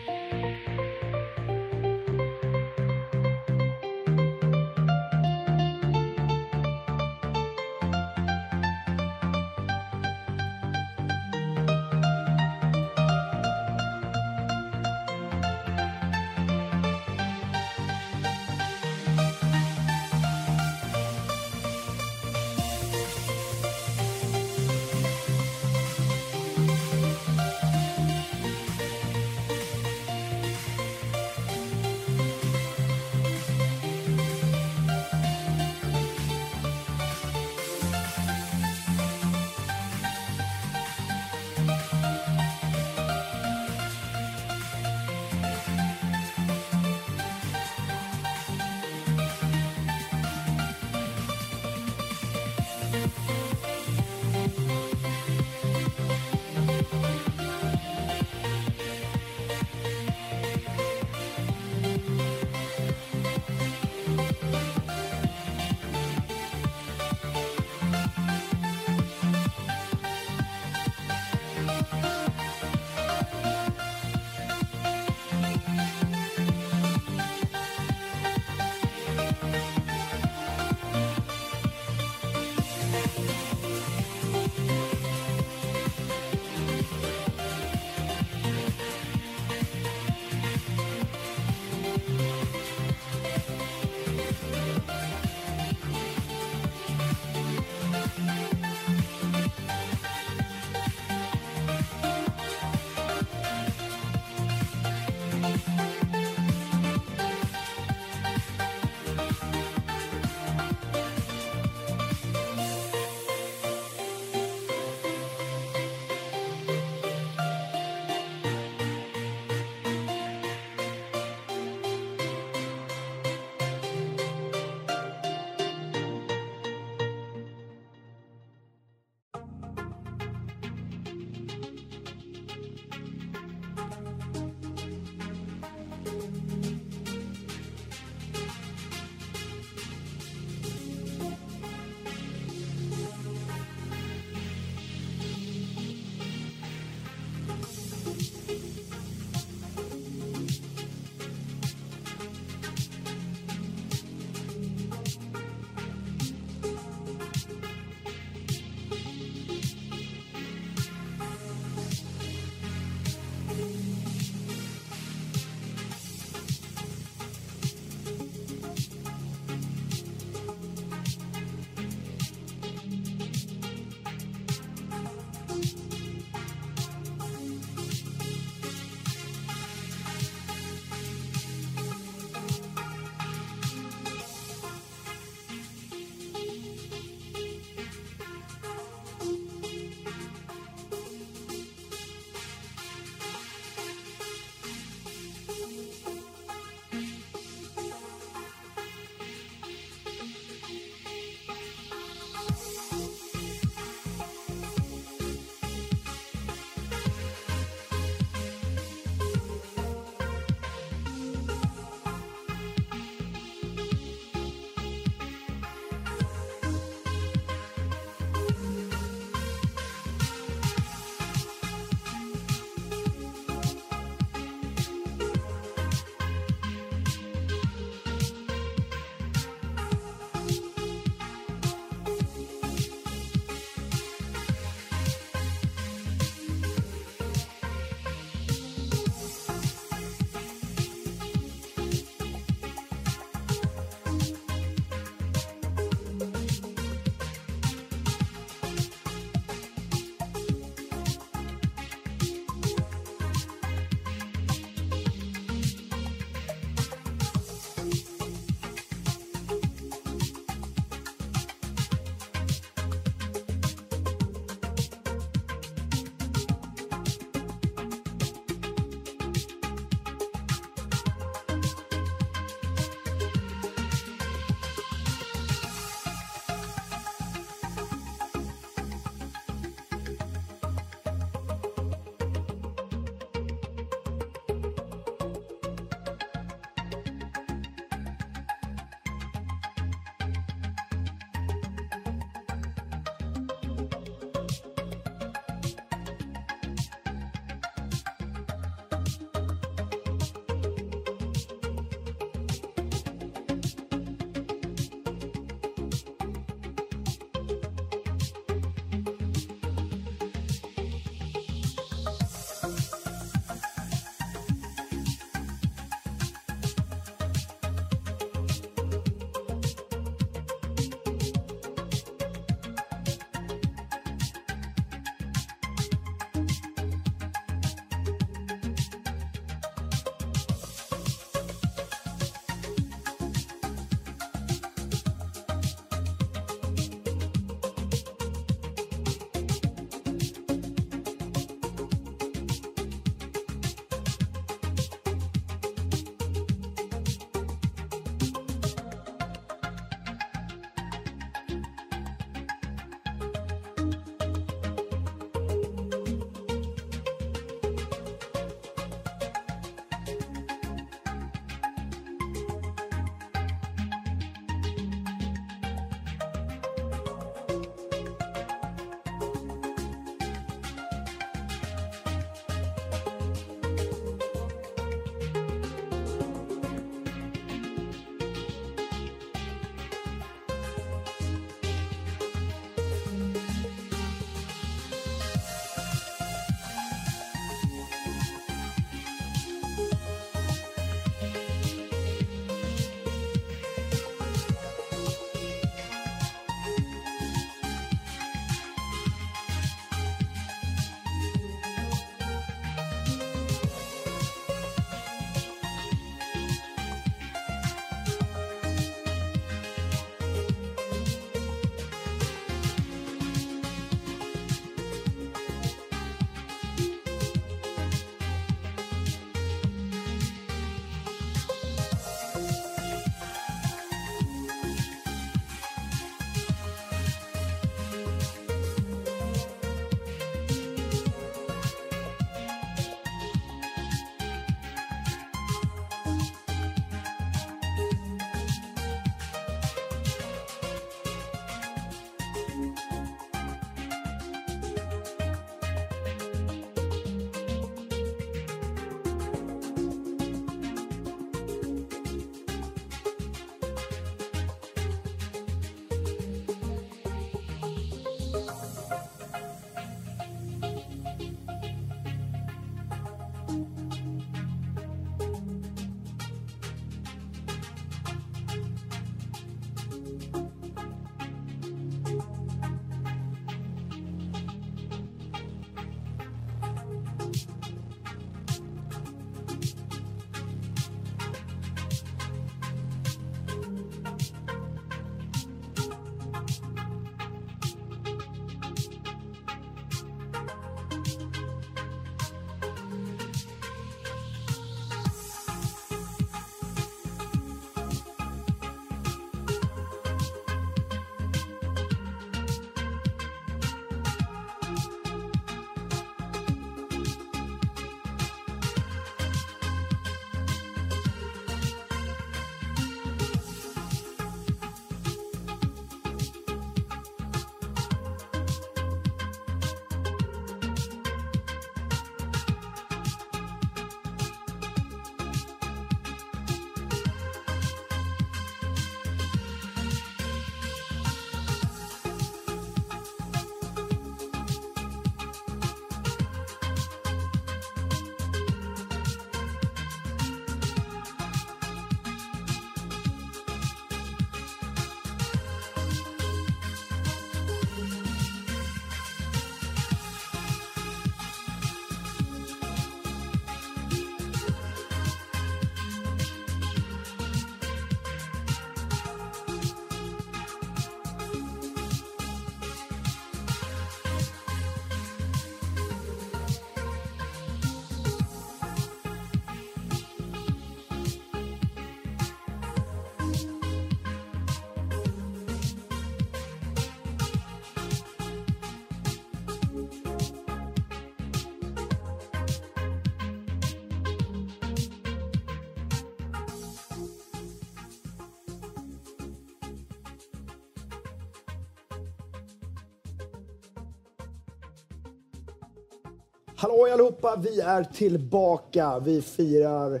Hallå allihopa, vi är tillbaka. Vi firar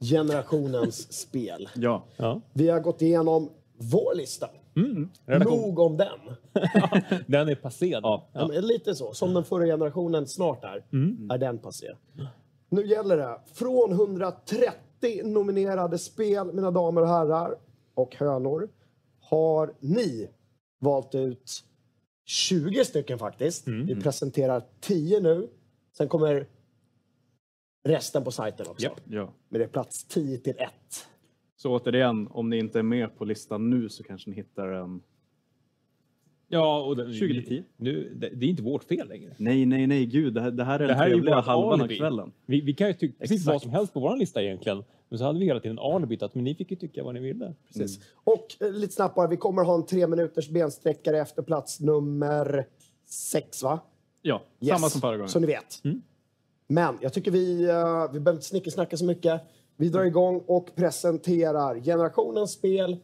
generationens spel. Ja. Ja. Vi har gått igenom vår lista. Redaktion. Nog om den. Den är passerad. Ja. Ja. Lite så. Som den förra generationen snart är, är den passé. Nu gäller det. Från 130 nominerade spel, mina damer och herrar och hönor, har ni valt ut 20 stycken faktiskt. Vi presenterar 10 nu. Sen kommer resten på sajten också. Japp. ja. Men det är plats 10 till 1. Så återigen, om ni inte är med på listan nu så kanske ni hittar en... Ja, och det, 20 till 10. Nu, det, det är inte vårt fel längre. Nej, nej, nej, gud, det här, det här är Det här är vårt halvan av kvällen. Vi, vi kan ju tycka precis vad som helst på vår lista egentligen. Men så hade vi hela tiden alibit att men ni fick ju tycka vad ni ville. Precis. Och eh, lite snabbt bara, vi kommer ha en tre minuters bensträckare efter plats nummer 6 va? Ja, Yes. samma som förra gången. Så ni vet. Men jag tycker vi, uh, vi behöver inte snickesnacka så mycket. Vi drar igång och presenterar generationens spel,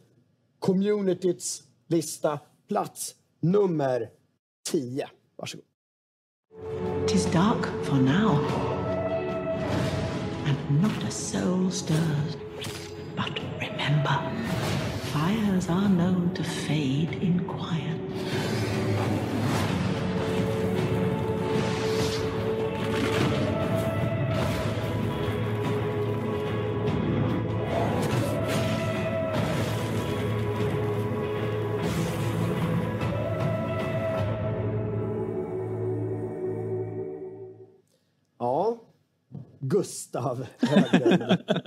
communityts lista, plats nummer 10. Varsågod. Tis dark for now, and not a soul stirs. But remember, fires are known to fade in quiet. Gustav Höglund.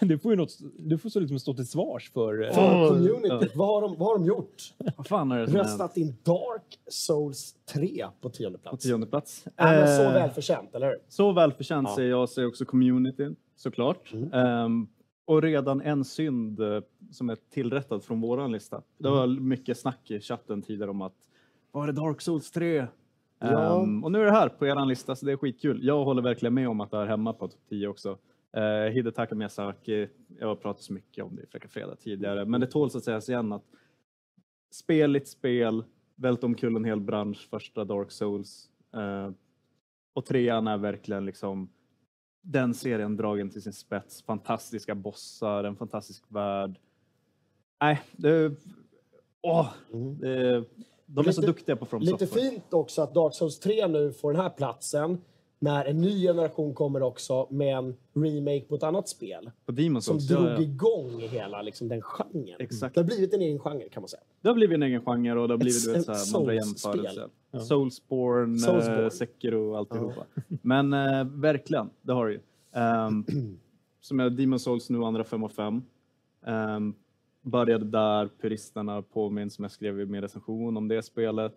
Du får ju något, du får så liksom stå till svars för... eh, För communityt, vad, har de, vad har de gjort? Vad fan är det som? Röstat in Dark Souls 3 på tionde På plats. tionde plats. Men så Eh, välförtjänt, eller hur? Så välförtjänt Ja. säger jag, säger också communityn såklart. Mm. Ehm, och redan en synd eh, som är tillrättad från våran lista. Det var Mm. mycket snack i chatten tidigare om att var är Dark Souls 3? Ja. Ehm, och nu är det här på eran lista så det är skitkul. Jag håller verkligen med om att det är hemma på topp 10 också. Uh, Hidetaka Miyazaki, jag har pratat så mycket om det i Fräcka Fredag tidigare, men det tåls att sägas igen att speligt spel, vält omkull en hel bransch, första Dark Souls. Eh, och trean är verkligen liksom den serien dragen till sin spets. Fantastiska bossar, en fantastisk värld. Nej, det... Åh! Det, de är så Lite- duktiga på From Lite Software. fint också att Dark Souls 3 nu får den här platsen när en ny generation kommer också med en remake på ett annat spel. På Demon's Som Souls. drog ja, ja. igång hela liksom, den genren. Exakt. Det har blivit en egen genre kan man säga. Det har blivit en egen genre och det har blivit ett så här, man drar Souls-spel. jämförelser. Ja. Soulsborne, Soulsborne. eh, Sekiro och alltihopa. Men eh, verkligen, det har det ju. Um, som är Demon Souls nu andra 5 av 5. Um, började där, puristerna påminns som jag skrev i min recension om det spelet.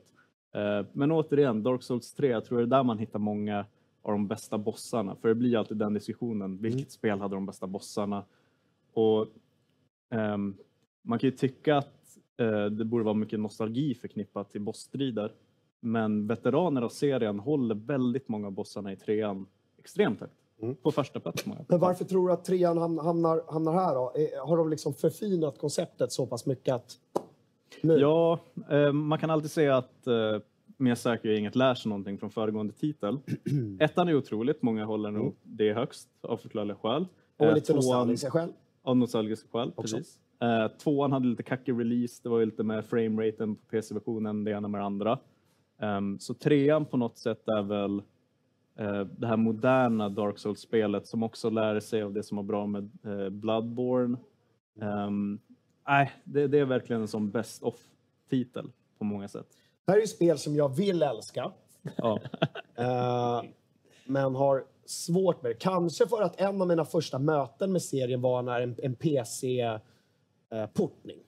Eh, men återigen, Dark Souls 3, jag tror det är där man hittar många av de bästa bossarna. För det blir alltid den diskussionen, vilket spel hade de bästa bossarna? Och ehm, man kan ju tycka att eh, det borde vara mycket nostalgi förknippat till bossstrider. Men veteraner av serien håller väldigt många av bossarna i trean extremt högt. På första plats. Men varför tror du att trean ham- hamnar, hamnar här då? Eh, Har de liksom förfinat konceptet så pass mycket att... Nu. Ja, eh, man kan alltid säga att eh, Miyazaki har inget lär sig någonting från föregående titel. Ettan är otroligt, många håller nog det högst av förklarliga skäl. Och lite tvåan- nostalgiska skäl. Av nostalgiska skäl, Också. precis. Tvåan hade lite kackig release, det var ju lite med frameraten på PC-versionen, det ena med det andra. Ehm, så trean på något sätt är väl det här moderna Dark Souls-spelet som också lär sig av det som var bra med eh, Bloodborne. Ehm, Nej, det, det är verkligen en sån best of-titel på många sätt. Det här är ju spel som jag vill älska. Ja. Eh, men har svårt med det. Kanske för att en av mina första möten med serien var när en, en PC-portning.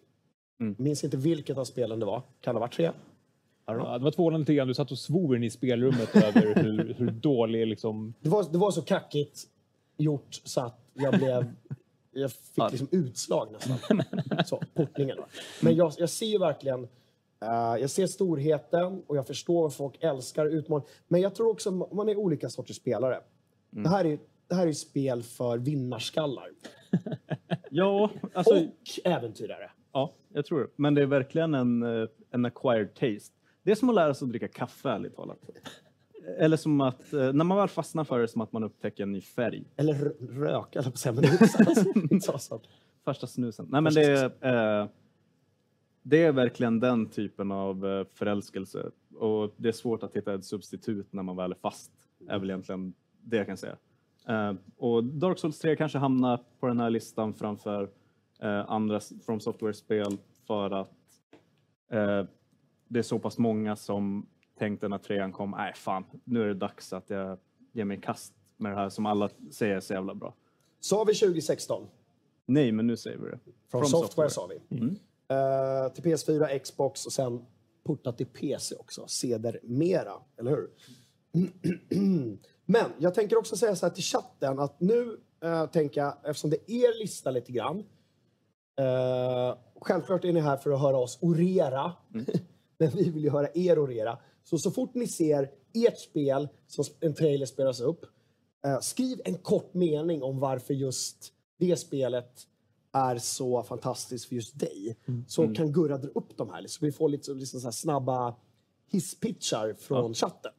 Mm. Minns inte vilket av spelen det var. Kan det ha varit tre? Ja, det var tvåan eller trean. Du satt och svor in i spelrummet över hur, hur dålig liksom... Det var, det var så kackigt gjort så att jag blev... Jag fick liksom utslag nästan. Så, portningen. Men jag, jag ser ju verkligen... eh, jag ser storheten och jag förstår vad folk älskar och utmanar. Men jag tror också att man är olika sorters spelare. Det här är det här är spel för vinnarskallar. Ja, alltså, Och äventyrare. ja, jag tror det. Men det är verkligen en, eh, en acquired taste. Det är som att lära sig att dricka kaffe, ärligt talat. eller som att, eh, när man väl fastnar för det, som att man upptäcker en ny färg. Eller röka, eller på att säga, men det är. Första snusen. Nej, men det är, eh, det är verkligen den typen av eh, förälskelse. Och det är svårt att hitta ett substitut när man väl är fast. är väl egentligen det jag kan säga. Eh, och Dark Souls 3 kanske hamnar på den här listan framför eh, andra From Software-spel för att eh, det är så pass många som tänkte när trean kom, nej fan, nu är det dags att jag ger mig i kast med det här som alla säger är så jävla bra. Sa vi 2016? Nej, men nu säger vi det. Från software, sa vi. Mm. Eh, till PS4, Xbox och sen portat till PC också, sedermera. Eller hur? Men jag tänker också säga så här till chatten att nu uh, tänker jag, eftersom det är er lista lite grann. eh, självklart är ni här för att höra oss orera. Men vi vill ju höra er orera. Så så fort ni ser ert spel, som en trailer spelas upp, eh, skriv en kort mening om varför just det spelet är så fantastiskt för just dig. Så Mm. kan Gurra dra upp de här. Så vi får lite liksom så snabba hisspitchar från chatten.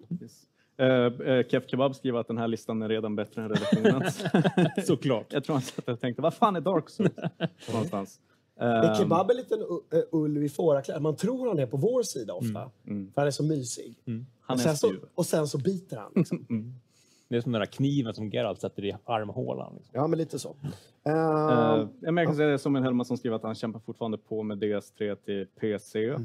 Uh, uh, Kev Kebab skriver att den här listan är redan bättre än redaktionens. Såklart. Jag tror han satt och tänkte, vad fan är Dark Souls? Någonstans. Men Ehm, Kebab är en liten eh, ulv i fårakläder. Man tror han är på vår sida ofta. mm. För han är så mysig. Mm. Han och, är sen så, och sen så biter han. Liksom. Det är som den där kniven som Geralt sätter i armhålan. Liksom. Ja, men lite så. Uh, Uh, jag kan säga det som en Helma som skriver att han kämpar fortfarande på med DS3 till PC. Eh,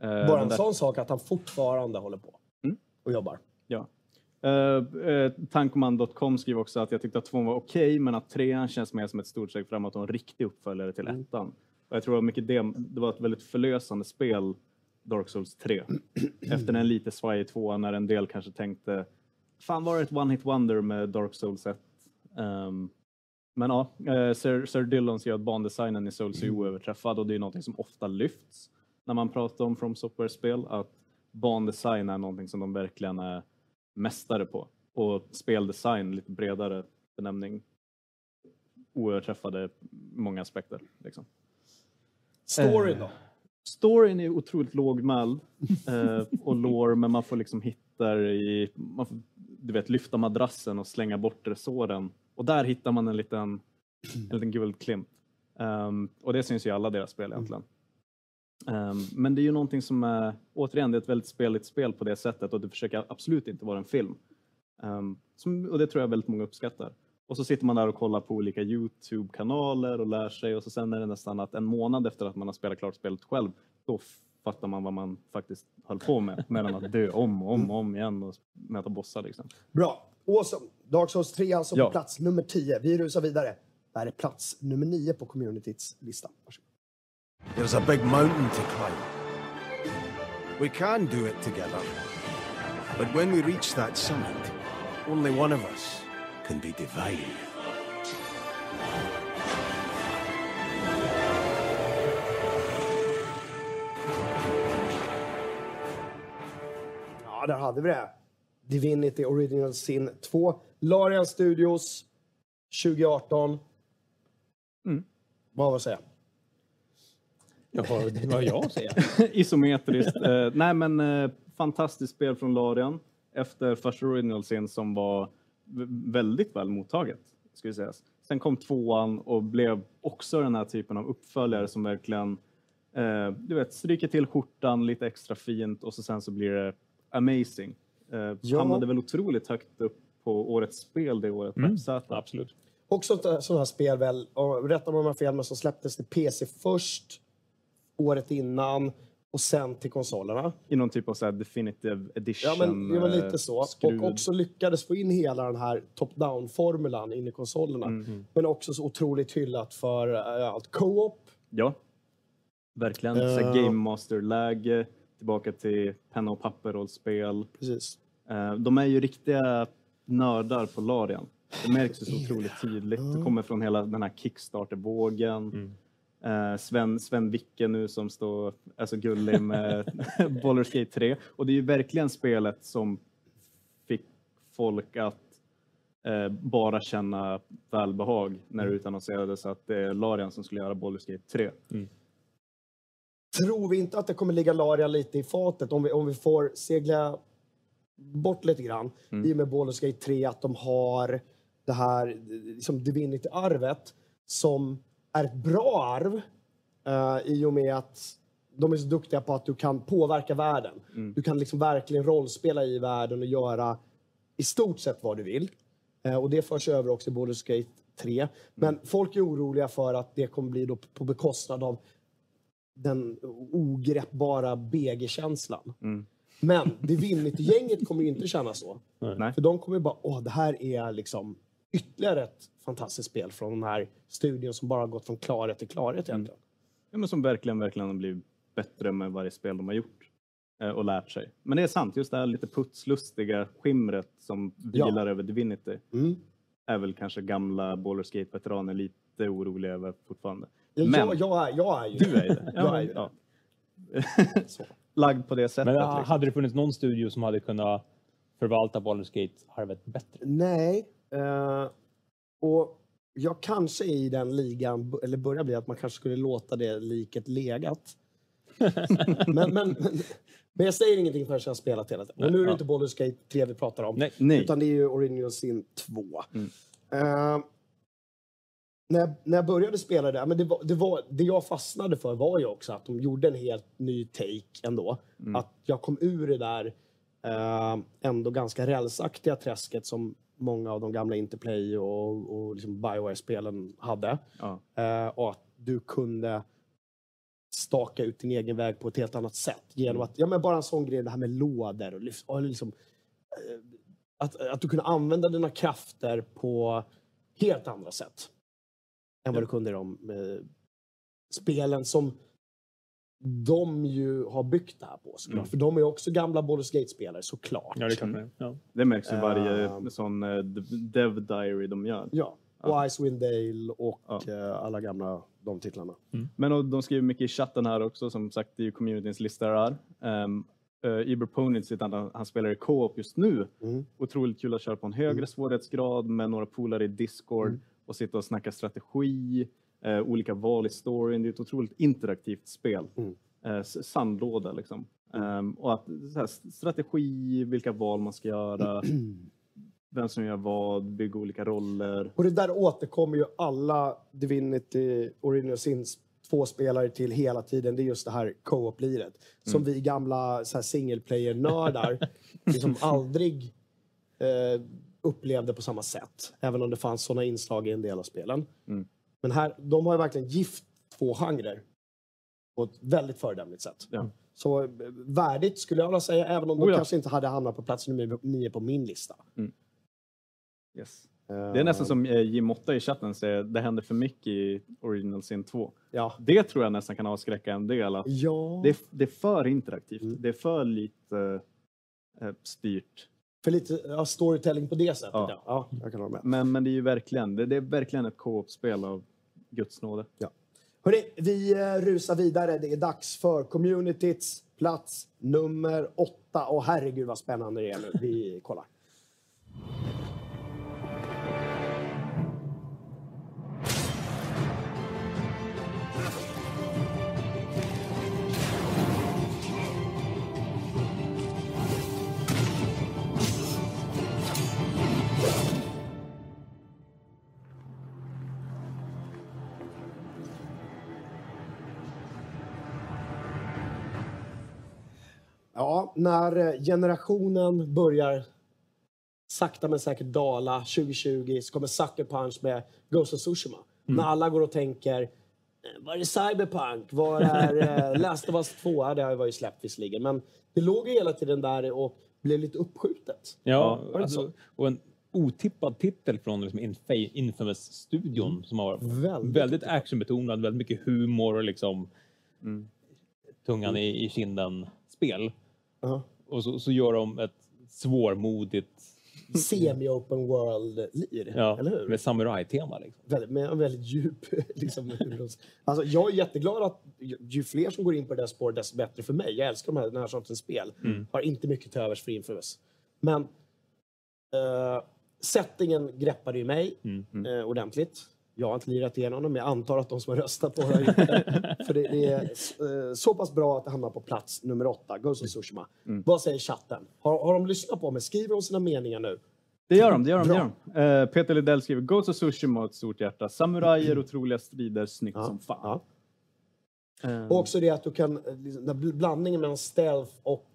bara en där- sån sak att han fortfarande håller på Mm. och jobbar. Ja. Uh, uh, Tankoman.com skriver också att jag tyckte att tvåan var okej, men att trean känns mer som ett stort steg framåt och en riktig uppföljare till ettan. Och jag tror att mycket det, det var ett väldigt förlösande spel, Dark Souls 3. Efter en lite svajig tvåa när en del kanske tänkte, fan var det ett one hit wonder med Dark Souls 1? Um, men ja, eh, Sir, Sir Dillon säger att bandesignen i Souls är oöverträffad och det är någonting som ofta lyfts när man pratar om From Software-spel, att bandesign är någonting som de verkligen är mästare på. Och speldesign, lite bredare benämning, oöverträffade många aspekter. Liksom. Storyn Eh, då? Storyn är otroligt lågmäld eh, och lore, men man får liksom hitta i, man får, du vet, lyfta madrassen och slänga bort resåren. Och där hittar man en liten, en liten guldklimp. Ehm, och det syns ju i alla deras spel egentligen. Ehm, men det är ju någonting som är, återigen, det är ett väldigt speligt spel på det sättet och det försöker absolut inte vara en film. Ehm, som, och det tror jag väldigt många uppskattar. Och så sitter man där och kollar på olika Youtube-kanaler och lär sig och så sen är det nästan att en månad efter att man har spelat klart spelet själv, då fattar man vad man faktiskt höll på med. Medan att dö om och om och om igen och möta bossar liksom. Bra. Awesome. Dark Souls 3 alltså Ja. på plats nummer 10. Vi rusar vidare. Det här är plats nummer 9 på communityts lista. Varsågod. There's a big mountain to climb. We can do it together. But when we reach that summit, only one of us can be divine. Ja, där hade vi det. Divinity Original Sin 2. Larian Studios 2018. Mm. Vad har vi att säga? Ja, vad vad jag säger? Isometriskt. Eh, nej men eh, fantastiskt spel från Larian efter första original scen som var väldigt väl mottaget. Ska vi säga. Sen kom tvåan och blev också den här typen av uppföljare som verkligen eh, du vet, stryker till skjortan lite extra fint och så sen så blir det amazing. Eh, Ja. Hamnade väl otroligt högt upp på årets spel det året Mm, FZ. Absolut. Också ett sånt här spel väl, och rätta mig om jag har fel, men som släpptes till PC först, året innan och sen till konsolerna. I någon typ av så här definitive edition. Ja, men det var eh, lite så. skruv. Och också lyckades få in hela den här top-down-formulan in i konsolerna. Mm. Men också så otroligt hyllat för äh, allt co-op. Ja, verkligen. Eh. Så Game Master-läge, tillbaka till penna och papper-rollspel. Precis. Eh, De är ju riktiga nördar på Larian. Det märks ju så otroligt tydligt. Det kommer från hela den här Kickstarter-vågen. Eh, Sven, Sven Wicke nu som står, är så gullig med Baldur's Gate 3. Och det är ju verkligen spelet som fick folk att eh, bara känna välbehag när det utannonserades att det är Larian som skulle göra Baldur's Gate 3. Tror vi inte att det kommer ligga Larian lite i fatet om vi, om vi får segla bort lite grann i och med Baldur's Gate 3 att de har det här liksom Divinity-arvet som är ett bra arv eh, i och med att de är så duktiga på att du kan påverka världen. Du kan liksom verkligen rollspela i världen och göra i stort sett vad du vill. Eh, och det förs över också i Baldur's Gate 3. Men folk är oroliga för att det kommer bli på bekostnad av den ogreppbara BG-känslan. Men Divinity-gänget kommer ju inte känna så. Nej. För de kommer bara, åh, det här är liksom ytterligare ett fantastiskt spel från den här studion som bara har gått från klarhet till klarhet egentligen. Ja, men som verkligen, verkligen har blivit bättre med varje spel de har gjort eh, och lärt sig. Men det är sant, just det här lite putslustiga skimret som Ja. vilar över Divinity Mm. är väl kanske gamla Baldur's Gate-veteraner lite oroliga över fortfarande. Ja, Men jag, jag, är, jag är ju du är ju det. jag är ju ja. Så. Lagd på det sättet. Men liksom. hade det funnits någon studio som hade kunnat förvalta Baldur's Gate-arvet bättre? Nej. Eh, och jag kanske är i den ligan, eller börjar bli, att man kanske skulle låta det liket legat. men, men, men, jag säger ingenting förrän jag har spelat hela tiden. Och nu är det Ja. inte Baldur's Gate 3 vi pratar om. Nej. Nej. Utan det är ju Original Sin 2. Mm. Eh, när, jag, när jag började spela det, men det, var, det, var, det jag fastnade för var ju också att de gjorde en helt ny take ändå. Mm. Att jag kom ur det där eh, ändå ganska rälsaktiga träsket som många av de gamla Interplay och, och liksom Bioware-spelen hade. Ja. Eh, och att du kunde staka ut din egen väg på ett helt annat sätt. Genom att, ja men bara en sån grej, det här med lådor och liksom, eh, att, att du kunde använda dina krafter på helt andra sätt. Än vad du kunde i de eh, spelen som de ju har byggt det här på såklart. Mm. För de är också gamla Baldur's Gate-spelare såklart. Ja, det kan man. Ja. Det märks ju varje Ehm. sån eh, Dev Diary de gör. Ja, och Icewind Dale och Ja. eh, alla gamla de titlarna. Men och de skriver mycket i chatten här också, som sagt det är ju communityns lista här. Um, uh, Iber Ponit, sitter han, han spelar i co-op just nu. Mm. Otroligt kul att köra på en högre svårighetsgrad med några polare i Discord Mm. och sitta och snacka strategi, eh, olika val i storyn. Det är ett otroligt interaktivt spel. Mm. Eh, sandlåda liksom. Ehm, och att här, strategi, vilka val man ska göra, vem som gör vad, bygga olika roller. Och det där återkommer ju alla Divinity Original Sins två spelare till hela tiden. Det är just det här co-op-liret. Som vi gamla så här, single player-nördar liksom aldrig eh, upplevde på samma sätt. Även om det fanns sådana inslag i en del av spelen. Mm. Men här, de har ju verkligen gift två genrer på ett väldigt föredömligt sätt. Ja. Så eh, värdigt skulle jag vilja säga, även om de Oh ja. kanske inte hade hamnat på plats nummer nio på min lista. Yes. Det är nästan som eh, Jim 8 i chatten säger, det händer för mycket i Original Sin 2. Ja. Det tror jag nästan kan avskräcka en del. Att Ja. det, är, det är för interaktivt. Mm. Det är för lite eh, styrt. För lite ja, storytelling på det sättet, ja. Ja. ja. jag kan hålla med. Men, men det är ju verkligen, det, det är verkligen ett co-op-spel av Guds nåde. Hörrni, vi eh, rusar vidare. Det är dags för communityts plats nummer åtta. Och herregud vad spännande det är nu. Vi kollar. När eh, generationen börjar sakta men säkert dala 2020 så kommer Sucker Punch med Ghost of Tsushima. När alla går och tänker eh, var är Cyberpunk? Var är eh, Last of Us 2? Ja, det var ju släppt visserligen. Men det låg ju hela tiden där och blev lite uppskjutet. Ja, alltså, så? och en otippad titel från liksom Infa- Infamous-studion som har varit Väldigt väldigt, actionbetonad, väldigt mycket humor och liksom Mm. tungan i, i kinden-spel. Ja. Och så, så gör de ett svårmodigt, Semi-open world-lir, ja, eller hur? med samurajtema. Liksom. väldigt, med en väldigt djup... Liksom, alltså, jag är jätteglad att ju, fler som går in på det där spåret, desto bättre för mig. Jag älskar de här, den här sortens spel. Mm. Har inte mycket till övers för Infamous. Men eh, settingen greppade ju mig Mm. eh, ordentligt. Jag har inte lirat igenom dem, men jag antar att de som har röstat på har gjort det. För det, det är eh, så pass bra att det hamnar på plats nummer åtta, Ghost of Tsushima. Vad säger chatten? Har, har de lyssnat på mig? Skriver de sina meningar nu? Det gör de, det gör de. Det gör de. Eh, Peter Lidell skriver Ghost of Tsushima ett stort hjärta. Samurajer, otroliga strider, snyggt som fan. Eh, Och också det att du kan, liksom, blandningen mellan stealth och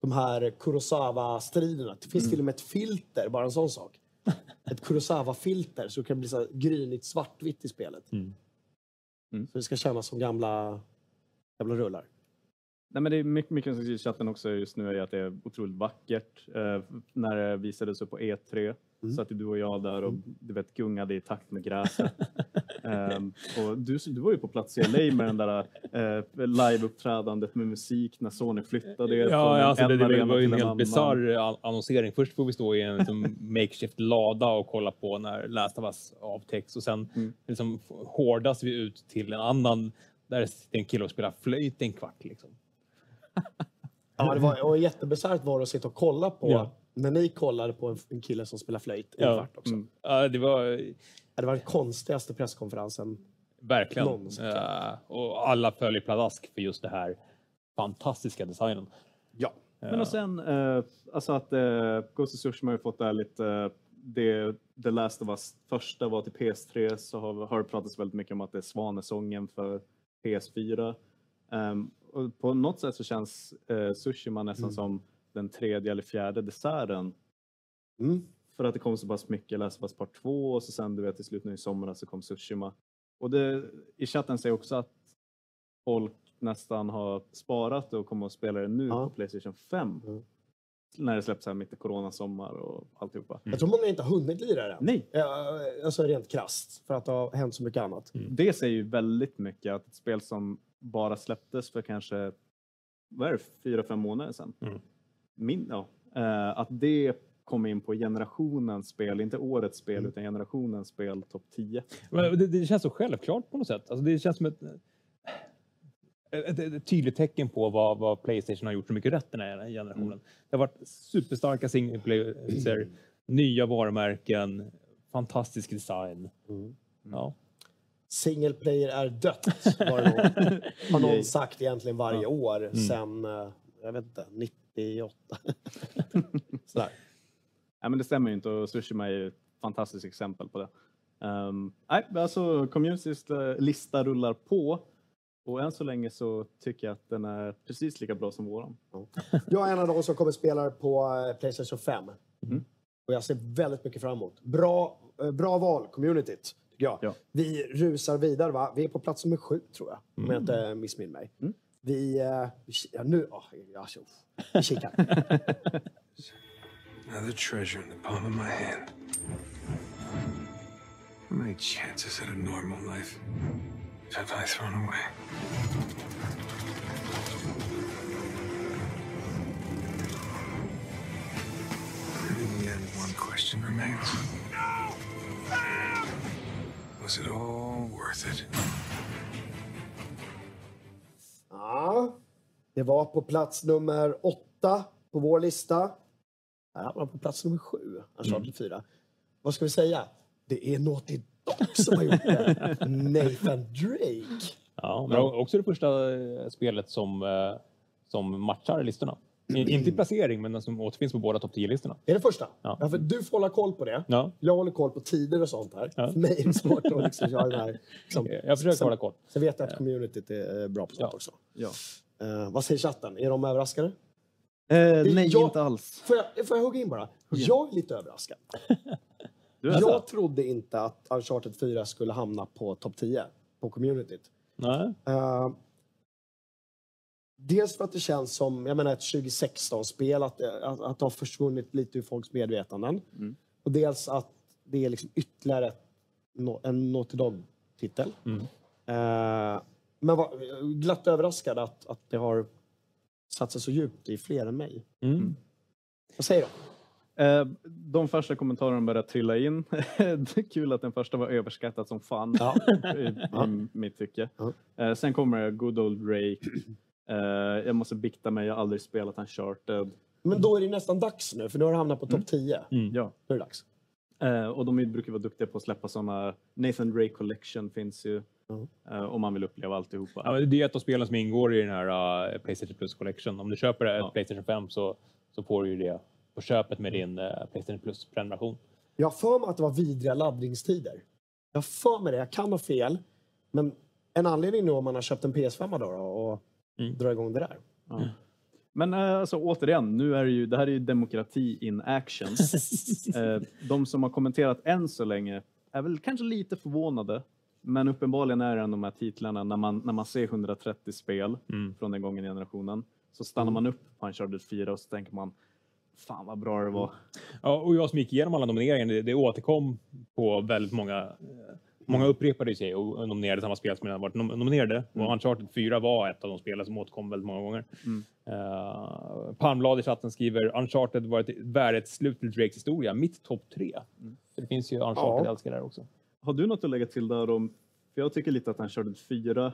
de här Kurosawa-striderna. Det finns Mm. till och med ett filter, bara en sån sak. Ett Kurosawa-filter, så det kan bli så grynigt svartvitt i spelet. Mm. Så det ska kännas som gamla, gamla rullar. Nej, men det är mycket, mycket som i chatten också just nu är att det är otroligt vackert. Eh, när det visades upp på E3 Mm. så att du och jag där och du vet gungade i takt med gräset. Ehm, och du, du var ju på plats i LA med den där eh, live-uppträdandet med musik när Sony flyttade er Ja, från alltså det, det, arena var ju en helt bisarr an- annonsering. Först får vi stå i en liksom, makeshift lada och kolla på när Last of Us avtäcks och sen Mm. liksom, hårdas vi ut till en annan där det sitter en kille och spelar flöjt en kvart. Liksom. Ja, det var och jättebisarrt var det att sitta och kolla på, Ja. När ni kollade på en, en kille som spelar flöjt i en Ja. kvart också. Mm. Ja, det var Ja, Det var den konstigaste presskonferensen. verkligen. Någonsin. Ja, och alla följer pladask för just det här fantastiska designen. Ja. Men och sen, eh, alltså att eh, Ghost of Tsushima har ju fått det här lite, eh, det The Last of Us första var till PS3 så har, har det pratats väldigt mycket om att det är svanesången för PS4. Ehm, och på något sätt så känns eh, Tsushima nästan Mm. som den tredje eller fjärde desserten. Mm. För att det kom så pass mycket Last of Us Part 2 och så sen du vet i slutet nu i somras så kom Tsushima. Och det, i chatten säger också att folk nästan har sparat och kommer att spela det nu Ja. på Playstation 5. Mm. När det släpps här mitt i coronasommar och alltihopa. Jag tror många inte har hunnit lira det. Nej, Alltså rent krasst, för att det har hänt så mycket annat. det säger ju väldigt mycket att ett spel som bara släpptes för kanske vad är det, fyra, fem månader sedan. Mm. Min, ja, eh, att det kom in på generationens spel, inte årets spel Mm. utan generationens spel topp 10. Men det, det känns så självklart på något sätt. Alltså det känns som ett, ett, ett, ett tydligt tecken på vad, vad Playstation har gjort så mycket rätt den här generationen. Mm. Det har varit superstarka single players, nya varumärken, fantastisk design. Mm. Ja. Single player är dött, var det har någon sagt egentligen varje år sen, eh, jag vet inte, 98. Sådär. Nej, men det stämmer ju inte och Tsushima är ju ett fantastiskt exempel på det. Um, nej, alltså communitys eh, lista rullar på och än så länge så tycker jag att den är precis lika bra som våran. Jag är en av de som kommer spela på eh, Playstation 5. Mm. Och jag ser väldigt mycket fram emot. Bra, eh, bra val, communityt, tycker jag. Ja. Vi rusar vidare, va? Vi är på plats nummer sju, tror jag. Om jag inte missminner mig. Mm. Vi... eh, vi ki- Ja, nu... Oh, ja, så- vi kikar. Another treasure in the palm of my hand. How many chances at a normal life have I thrown away? And in the end, one question remains. Was it all worth it? Ja, det var på plats nummer åtta på vår lista. Hamnar man på plats nummer sju, Uncharted 4. Vad ska vi säga? Det är Naughty Dog som har gjort det. Nathan Drake. Ja, men också det första eh, spelet som, eh, som matchar listorna. I- Inte i placering, men som återfinns på båda topp 10-listorna. Är det första? Ja. Ja. för du får hålla koll på det. Ja. Jag håller koll på tider och sånt här. Ja. För mig är det svårt att liksom köra den här... Liksom, Jag försöker sen- hålla koll. Sen vet jag att communityt är eh, bra på sånt Ja. också. Ja. Eh, vad säger chatten? Är de överraskade? Eh, nej, jag- inte alls. Får jag, får jag hugga in bara? Jag är lite överraskad. Du är Jag så? trodde inte att Uncharted 4 skulle hamna på topp 10 på communityt. Nej. Eh, dels för att det känns som jag menar, ett 2016-spel, att, att, att det har försvunnit lite ur folks medvetanden. Mm. Och dels att det är liksom ytterligare ett, en Naughty Dog-titel. Mm. Eh, men var, glatt överraskad att, att det har satt sig så djupt i fler än mig. Mm. Vad säger du? Eh, de första kommentarerna började trilla in. kul att den första var överskattad som fan Ja. i, i mitt tycke. Ja. Eh, sen kommer Good Old Drake. Eh, jag måste bikta mig, jag har aldrig spelat Uncharted. Men då är det nästan dags nu, för nu har det hamnat på topp 10. Mm. Ja. Nu är det dags. Eh, och de brukar vara duktiga på att släppa sådana. Nathan Drake Collection finns ju. Eh, om man vill uppleva alltihopa. Ja, det är ett av spelen som ingår i den här uh, Playstation Plus Collection. Om du köper ett Ja. Playstation 5 så, så får du ju det på köpet med din uh, Playstation Plus-prenumeration. Jag har för mig att det var vidriga laddningstider. Jag har för mig det. Jag kan ha fel. Men en anledning nu om man har köpt en PS5 då, då och Mm. drar igång det där. Ja. Men eh, alltså, återigen, nu är det ju, det här är ju demokrati in action. eh, de som har kommenterat än så länge är väl kanske lite förvånade. Men uppenbarligen är det en av de här titlarna, när man, när man ser 130 spel Mm. från den gången generationen, så stannar man upp på Uncharted 4 och så tänker man, fan vad bra det var. Ja, och jag som gick igenom alla nomineringar, det, det återkom på väldigt många eh, Många upprepade sig och nominerade samma spel som redan varit nom- nominerade. Och Uncharted 4 var ett av de spel som återkom väldigt många gånger. Mm. Uh, Palmblad i chatten skriver Uncharted var ett värdigt slut till Drakes historia. Mitt topp tre. Så det finns ju Uncharted-älskare där också. Har du något att lägga till där om, för jag tycker lite att Uncharted 4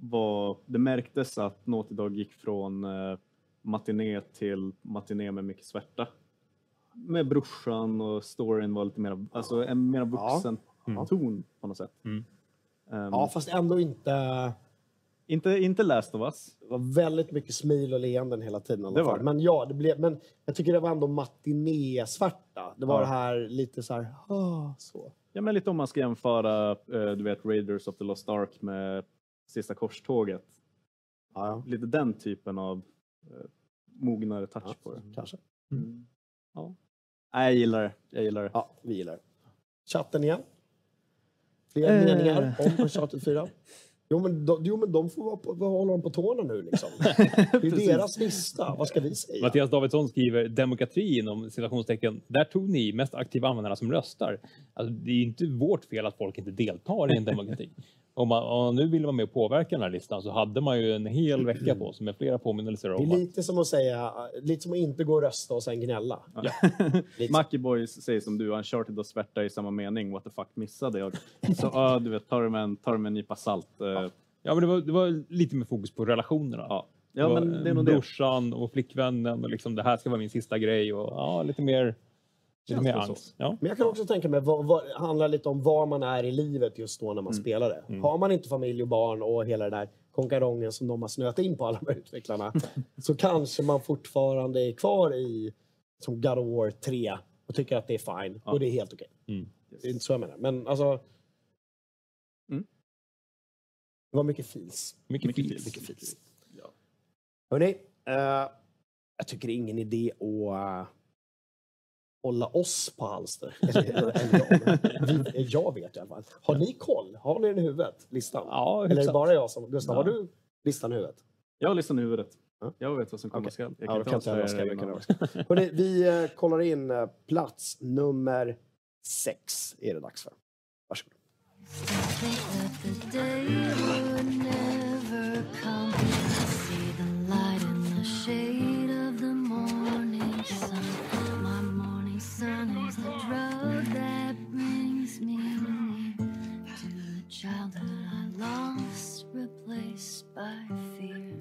var, det märktes att Naughty Dog gick från eh, matiné till matiné med mycket svärta. Med brorsan och storyn var lite mer, alltså en mer vuxen ton på något sätt. Mm. Ehm, Ja, fast ändå inte... inte, inte Last of Us. Det var väldigt mycket smil och leenden hela tiden. i alla Det var det. Men ja, det blev, men jag tycker det var ändå matinésvarta. Det var Ja. det här lite så här... ah, så. Ja, men lite om man ska jämföra, eh, du vet, Raiders of the Lost Ark med Sista Korståget. Ja, ja. Lite den typen av eh, mognare touch Ja, på det. kanske. Mm. Ja. Nej, jag gillar det. Jag gillar det. Ja, vi gillar det. Chatten igen. Fler Eh. meningar om Uncharted 4? Jo men, de, jo, men de får vara på, vad håller de på tårna nu liksom? Det är deras lista. Vad ska vi säga? Mattias Davidsson skriver demokrati inom citationstecken. Där tog ni mest aktiva användarna som röstar. Alltså, det är inte vårt fel att folk inte deltar i en demokrati. Om man, om man nu vill vara med och påverka den här listan så hade man ju en hel vecka på sig med flera påminnelser Det om är att lite som att säga, lite som att inte gå och rösta och sen gnälla. Ja. Lite så. Mackie Boys säger som du, Uncharted och svärta i samma mening. What the fuck missade jag? Så ja, du vet, ta det med en, ta det med en nypa salt. eh, Ja, men det var, det var lite mer fokus på relationerna. Ja, ja Det men det är nog det. brorsan och flickvännen och liksom det här ska vara min sista grej och ja, lite mer, Känns mer det så? angst. Ja. Men jag kan också tänka mig, vad, vad, handlar lite om var man är i livet just då när man spelar det. Har man inte familj och barn och hela det där konkarongen som de har snöat in på alla de här utvecklarna så kanske man fortfarande är kvar i som God of War 3 och tycker att det är fine och det är helt okej. Mm. Det är inte så jag menar. Men alltså... Mm. Det var mycket fils. Mycket, Mycket fils. Mycket fils. Hörrni, eh, jag tycker det är ingen idé att eh, hålla oss på halster. Eller, eller, eller jag, vet i alla fall. Har ni koll? Har ni den i huvudet? Listan? Ja, eller är det bara jag som... Gustav, Ja. har du listan i huvudet? Jag har listan i huvudet. Ja. Jag vet vad som komma Okej. skall. Jag Ja, kan inte jag avslöja vad det vi eh, kollar in eh, plats nummer sex. Är det dags för. Varsågod. Childhood I lost, replaced by fear.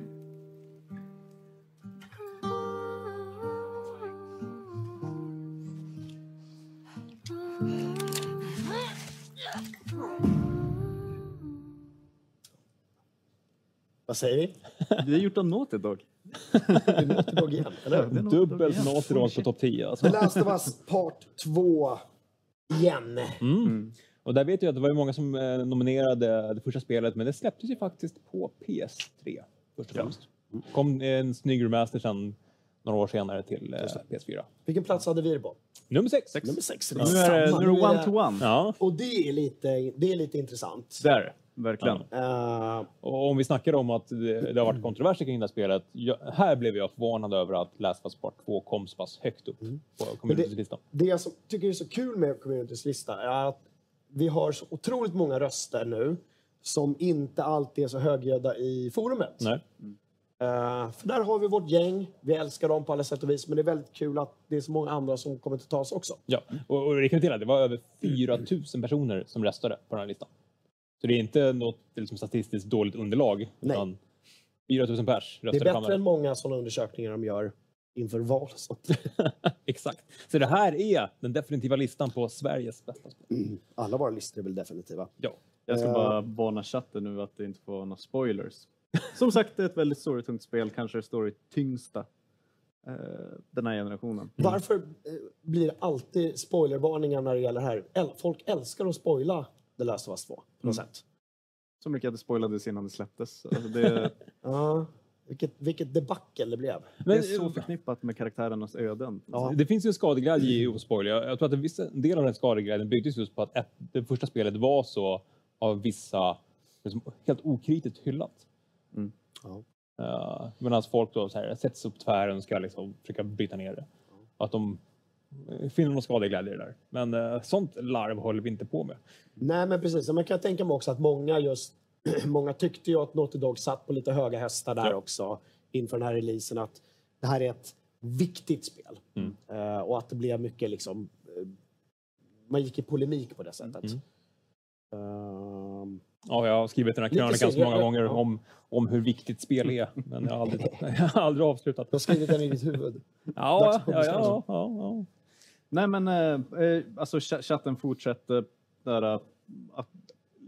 Vad säger vi? Det är gjort av Naughty Dog. Naughty Dog igen, eller hur? Dubbelt. Naughty Dog på topp 10. Alltså. The Last of Us Part 2 igen. Mm. Och där vet jag att det var ju många som eh, nominerade det första spelet, men det släpptes ju faktiskt på PS3 först och främst. Kom en snygg remaster sen några år senare till eh, PS4. Vilken plats hade vi det på? Nummer sex. Nummer sex. Nu är det, nu är det one to one. Ja, Och det är lite, det är lite intressant. Det är det. Verkligen. Eh, och om vi snackar om att det, det har varit kontroverser kring det här spelet. Jag, här blev jag förvånad över att Last of Us Part 2 kom så pass högt upp på communitylistan. det jag som tycker är så kul med Communitys lista är att vi har så otroligt många röster nu som inte alltid är så högljudda i forumet. Nej. Eh, för där har vi vårt gäng. Vi älskar dem på alla sätt och vis. Men det är väldigt kul att det är så många andra som kommer till tals också. Ja, och, och det kan vi tillägga, det var över 4 000 personer som röstade på den här listan. Så det är inte något liksom, statistiskt dåligt underlag. Nej. Utan 4 000 pers Det är röstade fram bättre än många sådana undersökningar de gör inför val sånt. Exakt. Så det här är den definitiva listan på Sveriges bästa spel. Mm. Alla våra listor är väl definitiva. Ja. Jag ska Eh. bara varna chatten nu att det inte får vara några spoilers. Som sagt, det är ett väldigt storytungt spel, kanske det storytyngsta eh, den här generationen. Varför eh, blir det alltid spoilervarningar när det gäller det här? Folk älskar att spoila The Last of Us 2 på något Mm. sätt. Så mycket att det spoilades innan det släpptes. Alltså det, Ja, vilket, vilket debacle det blev. det är så förknippat med karaktärernas öden. Ja. Det finns ju en skadeglädje i att spoila. Jag tror att en viss del av den skadeglädjen byggdes just på att ett, det första spelet var så av vissa liksom, helt okritiskt hyllat. Mm. Ja. Uh, Medan folk då så här, sätts upp tvären och ska liksom försöka bryta ner det. Att de eh, finner någon skadeglädje i det där. Men eh, sånt larv håller vi inte på med. Nej, men precis. Man kan tänka mig också att många just många tyckte ju att Naughty Dog satt på lite höga hästar där Ja. också inför den här releasen. Att det här är ett viktigt spel. Mm. Eh, och att det blev mycket liksom... eh, man gick i polemik på det sättet. Mm. Ehm, Ja, jag har skrivit den här krönikan så många gånger ja. om, om hur viktigt spel är. Men jag har aldrig, jag har aldrig avslutat. du har skrivit den i ditt huvud. Ja, ja, ja, ja, ja. Nej men eh, alltså cha- chatten fortsätter där att, att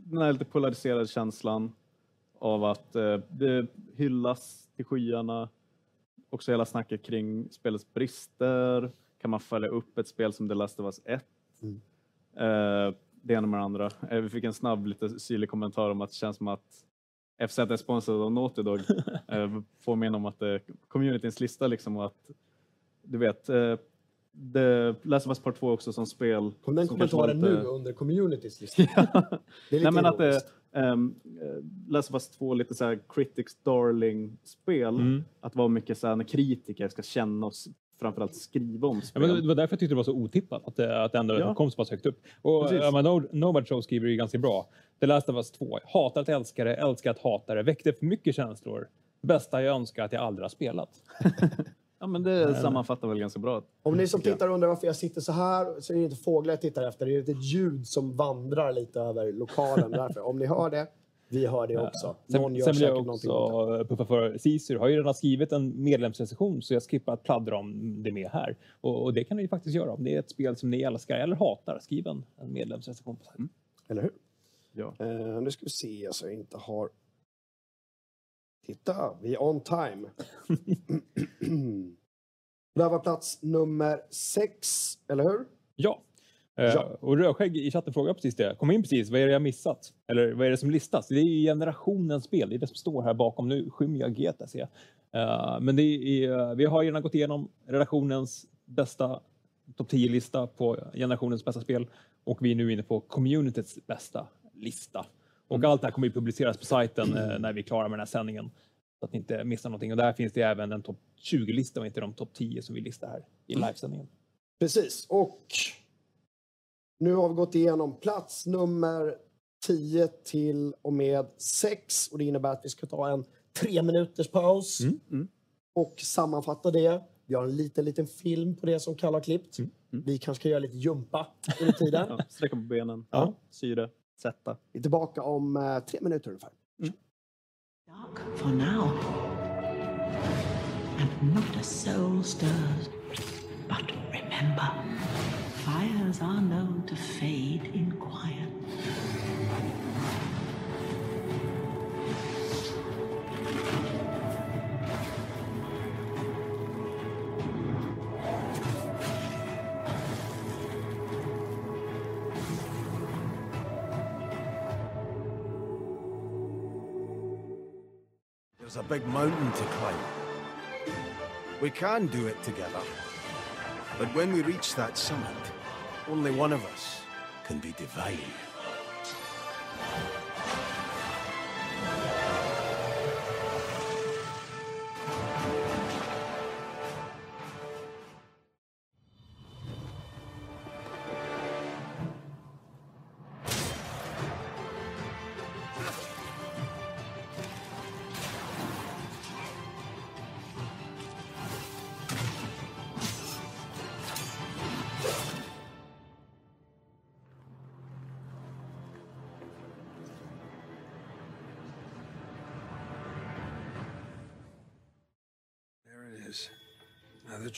den här lite polariserade känslan av att eh, det hyllas till skyarna. Också hela snacket kring spelets brister. Kan man följa upp ett spel som The Last of Us 1? Mm. Eh, det ena med det andra. Eh, vi fick en snabb lite syrlig kommentar om att det känns som att FZ är sponsrad av Naughty Dog. eh, får mena om att det är communityns lista liksom och att du vet eh, det Last of Us Part 2 också som spel. Kom den kommentaren lite- nu under communities lista? Det är lite Nej men att det ironiskt. um, Last of Us 2 lite så här critics darling spel. Mm. Att vara mycket så här när kritiker ska känna och s- framförallt skriva om Ja, spel. men det var därför jag tyckte det var så otippat att det, att det ändå Ja. kom så pass högt upp. Och ja, men No- Nomad Show skriver ju ganska bra. The Last of Us 2. Hatar att älska det, älskar att hata det. Väckte för mycket känslor. Bästa jag önskar att jag aldrig har spelat. Ja men det sammanfattar väl ganska bra. Om ni som tittar undrar varför jag sitter så här så är det inte fåglar jag tittar efter. Det är ett ljud som vandrar lite över lokalen. Därför. Om ni hör det, vi hör det också. Någon Sen, gör sen vill jag också puffa för Caesar har ju redan skrivit en medlemsrecension så jag skippar att pladdra om det med här. Och, och det kan ni ju faktiskt göra om det är ett spel som ni älskar eller hatar. Skriv en, en medlemsrecension sajten. Eller hur? Ja. Eh, nu ska vi se så jag inte har... Titta, vi är on time. det här var plats nummer sex, eller hur? Ja. Eh, Ja. Och Rödskägg i chatten frågar precis det. Kom in precis, vad är det jag missat? Eller vad är det som listas? Det är ju generationens spel, det är det som står här bakom. Nu skymmer jag GT ser jag. Eh, men det är, vi har redan gått igenom redaktionens bästa topp 10-lista på generationens bästa spel och vi är nu inne på communityts bästa lista. Och allt det här kommer ju publiceras på sajten eh, när vi är klara med den här sändningen. Så att ni inte missar någonting. Och där finns det även en topp 20-lista och inte de topp 10 som vi listar här i livesändningen. Precis, och nu har vi gått igenom plats nummer 10 till och med 6 och det innebär att vi ska ta en tre minuters paus Mm. och sammanfatta det. Vi har en liten, liten film på det som Kalle har klippt. Mm. Vi kanske ska göra lite jumpa under tiden. Ja, sträcka på benen, Ja. syre, sätta. Vi är tillbaka om eh, tre minuter ungefär. For now. And not a soul stirs. But remember, fires are known to fade in quiet. Big mountain to climb. We can do it together. But when we reach that summit, only one of us can be divine.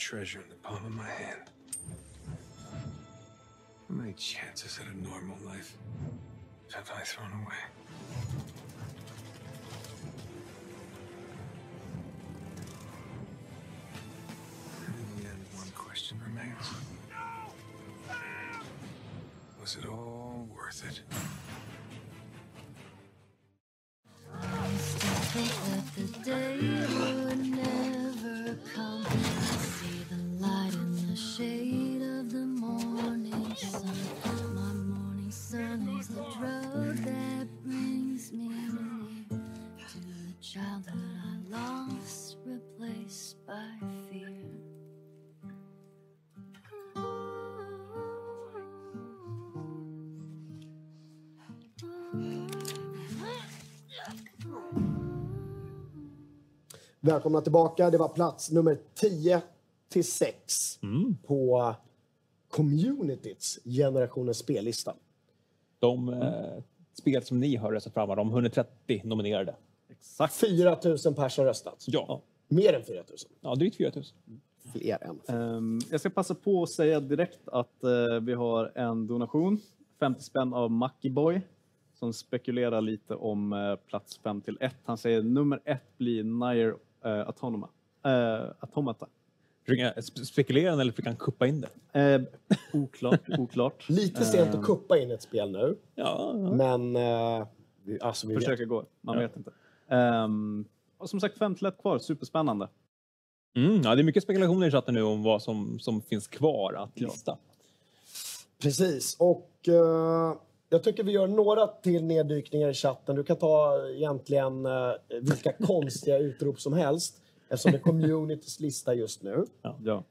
Treasure in the palm of my hand. How many chances at a normal life have I thrown away? Välkomna tillbaka. Det var plats nummer 10 till 6 på communityts generationens spellista. De eh, spel som ni har röstat fram, de 130 nominerade. Exakt. 4 000 personer har röstat. Ja. Mer än 4 000. Ja, drygt 4 000. Fler än. Ehm, jag ska passa på att säga direkt att eh, vi har en donation, 50 spänn av Mucky Boy, som spekulerar lite om eh, plats 5 till 1. Han säger nummer 1 blir Nier eh, Autonoma. Eh, Automata. Försöker spekulera eller försöker han kuppa in det? Eh, oklart, oklart. Lite sent att kuppa in ett spel nu. Ja. Men... Eh, alltså, vi Försöker vet. gå, man Ja. vet inte. Ehm, och som sagt, 5 till 1 kvar, superspännande. Mm, ja, det är mycket spekulationer i chatten nu om vad som, som finns kvar att lista. Precis. Och eh, jag tycker vi gör några till neddykningar i chatten. Du kan ta egentligen eh, vilka konstiga utrop som helst. Eftersom det är communities lista just nu. Ja.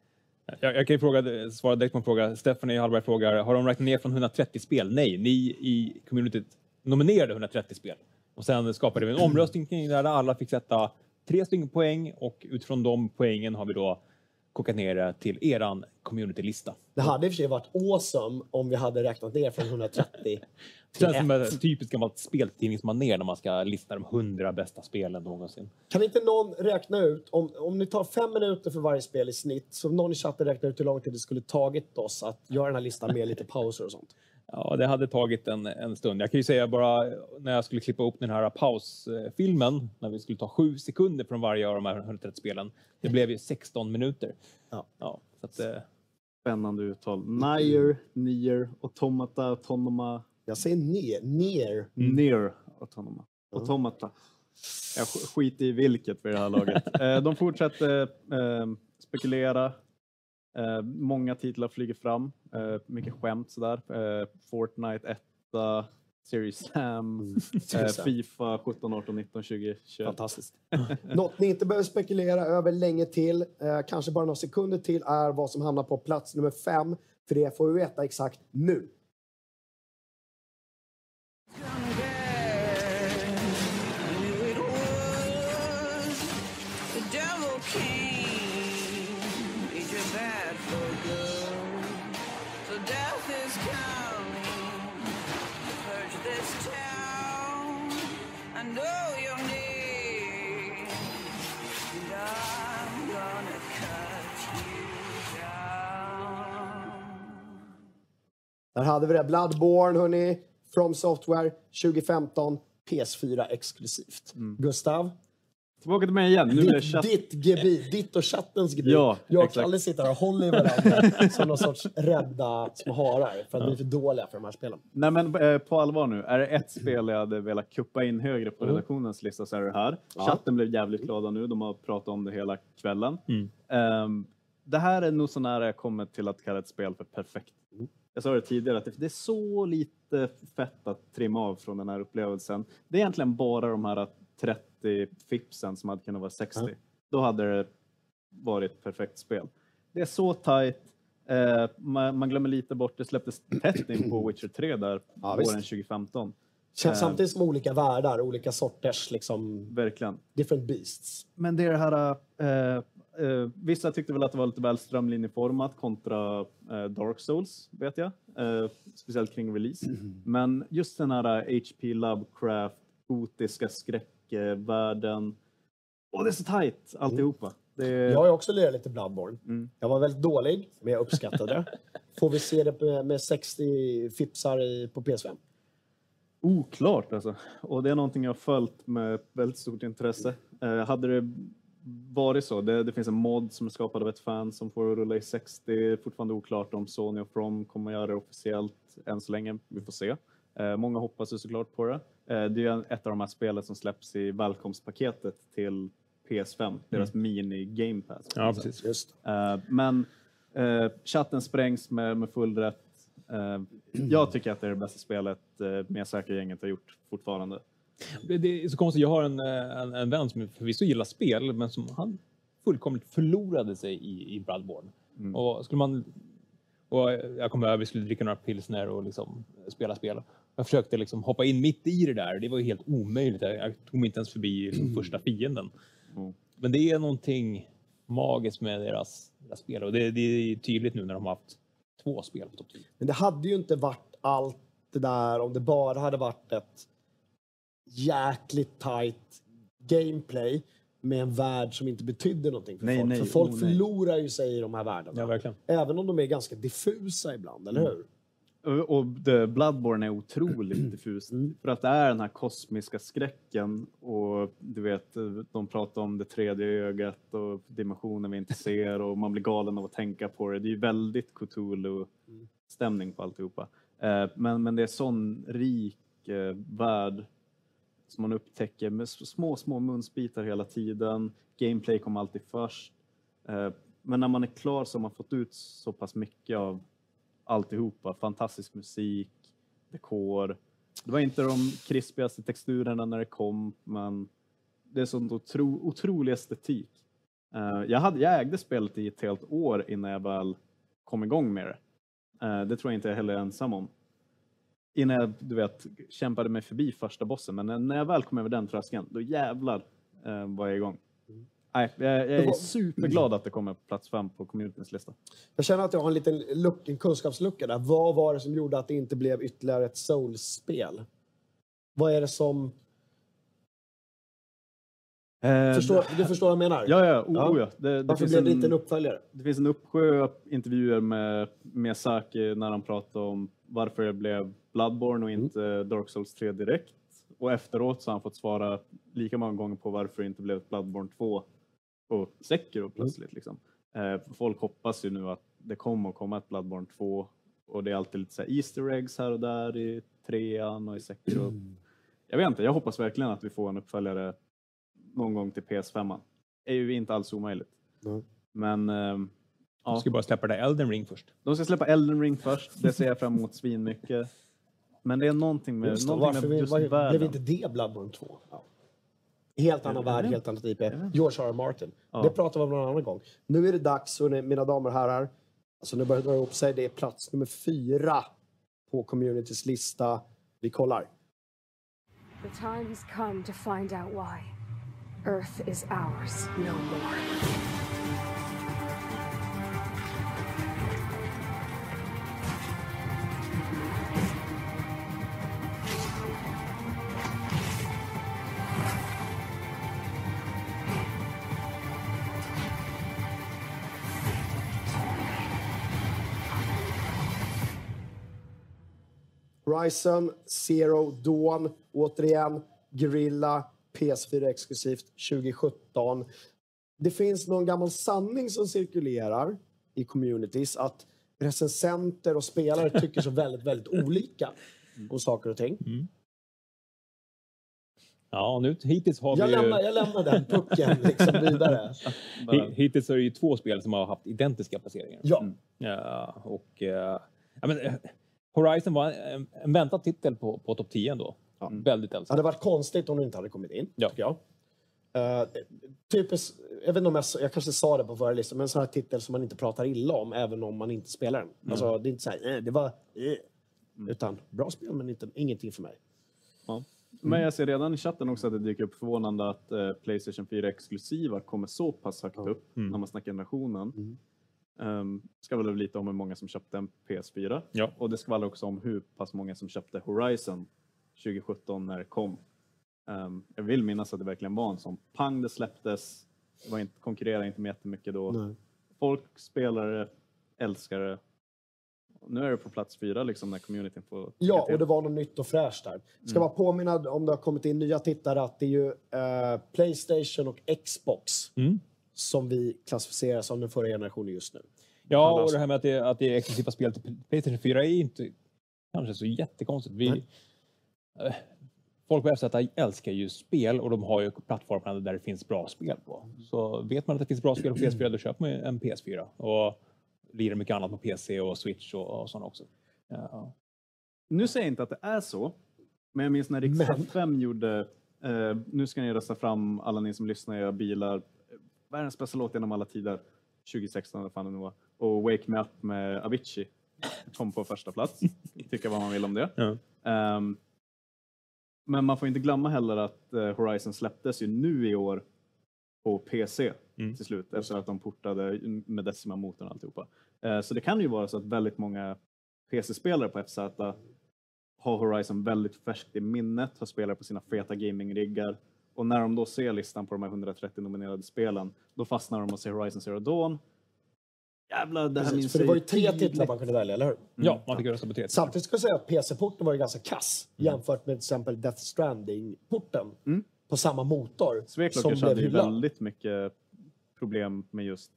Jag, jag kan ju fråga, svara direkt på en fråga. Stephanie Hallberg frågar, har de räknat ner från 130 spel? Nej, ni i communityt nominerade 130 spel. Och sen skapade vi en omröstning kring det där alla fick sätta tre stycken poäng och utifrån de poängen har vi då kokat ner det till eran communitylista. Det hade i och för sig varit awesome om vi hade räknat ner från 130 Det känns som ett. typiskt gammalt speltidningsmanér när man ska lista de 100 bästa spelen någonsin. Kan inte någon räkna ut, om, om ni tar fem minuter för varje spel i snitt, så någon i chatten räknar ut hur lång tid det skulle tagit oss att göra den här listan med lite pauser och sånt. Ja, det hade tagit en, en stund. Jag kan ju säga bara när jag skulle klippa upp den här pausfilmen, när vi skulle ta sju sekunder från varje av de här 130 spelen. Det blev ju 16 minuter. Ja. Ja, så att, eh, Spännande uttal. Nier, Nier, Automata, Autonoma, Jag säger ner, ner. Near Autonoma. Automata. Jag sk- skiter i vilket vid det här laget. Eh, De fortsätter eh, spekulera. Eh, Många titlar flyger fram. Eh, Mycket skämt sådär. Eh, Fortnite 1, Series Sam, eh, Series Sam. Fifa 17, 18, 19, 20, 21. Fantastiskt. Något ni inte behöver spekulera över länge till, eh, kanske bara några sekunder till, är vad som hamnar på plats nummer fem. För det får vi veta exakt nu. Där hade vi det. Bloodborne, hörni. From Software 2015. PS4 exklusivt. Gustav? Tillbaka till mig igen. Nu Ditt, chatt. ditt gebit, ditt och chattens gebit. Ja, jag och. Kalle sitter här och håller i varandra som någon sorts rädda små harar för att vi är för dåliga för de här spelen. Nej men eh, på allvar nu, är det ett spel jag hade velat kuppa in högre på redaktionens lista så är det här. Ja. Chatten blev jävligt glada nu, de har pratat om det hela kvällen. Mm. Ehm, det här är nog så nära jag kommer till att kalla ett spel för perfekt. Jag sa det tidigare att det- är så lite fett att trimma av från den här upplevelsen. Det är egentligen bara de här 30 fipsen som hade kunnat vara 60. Ja. Då hade det varit ett perfekt spel. Det är så tight. Eh, man, man glömmer lite bort, det släpptes tätt in på Witcher 3 där Ja, våren 2015. Känns Eh, samtidigt som olika världar, olika sorters liksom Verkligen. different beasts. Men det är det här... eh, eh, vissa tyckte väl att det var lite väl strömlinjeformat kontra eh, Dark Souls, vet jag. Eh, speciellt kring release. Men just den här HP Lovecraft, gotiska skräckvärlden. Och det är så tight alltihopa. Det Jag har också lirat lite Bloodborne. Mm. Jag var väldigt dålig, men jag uppskattade det. Får vi se det med, med 60 fipsar i, på PS5? Oklart alltså. Och det är någonting jag har följt med väldigt stort intresse. Eh, hade det varit så, det, det finns en mod som är skapad av ett fan som får rulla i 60. Det är fortfarande oklart om Sony och From kommer göra det officiellt än så länge. Vi får se. Eh, många hoppas ju såklart på det. Eh, det är ett av de här spelen som släpps i välkomstpaketet till PS5, deras mini Game Pass. Ja, precis. Just. Eh, men eh, chatten sprängs med, med full rätt. Eh, jag tycker att det är det bästa spelet uh, Miyazaki-gänget har gjort fortfarande. Det, det är så konstigt. Jag har en, eh, en, en vän som förvisso gillar spel, men som han fullkomligt förlorade sig i, i Bloodborne. Mm. Och skulle man... Och jag kom över, vi skulle dricka några pilsner och liksom spela spel. Jag försökte liksom hoppa in mitt i det där. Det var ju helt omöjligt. Jag, jag tog mig inte ens förbi liksom första fienden. Mm. Men det är någonting magiskt med deras, deras spel och det, det är tydligt nu när de har haft två spel på topp 10. Men det hade ju inte varit allt det där om det bara hade varit ett jäkligt tight gameplay med en värld som inte betydde någonting för Nej, folk. nej, för folk oh, nej. förlorar ju sig i de här världarna. Ja, verkligen. Även om de är ganska diffusa ibland, eller Mm. hur? Och, och The Bloodborne är otroligt diffust. Mm. För att det är den här kosmiska skräcken och du vet, de pratar om det tredje ögat och dimensioner vi inte ser och man blir galen av att tänka på det. Det är ju väldigt Cthulhu-stämning på alltihopa. Eh, Men, men det är sån rik eh, värld som man upptäcker med små, små munsbitar hela tiden. Gameplay kommer alltid först. Eh, men när man är klar så har man fått ut så pass mycket av alltihopa. Fantastisk musik, dekor. Det var inte de krispigaste texturerna när det kom, men det är sån otro, otrolig estetik. Eh, jag, hade, jag ägde spelet i ett helt år innan jag väl kom igång med det. Eh, det tror jag inte jag heller är ensam om. Innan jag, du vet, kämpade mig förbi första bossen, men när, jag väl kom över den tröskeln, då jävlar eh, var jag igång. Nej, jag, jag är var- superglad att det kommer på plats fem på communityns lista. Jag känner att jag har en liten luck, en kunskapslucka där. Vad var det som gjorde att det inte blev ytterligare ett Souls-spel? Vad är det som... Förstår, du förstår vad jag menar? Ja, ja, oh, oh, ja. Det, det Varför blev det inte en uppföljare? Det finns en uppsjö intervjuer med Miyazaki när han pratar om varför det blev Bloodborne och inte Dark Souls 3 direkt. Och efteråt så har han fått svara lika många gånger på varför det inte blev Bloodborne 2 och Sekiro plötsligt. Liksom. Eh, folk hoppas ju nu att det kommer att komma ett Bloodborne 2 och det är alltid lite så här Easter eggs här och där i trean och i Sekiro. Jag vet inte, jag hoppas verkligen att vi får en uppföljare någon gång till PS5. Det är ju inte alls omöjligt. Men ehm, ja. De ska bara släppa det Elden Ring först. De ska släppa Elden Ring först. Det ser jag fram emot svinmycket. Men det är någonting med, Just det, någonting varför med vi- just var, världen. blev inte det Bloodborne 2? Ja. Helt annan värld, helt annat IP. George R. R. Martin. Ja. Det pratar vi om någon annan gång. Nu är det dags, hörni, mina damer och herrar. Alltså nu börjar det dra ihop sig. Det är plats nummer fyra på communitys lista. Vi kollar. The time has come to find out why. Earth is ours no more. Horizon Zero Dawn, återigen Guerrilla, PS4 exklusivt 2017. Det finns någon gammal sanning som cirkulerar i communities att recensenter och spelare tycker så väldigt, väldigt olika om saker och ting. Ja, nu hittills har Jag vi ju... lämnar, jag lämnar den pucken liksom vidare. Hi- Hittills är det ju två spel som har haft identiska placeringar. Ja. Ja, och, eh, ja, men, eh, Horizon var en, en väntad titel på, på topp 10 ändå. Väldigt Det älskad. hade varit konstigt om det inte hade kommit in, Ja. tycker jag. Uh, typiskt, jag vet inte om jag, jag kanske sa det på förra listan, men en sån här titel som man inte pratar illa om även om man inte spelar den. Alltså, det är inte så här, eh, det var... Eh, Utan bra spel, men inte, ingenting för mig. Ja. Men jag ser redan i chatten också att det dyker upp förvånande att eh, Playstation 4 exklusiva kommer så pass högt upp när man snackar generationen. Um, ska väl lite om hur många som köpte en PS4 Ja. och det skvallrar också om hur pass många som köpte Horizon 2017 när det kom. Ehm, jag vill minnas att det verkligen var en sån pang det släpptes, Det var inte, konkurrerade inte med jättemycket då. Nej. Folk, spelare, älskar det. Nu är det på plats fyra liksom när communityn får Ja, till. och det var något nytt och fräscht där. Ska bara påminna om det har kommit in nya tittare att det är ju eh, Playstation och Xbox Mm. Som vi klassificerar som den förra generationen just nu. Ja, Annars- och det här med att det, att det är exklusiva spel till Playstation 4 är inte kanske så jättekonstigt. Vi, Nej. eh, folk på FZ älskar ju spel och de har ju plattformarna där det finns bra spel på. Så vet man att det finns bra spel på PS4, då köper man en PS4. Och lirar mycket annat på PC och Switch och, och sånt också. Ja. Nu säger jag inte att det är så, men jag minns när Riksdag 5 gjorde, eh, nu ska ni rösta fram alla ni som lyssnar i era bilar, världens bästa låt genom alla tider, 2016 eller fan det nu var, och Wake Me Up med Avicii kom på första plats. Tycka vad man vill om det. Ja. Ehm, men man får inte glömma heller att eh, Horizon släpptes ju nu i år på PC Mm. till slut efter att de portade med Decima-motorn och alltihopa. Eh, så det kan ju vara så att väldigt många PC-spelare på FZ har Horizon väldigt färskt i minnet, har spelat på sina feta gaming-riggar och när de då ser listan på de här 130 nominerade spelen, då fastnar de och ser Horizon Zero Dawn. Jävlar, det här Precis, minns för det var ju tre titlar man kunde välja, eller hur? ja, man fick rösta på tre. Samtidigt ska jag säga att PC-porten var ju ganska kass jämfört med till exempel Death Stranding-porten Mm. på samma motor Sweclockers som hade ju väldigt mycket problem med just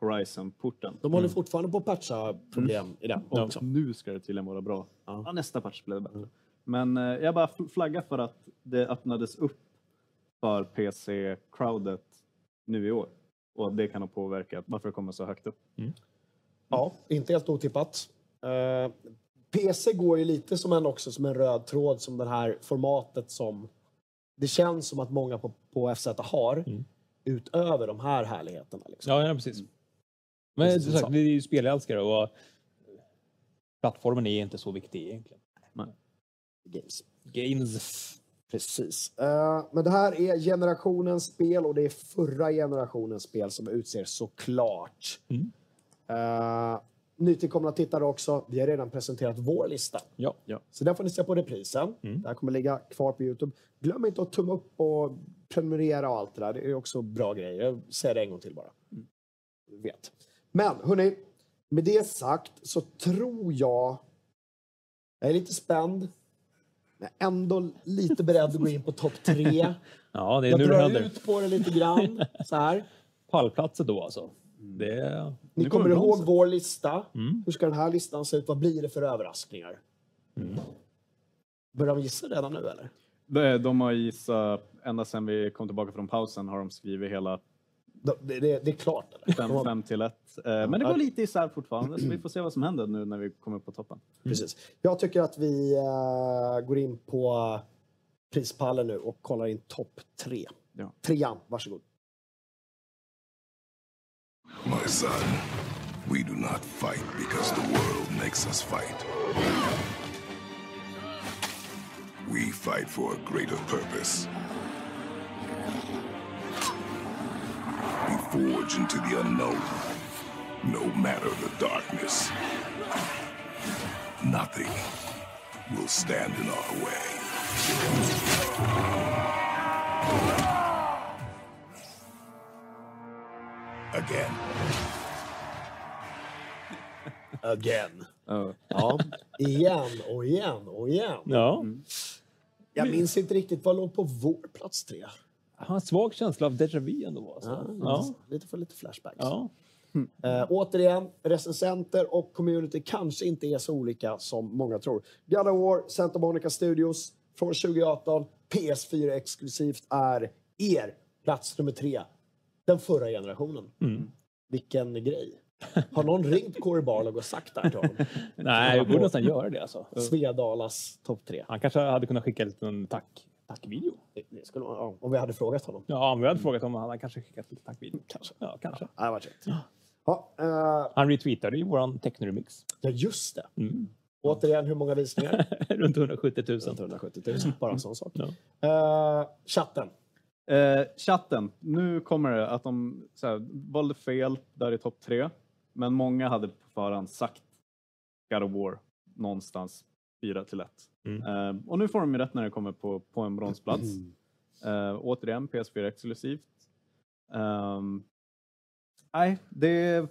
Horizon-porten. De håller fortfarande på att patcha problem i den Och också. nu ska det tydligen vara bra. Ja. Ja, nästa patch blev det bättre. Men eh, jag bara fl- flaggar för att det öppnades upp för PC-crowdet nu i år. Och det kan ha påverkat varför det kommer så högt upp. Ja, inte helt otippat. Eh, PC går ju lite som en, också som en röd tråd som det här formatet som det känns som att många på, på FZ har Mm. utöver de här härligheterna. Liksom. Ja, ja precis. Men Precis som sagt, sa. vi är ju spelälskare och plattformen är inte så viktig egentligen. Games. Games. Precis. Eh, men det här är generationens spel och det är förra generationens spel som utser såklart. Mm. Uh, nytillkomna tittare också. Vi har redan presenterat vår lista. Ja. Ja. Så den får ni se på reprisen. Mm. Det här kommer ligga kvar på Youtube. Glöm inte att tumma upp och prenumerera och allt det där. Det är också bra grejer. Jag säger det en gång till bara. Du vet. Men hörni, med det sagt så tror jag... Jag är lite spänd. Men ändå lite beredd att gå in på topp tre. Ja, det är Jag nu det drar händer. ut på det lite grann. Så här. Pallplatser då alltså. Det, Ni kommer kommer ihåg vår lista. Mm. Hur ska den här listan se ut? Vad blir det för överraskningar? Mm. Börjar de gissa redan nu eller? De, de har gissat, ända sedan vi kom tillbaka från pausen har de skrivit hela Det, det, det är klart eller? 5, De har- 5 till 1. Men det går lite isär fortfarande så vi får se vad som händer nu när vi kommer upp på toppen. Precis. Jag tycker att vi eh, går in på prispallen nu och kollar in topp tre. Ja. Trean, varsågod. My son, we do not fight because the world makes us fight. We fight for a greater purpose. Forge into the unknown, no matter the darkness. Nothing will stand in our way. Again. Again. Oh. Ja, igen och igen och igen. ja. Jag minns inte riktigt vad låg på vår plats tre. Jag har en svag känsla av déjà vu ändå. Alltså. Ja, lite, Ja. lite för lite flashbacks. Ja. Eh, återigen, recensenter och community kanske inte är så olika som många tror. God of War, Santa Monica Studios från 2018, PS4 exklusivt är er plats nummer tre. Den förra generationen. Mm. Vilken grej. Har någon ringt Corey Barlog och sagt det här till honom? Nej, vi borde nästan göra det alltså. Svedalas topp tre. Han kanske hade kunnat skicka en liten tack, tackvideo. Det, det skulle, man- ja, om vi hade frågat honom. Ja, om vi hade frågat om han hade kanske skickat lite tackvideo. Kanske. Ja, kanske. Ja, det var trevligt. Ja, eh, Han retweetade ju våran technoremix. ja, just det. Mm. Återigen, hur många visningar? Runt 170 000. Runt 170 000. Bara en sån sak. Ja. Eh, chatten. Eh, chatten, nu kommer det att de så här, valde fel där i topp tre. Men många hade på förhand sagt God of War någonstans 4 till 1. Mm. Eh, och nu får de ju rätt när det kommer på, på en bronsplats. Eh, återigen PS4 exklusivt. Ehm, nej, det är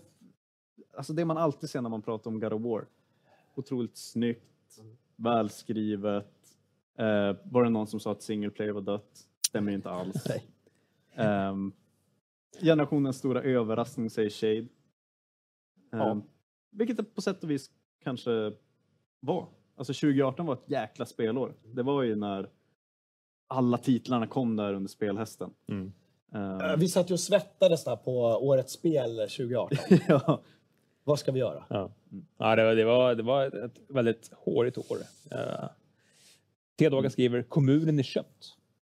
alltså det man alltid ser när man pratar om God of War. Otroligt snyggt, välskrivet. Uh, var det någon som sa att single player var dött? Stämmer inte alls. Ehm, generationens stora överraskning säger Shade. Ja. Um, vilket det på sätt och vis kanske var. Alltså 2018 var ett jäkla spelår. Det var ju när alla titlarna kom där under spelhästen. Mm. Eh, Vi satt ju och svettades där på årets spel 2018. ja. Vad ska vi göra? Ja, ja det, var, det, var, det var ett väldigt hårigt år. Uh, T-Dagen skriver kommunen är köpt.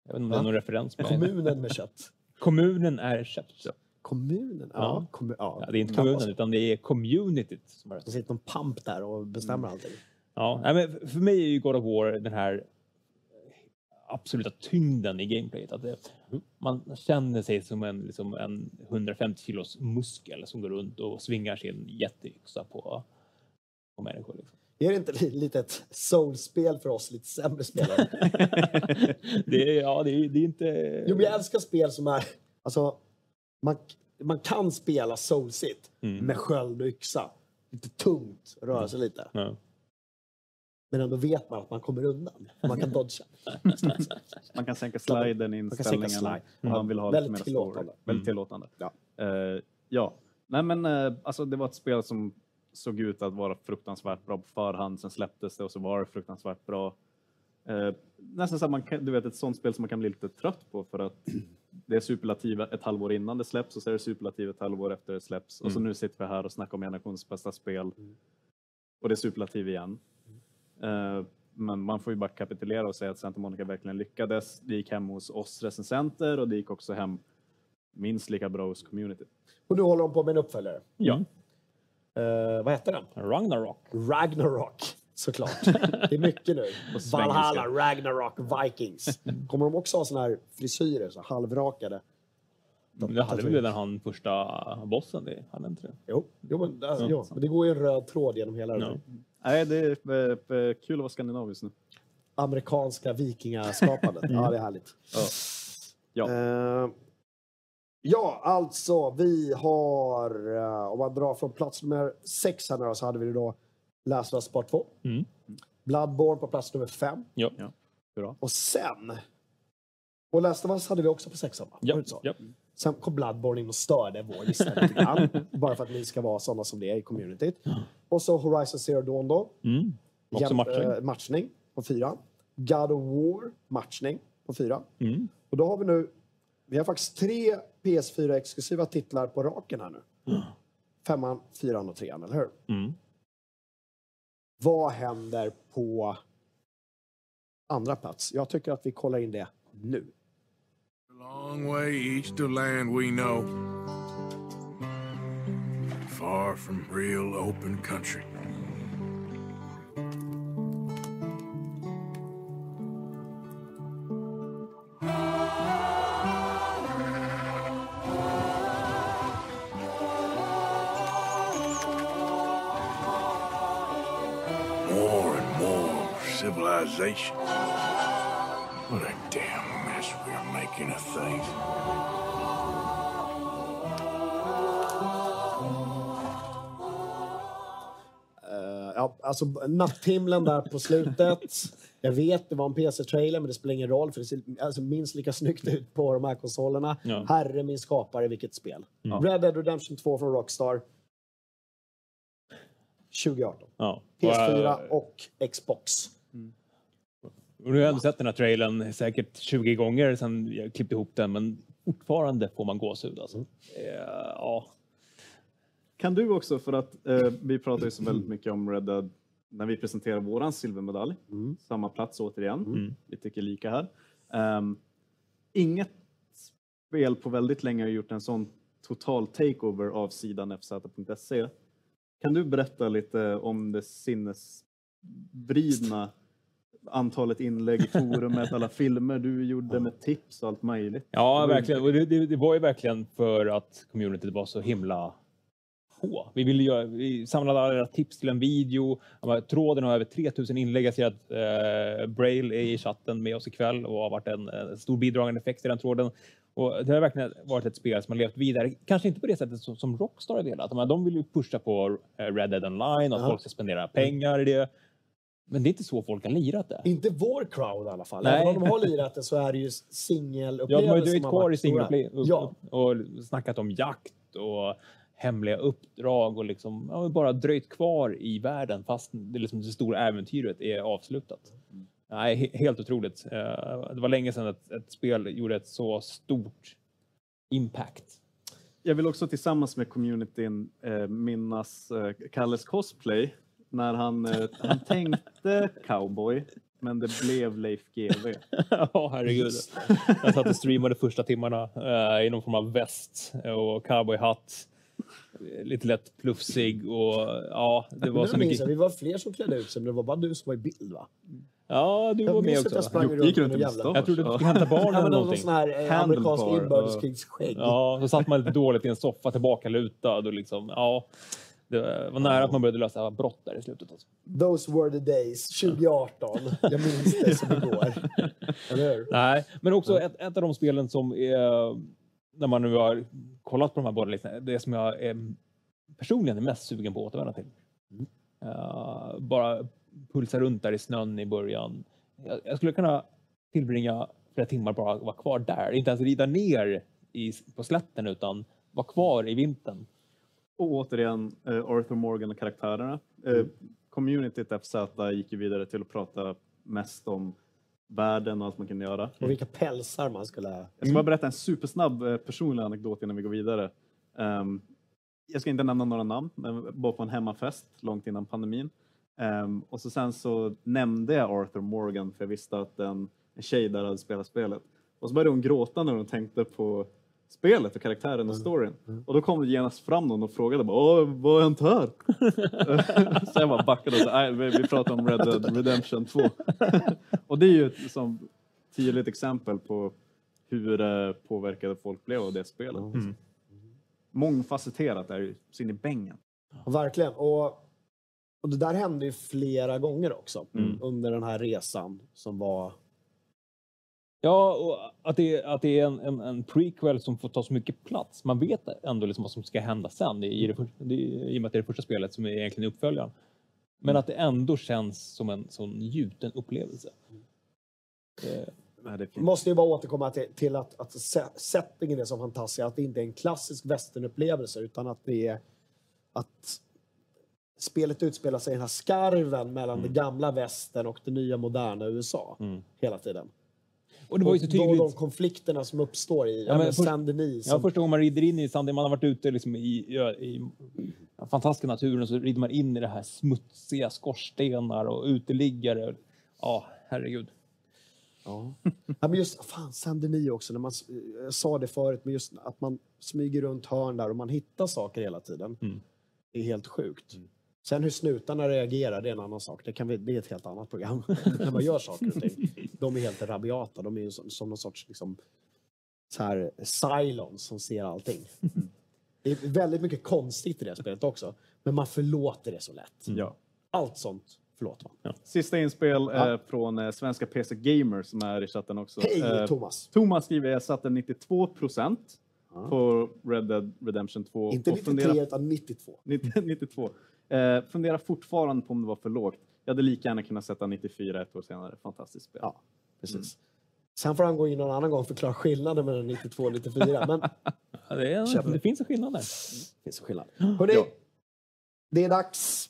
Jag vet inte om det är någon referens. men- Kommunen med kött. Kommunen är köpt. Kommunen? Ja. Ja. kommu- ja. Ja, det är inte kommunen utan det är communityt som är Det sitter någon pamp där och bestämmer allting. Ja, men för mig är ju God of War den här absoluta tyngden i gameplayet. Att det, man känner sig som en, liksom en 150 kilos muskel som går runt och svingar sin jätteyxa på, på människor. Liksom. Är det inte li- lite ett soulspel för oss lite sämre spelare? Det är, ja, det är, det är inte... Jo, men jag älskar spel som är... Alltså, man, man kan spela soulsigt Mm. med sköld och yxa. Lite tungt, röra sig lite. Ja. Men ändå vet man att man kommer undan. Man kan dodga. Man kan sänka sliden i Man kan sänka inställningarna slide. om man vill ha Väldigt lite mer tillåtande. story. Väldigt Mm. tillåtande. Ja. Eh, ja. Nej men eh, alltså det var ett spel som såg ut att vara fruktansvärt bra på förhand. Sen släpptes det och så var det fruktansvärt bra. Eh, nästan så att man kan, du vet ett sånt spel som man kan bli lite trött på för att det är superlativ ett halvår innan det släpps och så är det superlativ ett halvår efter det släpps. Och så Mm. nu sitter vi här och snackar om generationens bästa spel. Och det är superlativ igen. Eh, men man får ju bara kapitulera och säga att Santa Monica verkligen lyckades. Det gick hem hos oss recensenter och det gick också hem minst lika bra hos community. Och nu håller de på med en uppföljare. Ja. Eh, vad heter den? Ragnarok. Ragnarok, såklart. Det är mycket nu. Valhalla, Ragnarok, Vikings. Kommer de också ha såna här frisyrer, så halvrakade? Det hade väl redan han första bossen? Det hade inte det? Jo, jo, men, alltså, Ja. jo, men det går ju en röd tråd genom hela Ja. det Nej, det är eh, eh, kul att vara skandinavisk nu. amerikanska vikingaskapandet. Mm. Ja, det är härligt. Ja. Ja. Eh, ja, alltså vi har, eh, om man drar från plats nummer sex här nu så hade vi då Last of Us Part 2. Mm. Bloodborne på plats nummer fem. Ja. ja. Bra. Och sen, och Last of Us hade vi också på sexan va? Var Ja. ja. Sen kom Bloodborne in och störde vår lista lite grann. bara för att ni ska vara sådana som det är i communityt. Och så Horizon Zero Dawn då. Mm. Också Jäm- matchning. eh, matchning på fyra. God of War matchning på fyra. Mm. Och då har vi nu, vi har faktiskt tre PS4-exklusiva titlar på raken här nu. Femman, fyran och trean, eller hur? Mm. Vad händer på andra plats? Jag tycker att vi kollar in det nu. Long way east of land we know. Far from real open country. More and more civilization. A mess we're making of things. Eh, ja, alltså natthimlen där på slutet. Jag vet, det var en PC-trailer, men det spelar ingen roll för det ser alltså, minst lika snyggt ut på de här konsolerna. Ja. Herre min skapare, vilket spel. Mm. Red Dead Redemption 2 från Rockstar. 2018. Ja. PS4 Och, eh, och Xbox. Och nu har jag ändå sett den här trailern säkert 20 gånger sedan jag klippte ihop den, men fortfarande får man gåshud. Alltså. Eh, ja. Kan du också, för att eh, vi pratar ju så väldigt mycket om Red Dead när vi presenterar våran silvermedalj. Samma plats återigen. Mm. Vi tycker lika här. Ehm, inget spel på väldigt länge har gjort en sån total takeover av sidan fz.se. Kan du berätta lite om det sinnesvridna antalet inlägg i forumet, alla filmer du gjorde med tips och allt möjligt? Ja, verkligen. Det, det, det var ju verkligen för att communityt var så himla på. Vi, ville göra, vi samlade alla tips till en video. Tråden har över 3000 inlägg. Jag ser att eh, Braille är i chatten med oss ikväll och har varit en, en stor bidragande effekt i den tråden. Och det har verkligen varit ett spel som har levt vidare. Kanske inte på det sättet som, som Rockstar har velat. Men De vill ju pusha på eh, Red Dead Online och Ja. folk ska spendera pengar i det. Men det är inte så folk har lirat det. Inte vår crowd i alla fall. Nej. Även om de har lirat det så är det ju Ja, singelupplevelser de har ju dröjt kvar i play Ja, och snackat om jakt och hemliga uppdrag och liksom ja, bara dröjt kvar i världen fast det, liksom, det stora äventyret är avslutat. Nej, he- helt otroligt. Eh, Det var länge sedan ett, ett spel gjorde ett så stort impact. Jag vill också tillsammans med communityn eh, minnas eh, Kalles cosplay när han, eh, han tänkte cowboy men det blev Leif GW. Ja, herregud. Jag satt och streamade första timmarna eh, i någon form av väst och cowboyhatt. Lite lätt plufsig och ja, det var så mycket. jag, vi var fler som klädde ut sig, men det var bara du som var i bild va? Ja, du Jag var med att jag också. sprang runt med jävla... Jag trodde du skulle hämta barnen eller men någon någonting. sån här eh, amerikansk Handlebar, inbördeskrigskägg. Ja, så satt man lite dåligt i en soffa tillbaka lutad och liksom, ja. Det var nära att man började lösa brott där i slutet. Alltså. Those were the days, 2018. Jag minns det som igår. Eller hur? Nej, men också ett, ett av de spelen som är, när man nu har kollat på de här båda listorna, det som jag är personligen är mest sugen på att återvända till. Eh, bara pulsa runt där i snön i början. Jag, jag skulle kunna tillbringa flera timmar bara vara kvar där. Inte ens rida ner i, på slätten utan vara kvar i vintern. Och återigen eh, Arthur Morgan och karaktärerna. Eh, communityt FZ gick ju vidare till att prata mest om världen och allt man kunde göra. Och vilka pälsar man skulle... Jag ska bara berätta en supersnabb eh, personlig anekdot innan vi går vidare. Ehm, jag ska inte nämna några namn, men bara på en hemmafest långt innan pandemin. Ehm, och så sen så nämnde jag Arthur Morgan för jag visste att en, en tjej där hade spelat spelet. Och så började hon gråta när hon tänkte på spelet och karaktären och storyn. Och då kom det genast fram någon och frågade bara, Åh, vad har hänt här? så jag bara backade och sa, vi, vi pratar om Red Dead Redemption 2. och det är ju ett som tydligt exempel på hur eh, påverkade folk blev av det spelet. Mm. Mångfacetterat är ju sin i bängen. Verkligen. Och, och det där hände ju flera gånger också Mm. under den här resan som var... Ja, och att det, att det är en, en, en prequel som får ta så mycket plats. Man vet ändå liksom vad som ska hända sen i, det, det, i och med att det är det första spelet som är egentligen uppföljaren. Men att det ändå känns som en sån gjuten upplevelse. Eh, Måste ju bara återkomma till, till att, att se- settingen är så fantastisk. Att det inte är en klassisk westernupplevelse utan att det är att spelet utspelar sig i den här skarven mellan Mm. det gamla västern och det nya moderna USA hela tiden. Och det var ju så då tydligt. de konflikterna som uppstår i ja, men först- Saint-Denis. Ja, som- första gången man rider in i Sandin, man har varit ute liksom i, i, i den fantastiska naturen så rider man in i det här smutsiga skorstenar och uteliggare. Ja, herregud. Ja. ja, men just fan, Saint-Denis också. När man, jag sa det förut, men just att man smyger runt hörn där och man hittar saker hela tiden. Mm. Det är helt sjukt. Sen hur snutarna reagerar, det är en annan sak. Det, kan vi, det är ett helt annat program. när man gör saker och ting. De är helt rabiata. De är som, som någon sorts liksom, så här, Cylons som ser allting. Det är väldigt mycket konstigt i det spelet också. Men man förlåter det så lätt. Ja. Allt sånt förlåter man. Sista inspel Ja. eh, från eh, svenska PC Gamer som är i chatten också. Hej, Eh, Thomas. Thomas skriver jag satte 92 procent på Red Dead Redemption 2. Inte och 93 funderar- utan 92. 90 92. Eh, funderar fortfarande på om det var för lågt. Jag hade lika gärna kunnat sätta 94 ett år senare. Fantastiskt spel. Ja, precis. Sen får han gå in någon annan gång och förklara skillnaden mellan 92 och 94. Men Ja, det, är, det finns en skillnad där. det finns en skillnad. Hörrni, det är dags.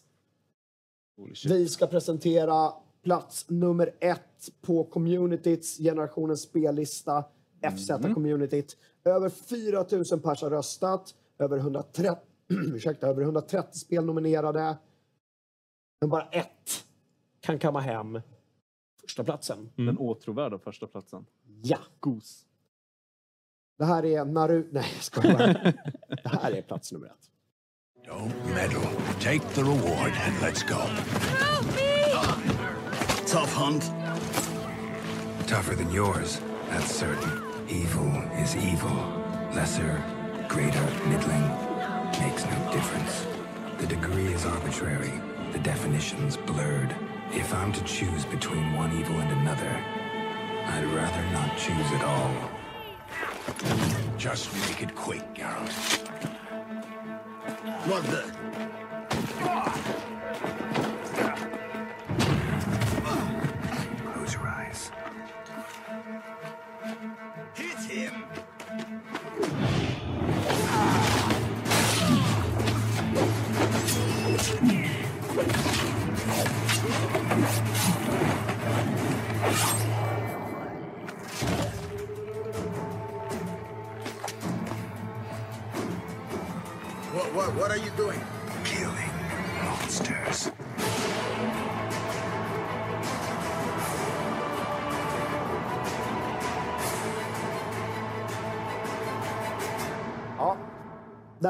Vi ska presentera plats nummer ett på communityts generationens spellista, FZ-communityt. Över 4 000 pers har röstat, över 130, ursäkta, över 130 spel nominerade. Men bara ett kan kamma hem första platsen. Den åtråvärda första platsen. Ja. Gos. Det här är Naru... Nej, jag skojar bara. Det här är plats nummer ett. Don't meddle. Take the reward and let's go. Tough hunt. Tougher than yours, that's certain. Evil is evil. Lesser, greater, middling. Makes no difference. The degree is arbitrary, the definition's blurred. If I'm to choose between one evil and another, I'd rather not choose at all. Just make it quick, Geralt. What the?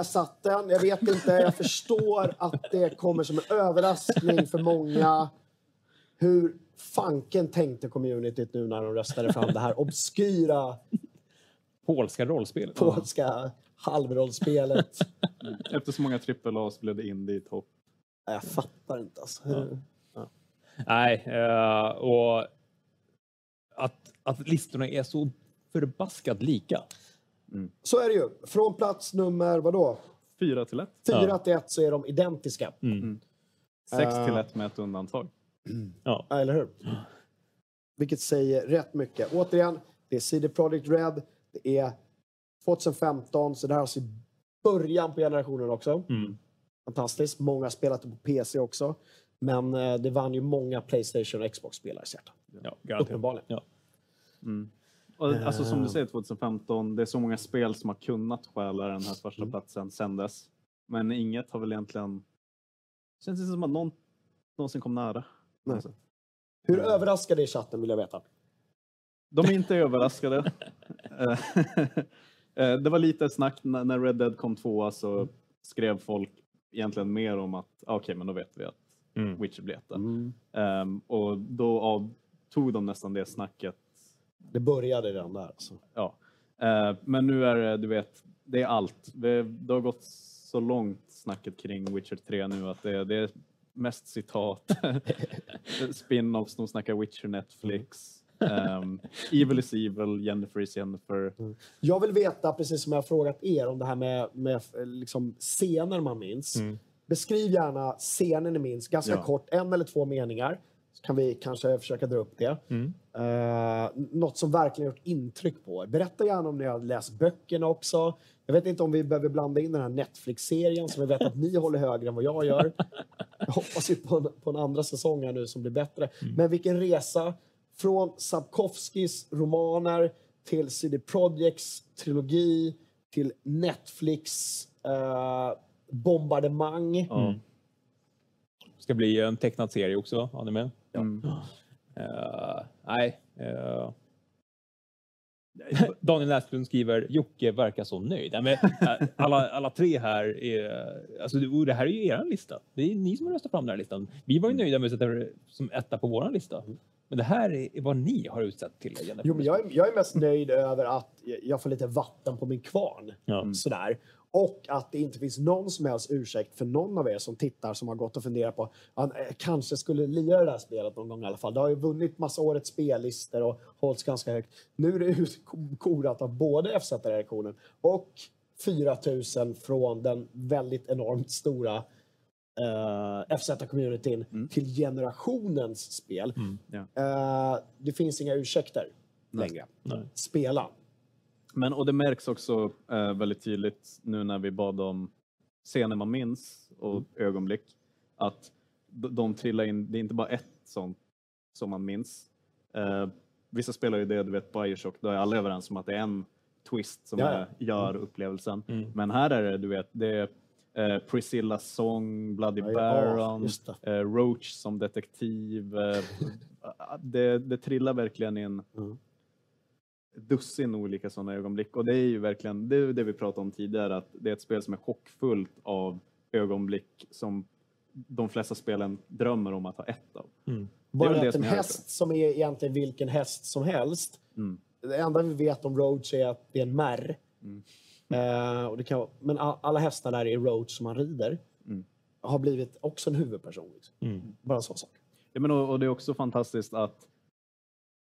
Där satt den. Jag vet inte, jag förstår att det kommer som en överraskning för många. Hur fanken tänkte communityt nu när de röstade fram det här obskyra Polska rollspel. polska halvrollspelet. Efter så många trippel A blev det indie i topp. Jag fattar inte alltså. Hur... Nej, eh, och att, att listorna är så förbaskat lika. Så är det ju. Från plats nummer, vadå? Fyra till ett. Fyra till ett så är de identiska. Sex till Eh, ett med ett undantag. Ja. Ja, eller hur? Vilket säger rätt mycket. Återigen, det är CD Projekt Red. Det är 2015, så det här är alltså i början på generationen också. Mm. Fantastiskt. Många har spelat det på PC också. Men eh, det vann ju många Playstation och Xbox-spelares hjärta. Ja, garanterat. Uppenbarligen. Ja. Och, alltså som Eh. du säger 2015, det är så många spel som har kunnat stjäla den här första Mm. platsen sen dess. Men inget har väl egentligen... Känns det som att någon någonsin kom nära. Nej. Alltså. Hur överraskade i chatten vill jag veta. De är inte överraskade. Eh, eh, det var lite snack när Red Dead kom tvåa så skrev folk egentligen mer om att ah, okej, men då vet vi att Mm. Witcher blir etta. Mm. Ehm, och då avtog de nästan det snacket. Det började redan där. Alltså. Ja. Eh, men nu är det, du vet, det är allt. Det, det har gått så långt snacket kring Witcher 3 nu att det, det är mest citat. Spin-offs, de snackar Witcher Netflix. Ehm, evil is evil, Jennifer is Jennifer. Jag vill veta, precis som jag har frågat er, om det här med, med liksom, scener man minns. Beskriv gärna scenen ni minns, ganska Ja. kort, en eller två meningar. Kan vi kanske försöka dra upp det. Mm. Eh, något som verkligen gjort intryck på er. Berätta gärna om ni har läst böckerna också. Jag vet inte om vi behöver blanda in den här Netflix-serien som jag vet att ni håller högre än vad jag gör. Jag hoppas ju på en, på en andra säsong här nu som blir bättre. Men vilken resa! Från Sapkowskis romaner till CD Projekts trilogi till Netflix eh, bombardemang. Mm. Ska bli en tecknad serie också, har med? Mm. Eh, nej. eh. Daniel Näslund skriver Jocke verkar så nöjd. Men, eh, alla, alla tre här är... Alltså, det- här är ju er lista. Det är ni som har röstat fram den här listan. Vi var ju nöjda med att sätta det som etta på vår lista. Men det här är vad ni har utsett till. Jo, men jag, är, jag är mest nöjd över att jag får lite vatten på min kvarn. Ja. Sådär. Och att det inte finns någon som helst ursäkt för någon av er som tittar som har gått och funderat på att eh, kanske skulle lira det här spelet någon gång i alla fall. Det har ju vunnit massa årets spellistor och hållits ganska högt. Nu är det utkorat av både FZ-reaktionen och 4000 från den väldigt enormt stora uh, FZ-communityn till generationens spel. Ja. Eh, det finns inga ursäkter längre. Nej. Spela. Men, och det märks också eh, väldigt tydligt nu när vi bad om scener man minns och ögonblick. Att de, trillar in, det är inte bara ett sånt som man minns. Eh, vissa spelar ju det, du vet Bioshock, då är alla överens om att det är en twist som Ja, ja. är, gör upplevelsen. Mm. Men här är det, du vet, det är eh, Priscillas sång, Bloody Ja, ja, Baron, det. eh, Roach som detektiv. Det, det trillar verkligen in Mm. Dussin olika sådana ögonblick. Och det är ju verkligen det, är det vi pratade om tidigare, att det är ett spel som är chockfullt av ögonblick som de flesta spelen drömmer om att ha ett av. Mm. Är Bara det att en häst som är egentligen vilken häst som helst. Mm. Det enda vi vet om Roach är att det är en märr. Mm. Eh, och det kan, vara- men alla hästar där i Roach som man rider Mm. har blivit också en huvudperson. Liksom. Mm. Bara en sån sak. Ja, men och, och det är också fantastiskt att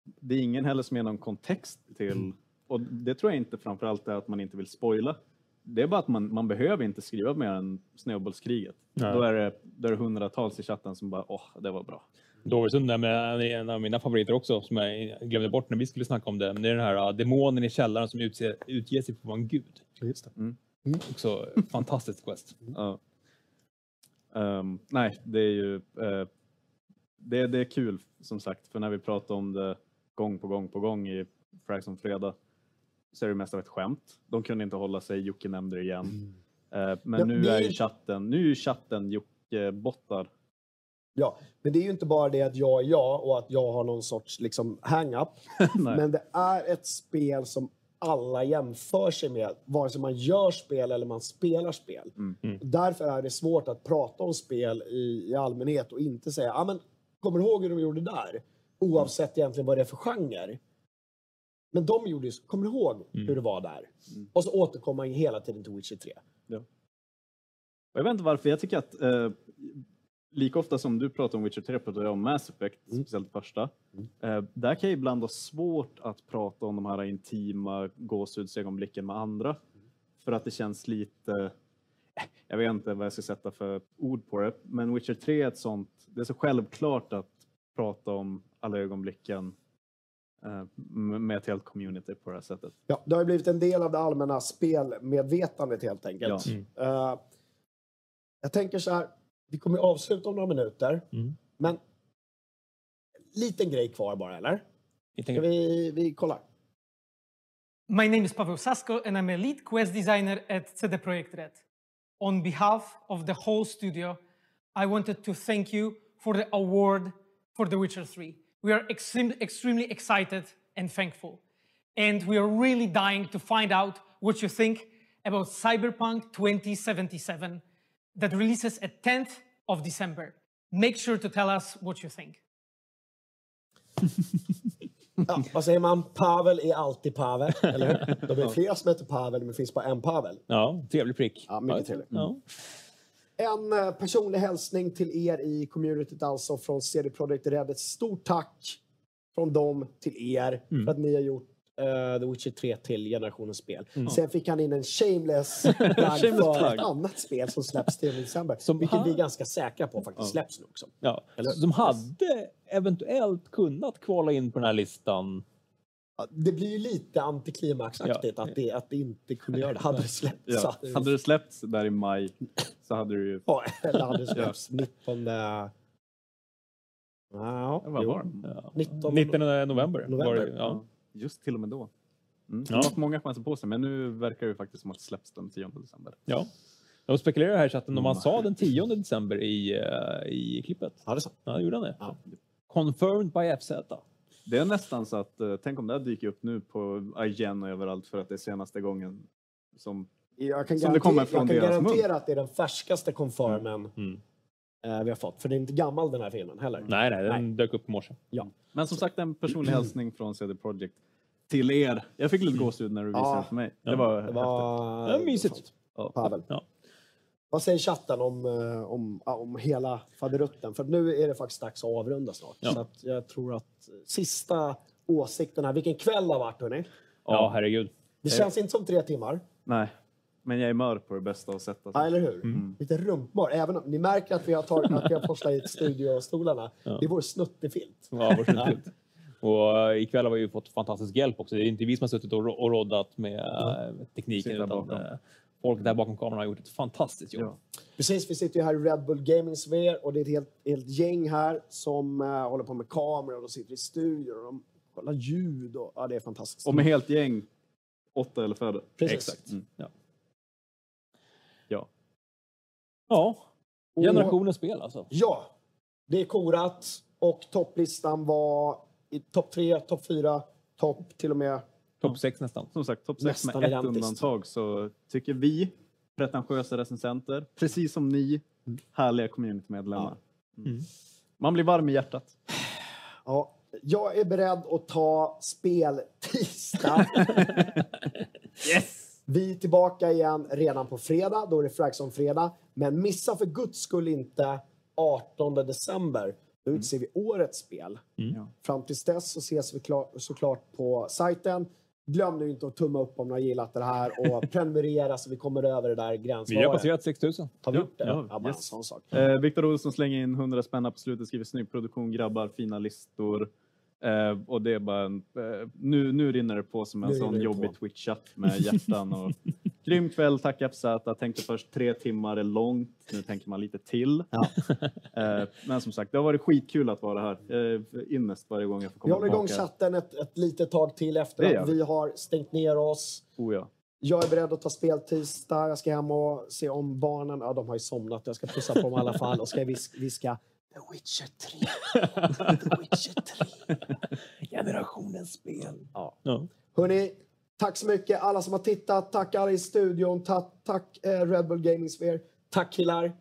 det är ingen heller som ger någon kontext till, Mm. och det tror jag inte framförallt är att man inte vill spoila. Det är bara att man, man behöver inte skriva mer än snöbollskriget. Nej. Då är, det, då är det hundratals i chatten som bara åh, det var bra. Dåresund är med en av mina favoriter också, som jag glömde bort när vi skulle snacka om det. Men det är den här uh, demonen i källaren som utser, utger sig för att vara en gud. Just det. Mm. Också fantastiskt quest. Ja. Ehm, nej, det är ju eh, det, det är kul som sagt, för när vi pratar om det gång på gång på gång i Frags om fredag så är det mest av ett skämt. De kunde inte hålla sig, Jocke nämnde det igen. Eh, men Ja, nu det är ju chatten, nu är chatten Jocke-bottar. Ja, men det är ju inte bara det att jag är jag och att jag har någon sorts liksom, hang-up. Men det är ett spel som alla jämför sig med, vare sig man gör spel eller man spelar spel. Mm. Därför är det svårt att prata om spel i, i allmänhet och inte säga ah, men kommer du ihåg hur de gjorde där? Oavsett egentligen vad det är för genre. Men de gjorde ju, kommer du ihåg hur det var där? Och så återkommer man ju hela tiden till Witcher 3. Och Jag vet inte varför, jag tycker att eh, lika ofta som du pratar om Witcher 3 pratar jag om Mass Effect, speciellt första. Eh, där kan jag ibland ha svårt att prata om de här intima gåshudsögonblicken med andra. För att det känns lite, eh, jag vet inte vad jag ska sätta för ord på det, men Witcher 3 är ett sånt, det är så självklart att prata om alla ögonblicken eh, med ett helt community på det här sättet. Ja, det har ju blivit en del av det allmänna spelmedvetandet helt enkelt. Ja. Eh, jag tänker så här, vi kommer ju avsluta om några minuter. Men liten grej kvar bara, eller? Ska vi, vi kollar. My name is Pavel Sasko, and I'm a lead quest designer at CD Projekt Red. On behalf of the whole studio, I wanted to thank you for the award for The Witcher 3. We are extrem- extremely excited and thankful. And we are really dying to find out what you think about Cyberpunk 2077 that releases at 10th of December. Make sure to tell us what you think. Ja, vad säger man? Pavel är alltid Pavel, eller hur? De är flera som heter Pavel, men det finns bara en Pavel. Ja, trevlig prick. Ja, mycket trevligt. Ja. En eh, personlig hälsning till er i communityt alltså från CD Projekt Red. Ett stort tack från dem till er Mm. för att ni har gjort eh, The Witcher 3 till generationens spel. Mm. Sen fick han in en shameless plug för ett annat spel som släpps till december. Som vilket han- vi är ganska säkra på faktiskt Ja. släpps nu också. Ja. Eller? Som hade eventuellt kunnat kvala in på den här listan. Ja, Det blir ju lite antiklimaxaktigt att, det, att det inte kunde göra det. Hade det släppts Ja. så hade det- Hade det släppts där i maj så hade du ju... Ja, eller hade det släppts 19... Ja, vad var det? Ja. 19 19 november. November. Var det, ja. Just till och med då. Mm. Ja. Det har haft många chanser på sig, men nu verkar det faktiskt som att det släpps den 10 december. Ja. De spekulerar här i chatten om han Mm. sa den 10 december i, eh, i klippet. Ja, det sant. Ja, gjorde han det? Confirmed by FZ. Det är nästan så att, eh, tänk om det här dyker upp nu på IGN och överallt för att det är senaste gången som, Jag kan, som det kommer jag från kan deras mun. garantera att det är den färskaste confirmen Mm. eh, vi har fått. För det är inte gammal den här filmen heller. Nej, nej, den dök upp i morse. Ja. Men som sagt, en personlig hälsning från CD Projekt till er. Jag fick lite gåshud när du visade Ja. för mig. Det Ja, var, Det var, Ja, mysigt. Ja. Pavel. Ja. Vad säger chatten om, eh, om, om hela faderutten? För nu är det faktiskt dags att avrunda snart. Ja. Så att jag tror att sista åsikten här. Vilken kväll det har varit hörni. Ja, herregud. Det känns inte som tre timmar. Nej, men jag är mör på det bästa sätta Ja, eller hur? Mm. Lite rumpmar. Även om, ni märker att vi har, tagit, att vi har forslat hit studiostolarna. Ja. Det är vår snuttefilt. Ja, vad sjukt. Och eh, ikväll har vi ju fått fantastisk hjälp också. Det är inte vi som har suttit och, ro- och roddat med eh, tekniken utan eh, folk där bakom kameran har gjort ett fantastiskt jobb. Ja. Precis, vi sitter ju här i Red Bull Gaming Sphere och det är ett helt, helt gäng här som uh, håller på med kameror och de sitter i studior och de kollar ljud och ja, det är fantastiskt. Och med helt gäng, åtta eller färre. Precis. Exakt. Mm. Ja. Ja. ja, Och- generationens spel alltså. Ja, det är korat och topplistan var i topp tre, topp fyra, topp till och med Topp 6 nästan. Som sagt, topp 6 med ett undantag så tycker vi, pretentiösa recensenter, precis som ni, härliga communitymedlemmar. Mm. Man blir varm i hjärtat. Ja, jag är beredd att ta spel tisdag. Yes! Vi är tillbaka igen redan på fredag. Då är det Fragson-fredag. Men missa för guds skull inte 18 december. Då utser vi årets spel. Mm. Fram tills dess så ses vi klar, såklart på sajten. Glöm nu inte att tumma upp om ni har gillat det här och prenumerera så vi kommer över det där Vi gränsvåret. har passerat 6000. Har vi gjort det? Ja, Ja, yes. sån sak. Eh, Viktor Olsson slänger in 100 spänn på slutet, skriver snygg produktion, grabbar, fina listor. Eh, och det är bara en, eh, nu, nu rinner det på som en Nu sån jobbig. Twitch-chatt med hjärtan. Och, grym kväll, tack FZ. Tänkte först tre timmar är långt, nu tänker man lite till. eh, men som sagt, det har varit skitkul att vara här. Innest varje gång jag får Vi komma håller igång tillbaka. chatten ett, ett litet tag till efter att vi. vi har stängt ner oss. Oh, ja. Jag är beredd att ta spel tisdag. Jag ska hem och se om barnen. Ja, de har ju somnat. Jag ska pussa på dem i alla fall och ska vis- viska The Witcher 3. The Witcher 3. Generationens spel. Ja. Ja. Hörni, tack så mycket alla som har tittat. Tack alla i studion. Tack, tack eh, Red Bull Gaming Sphere. Tack killar.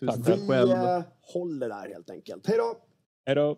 Tusen vi tack själv. eh, håller där helt enkelt. Hej då! Hej då!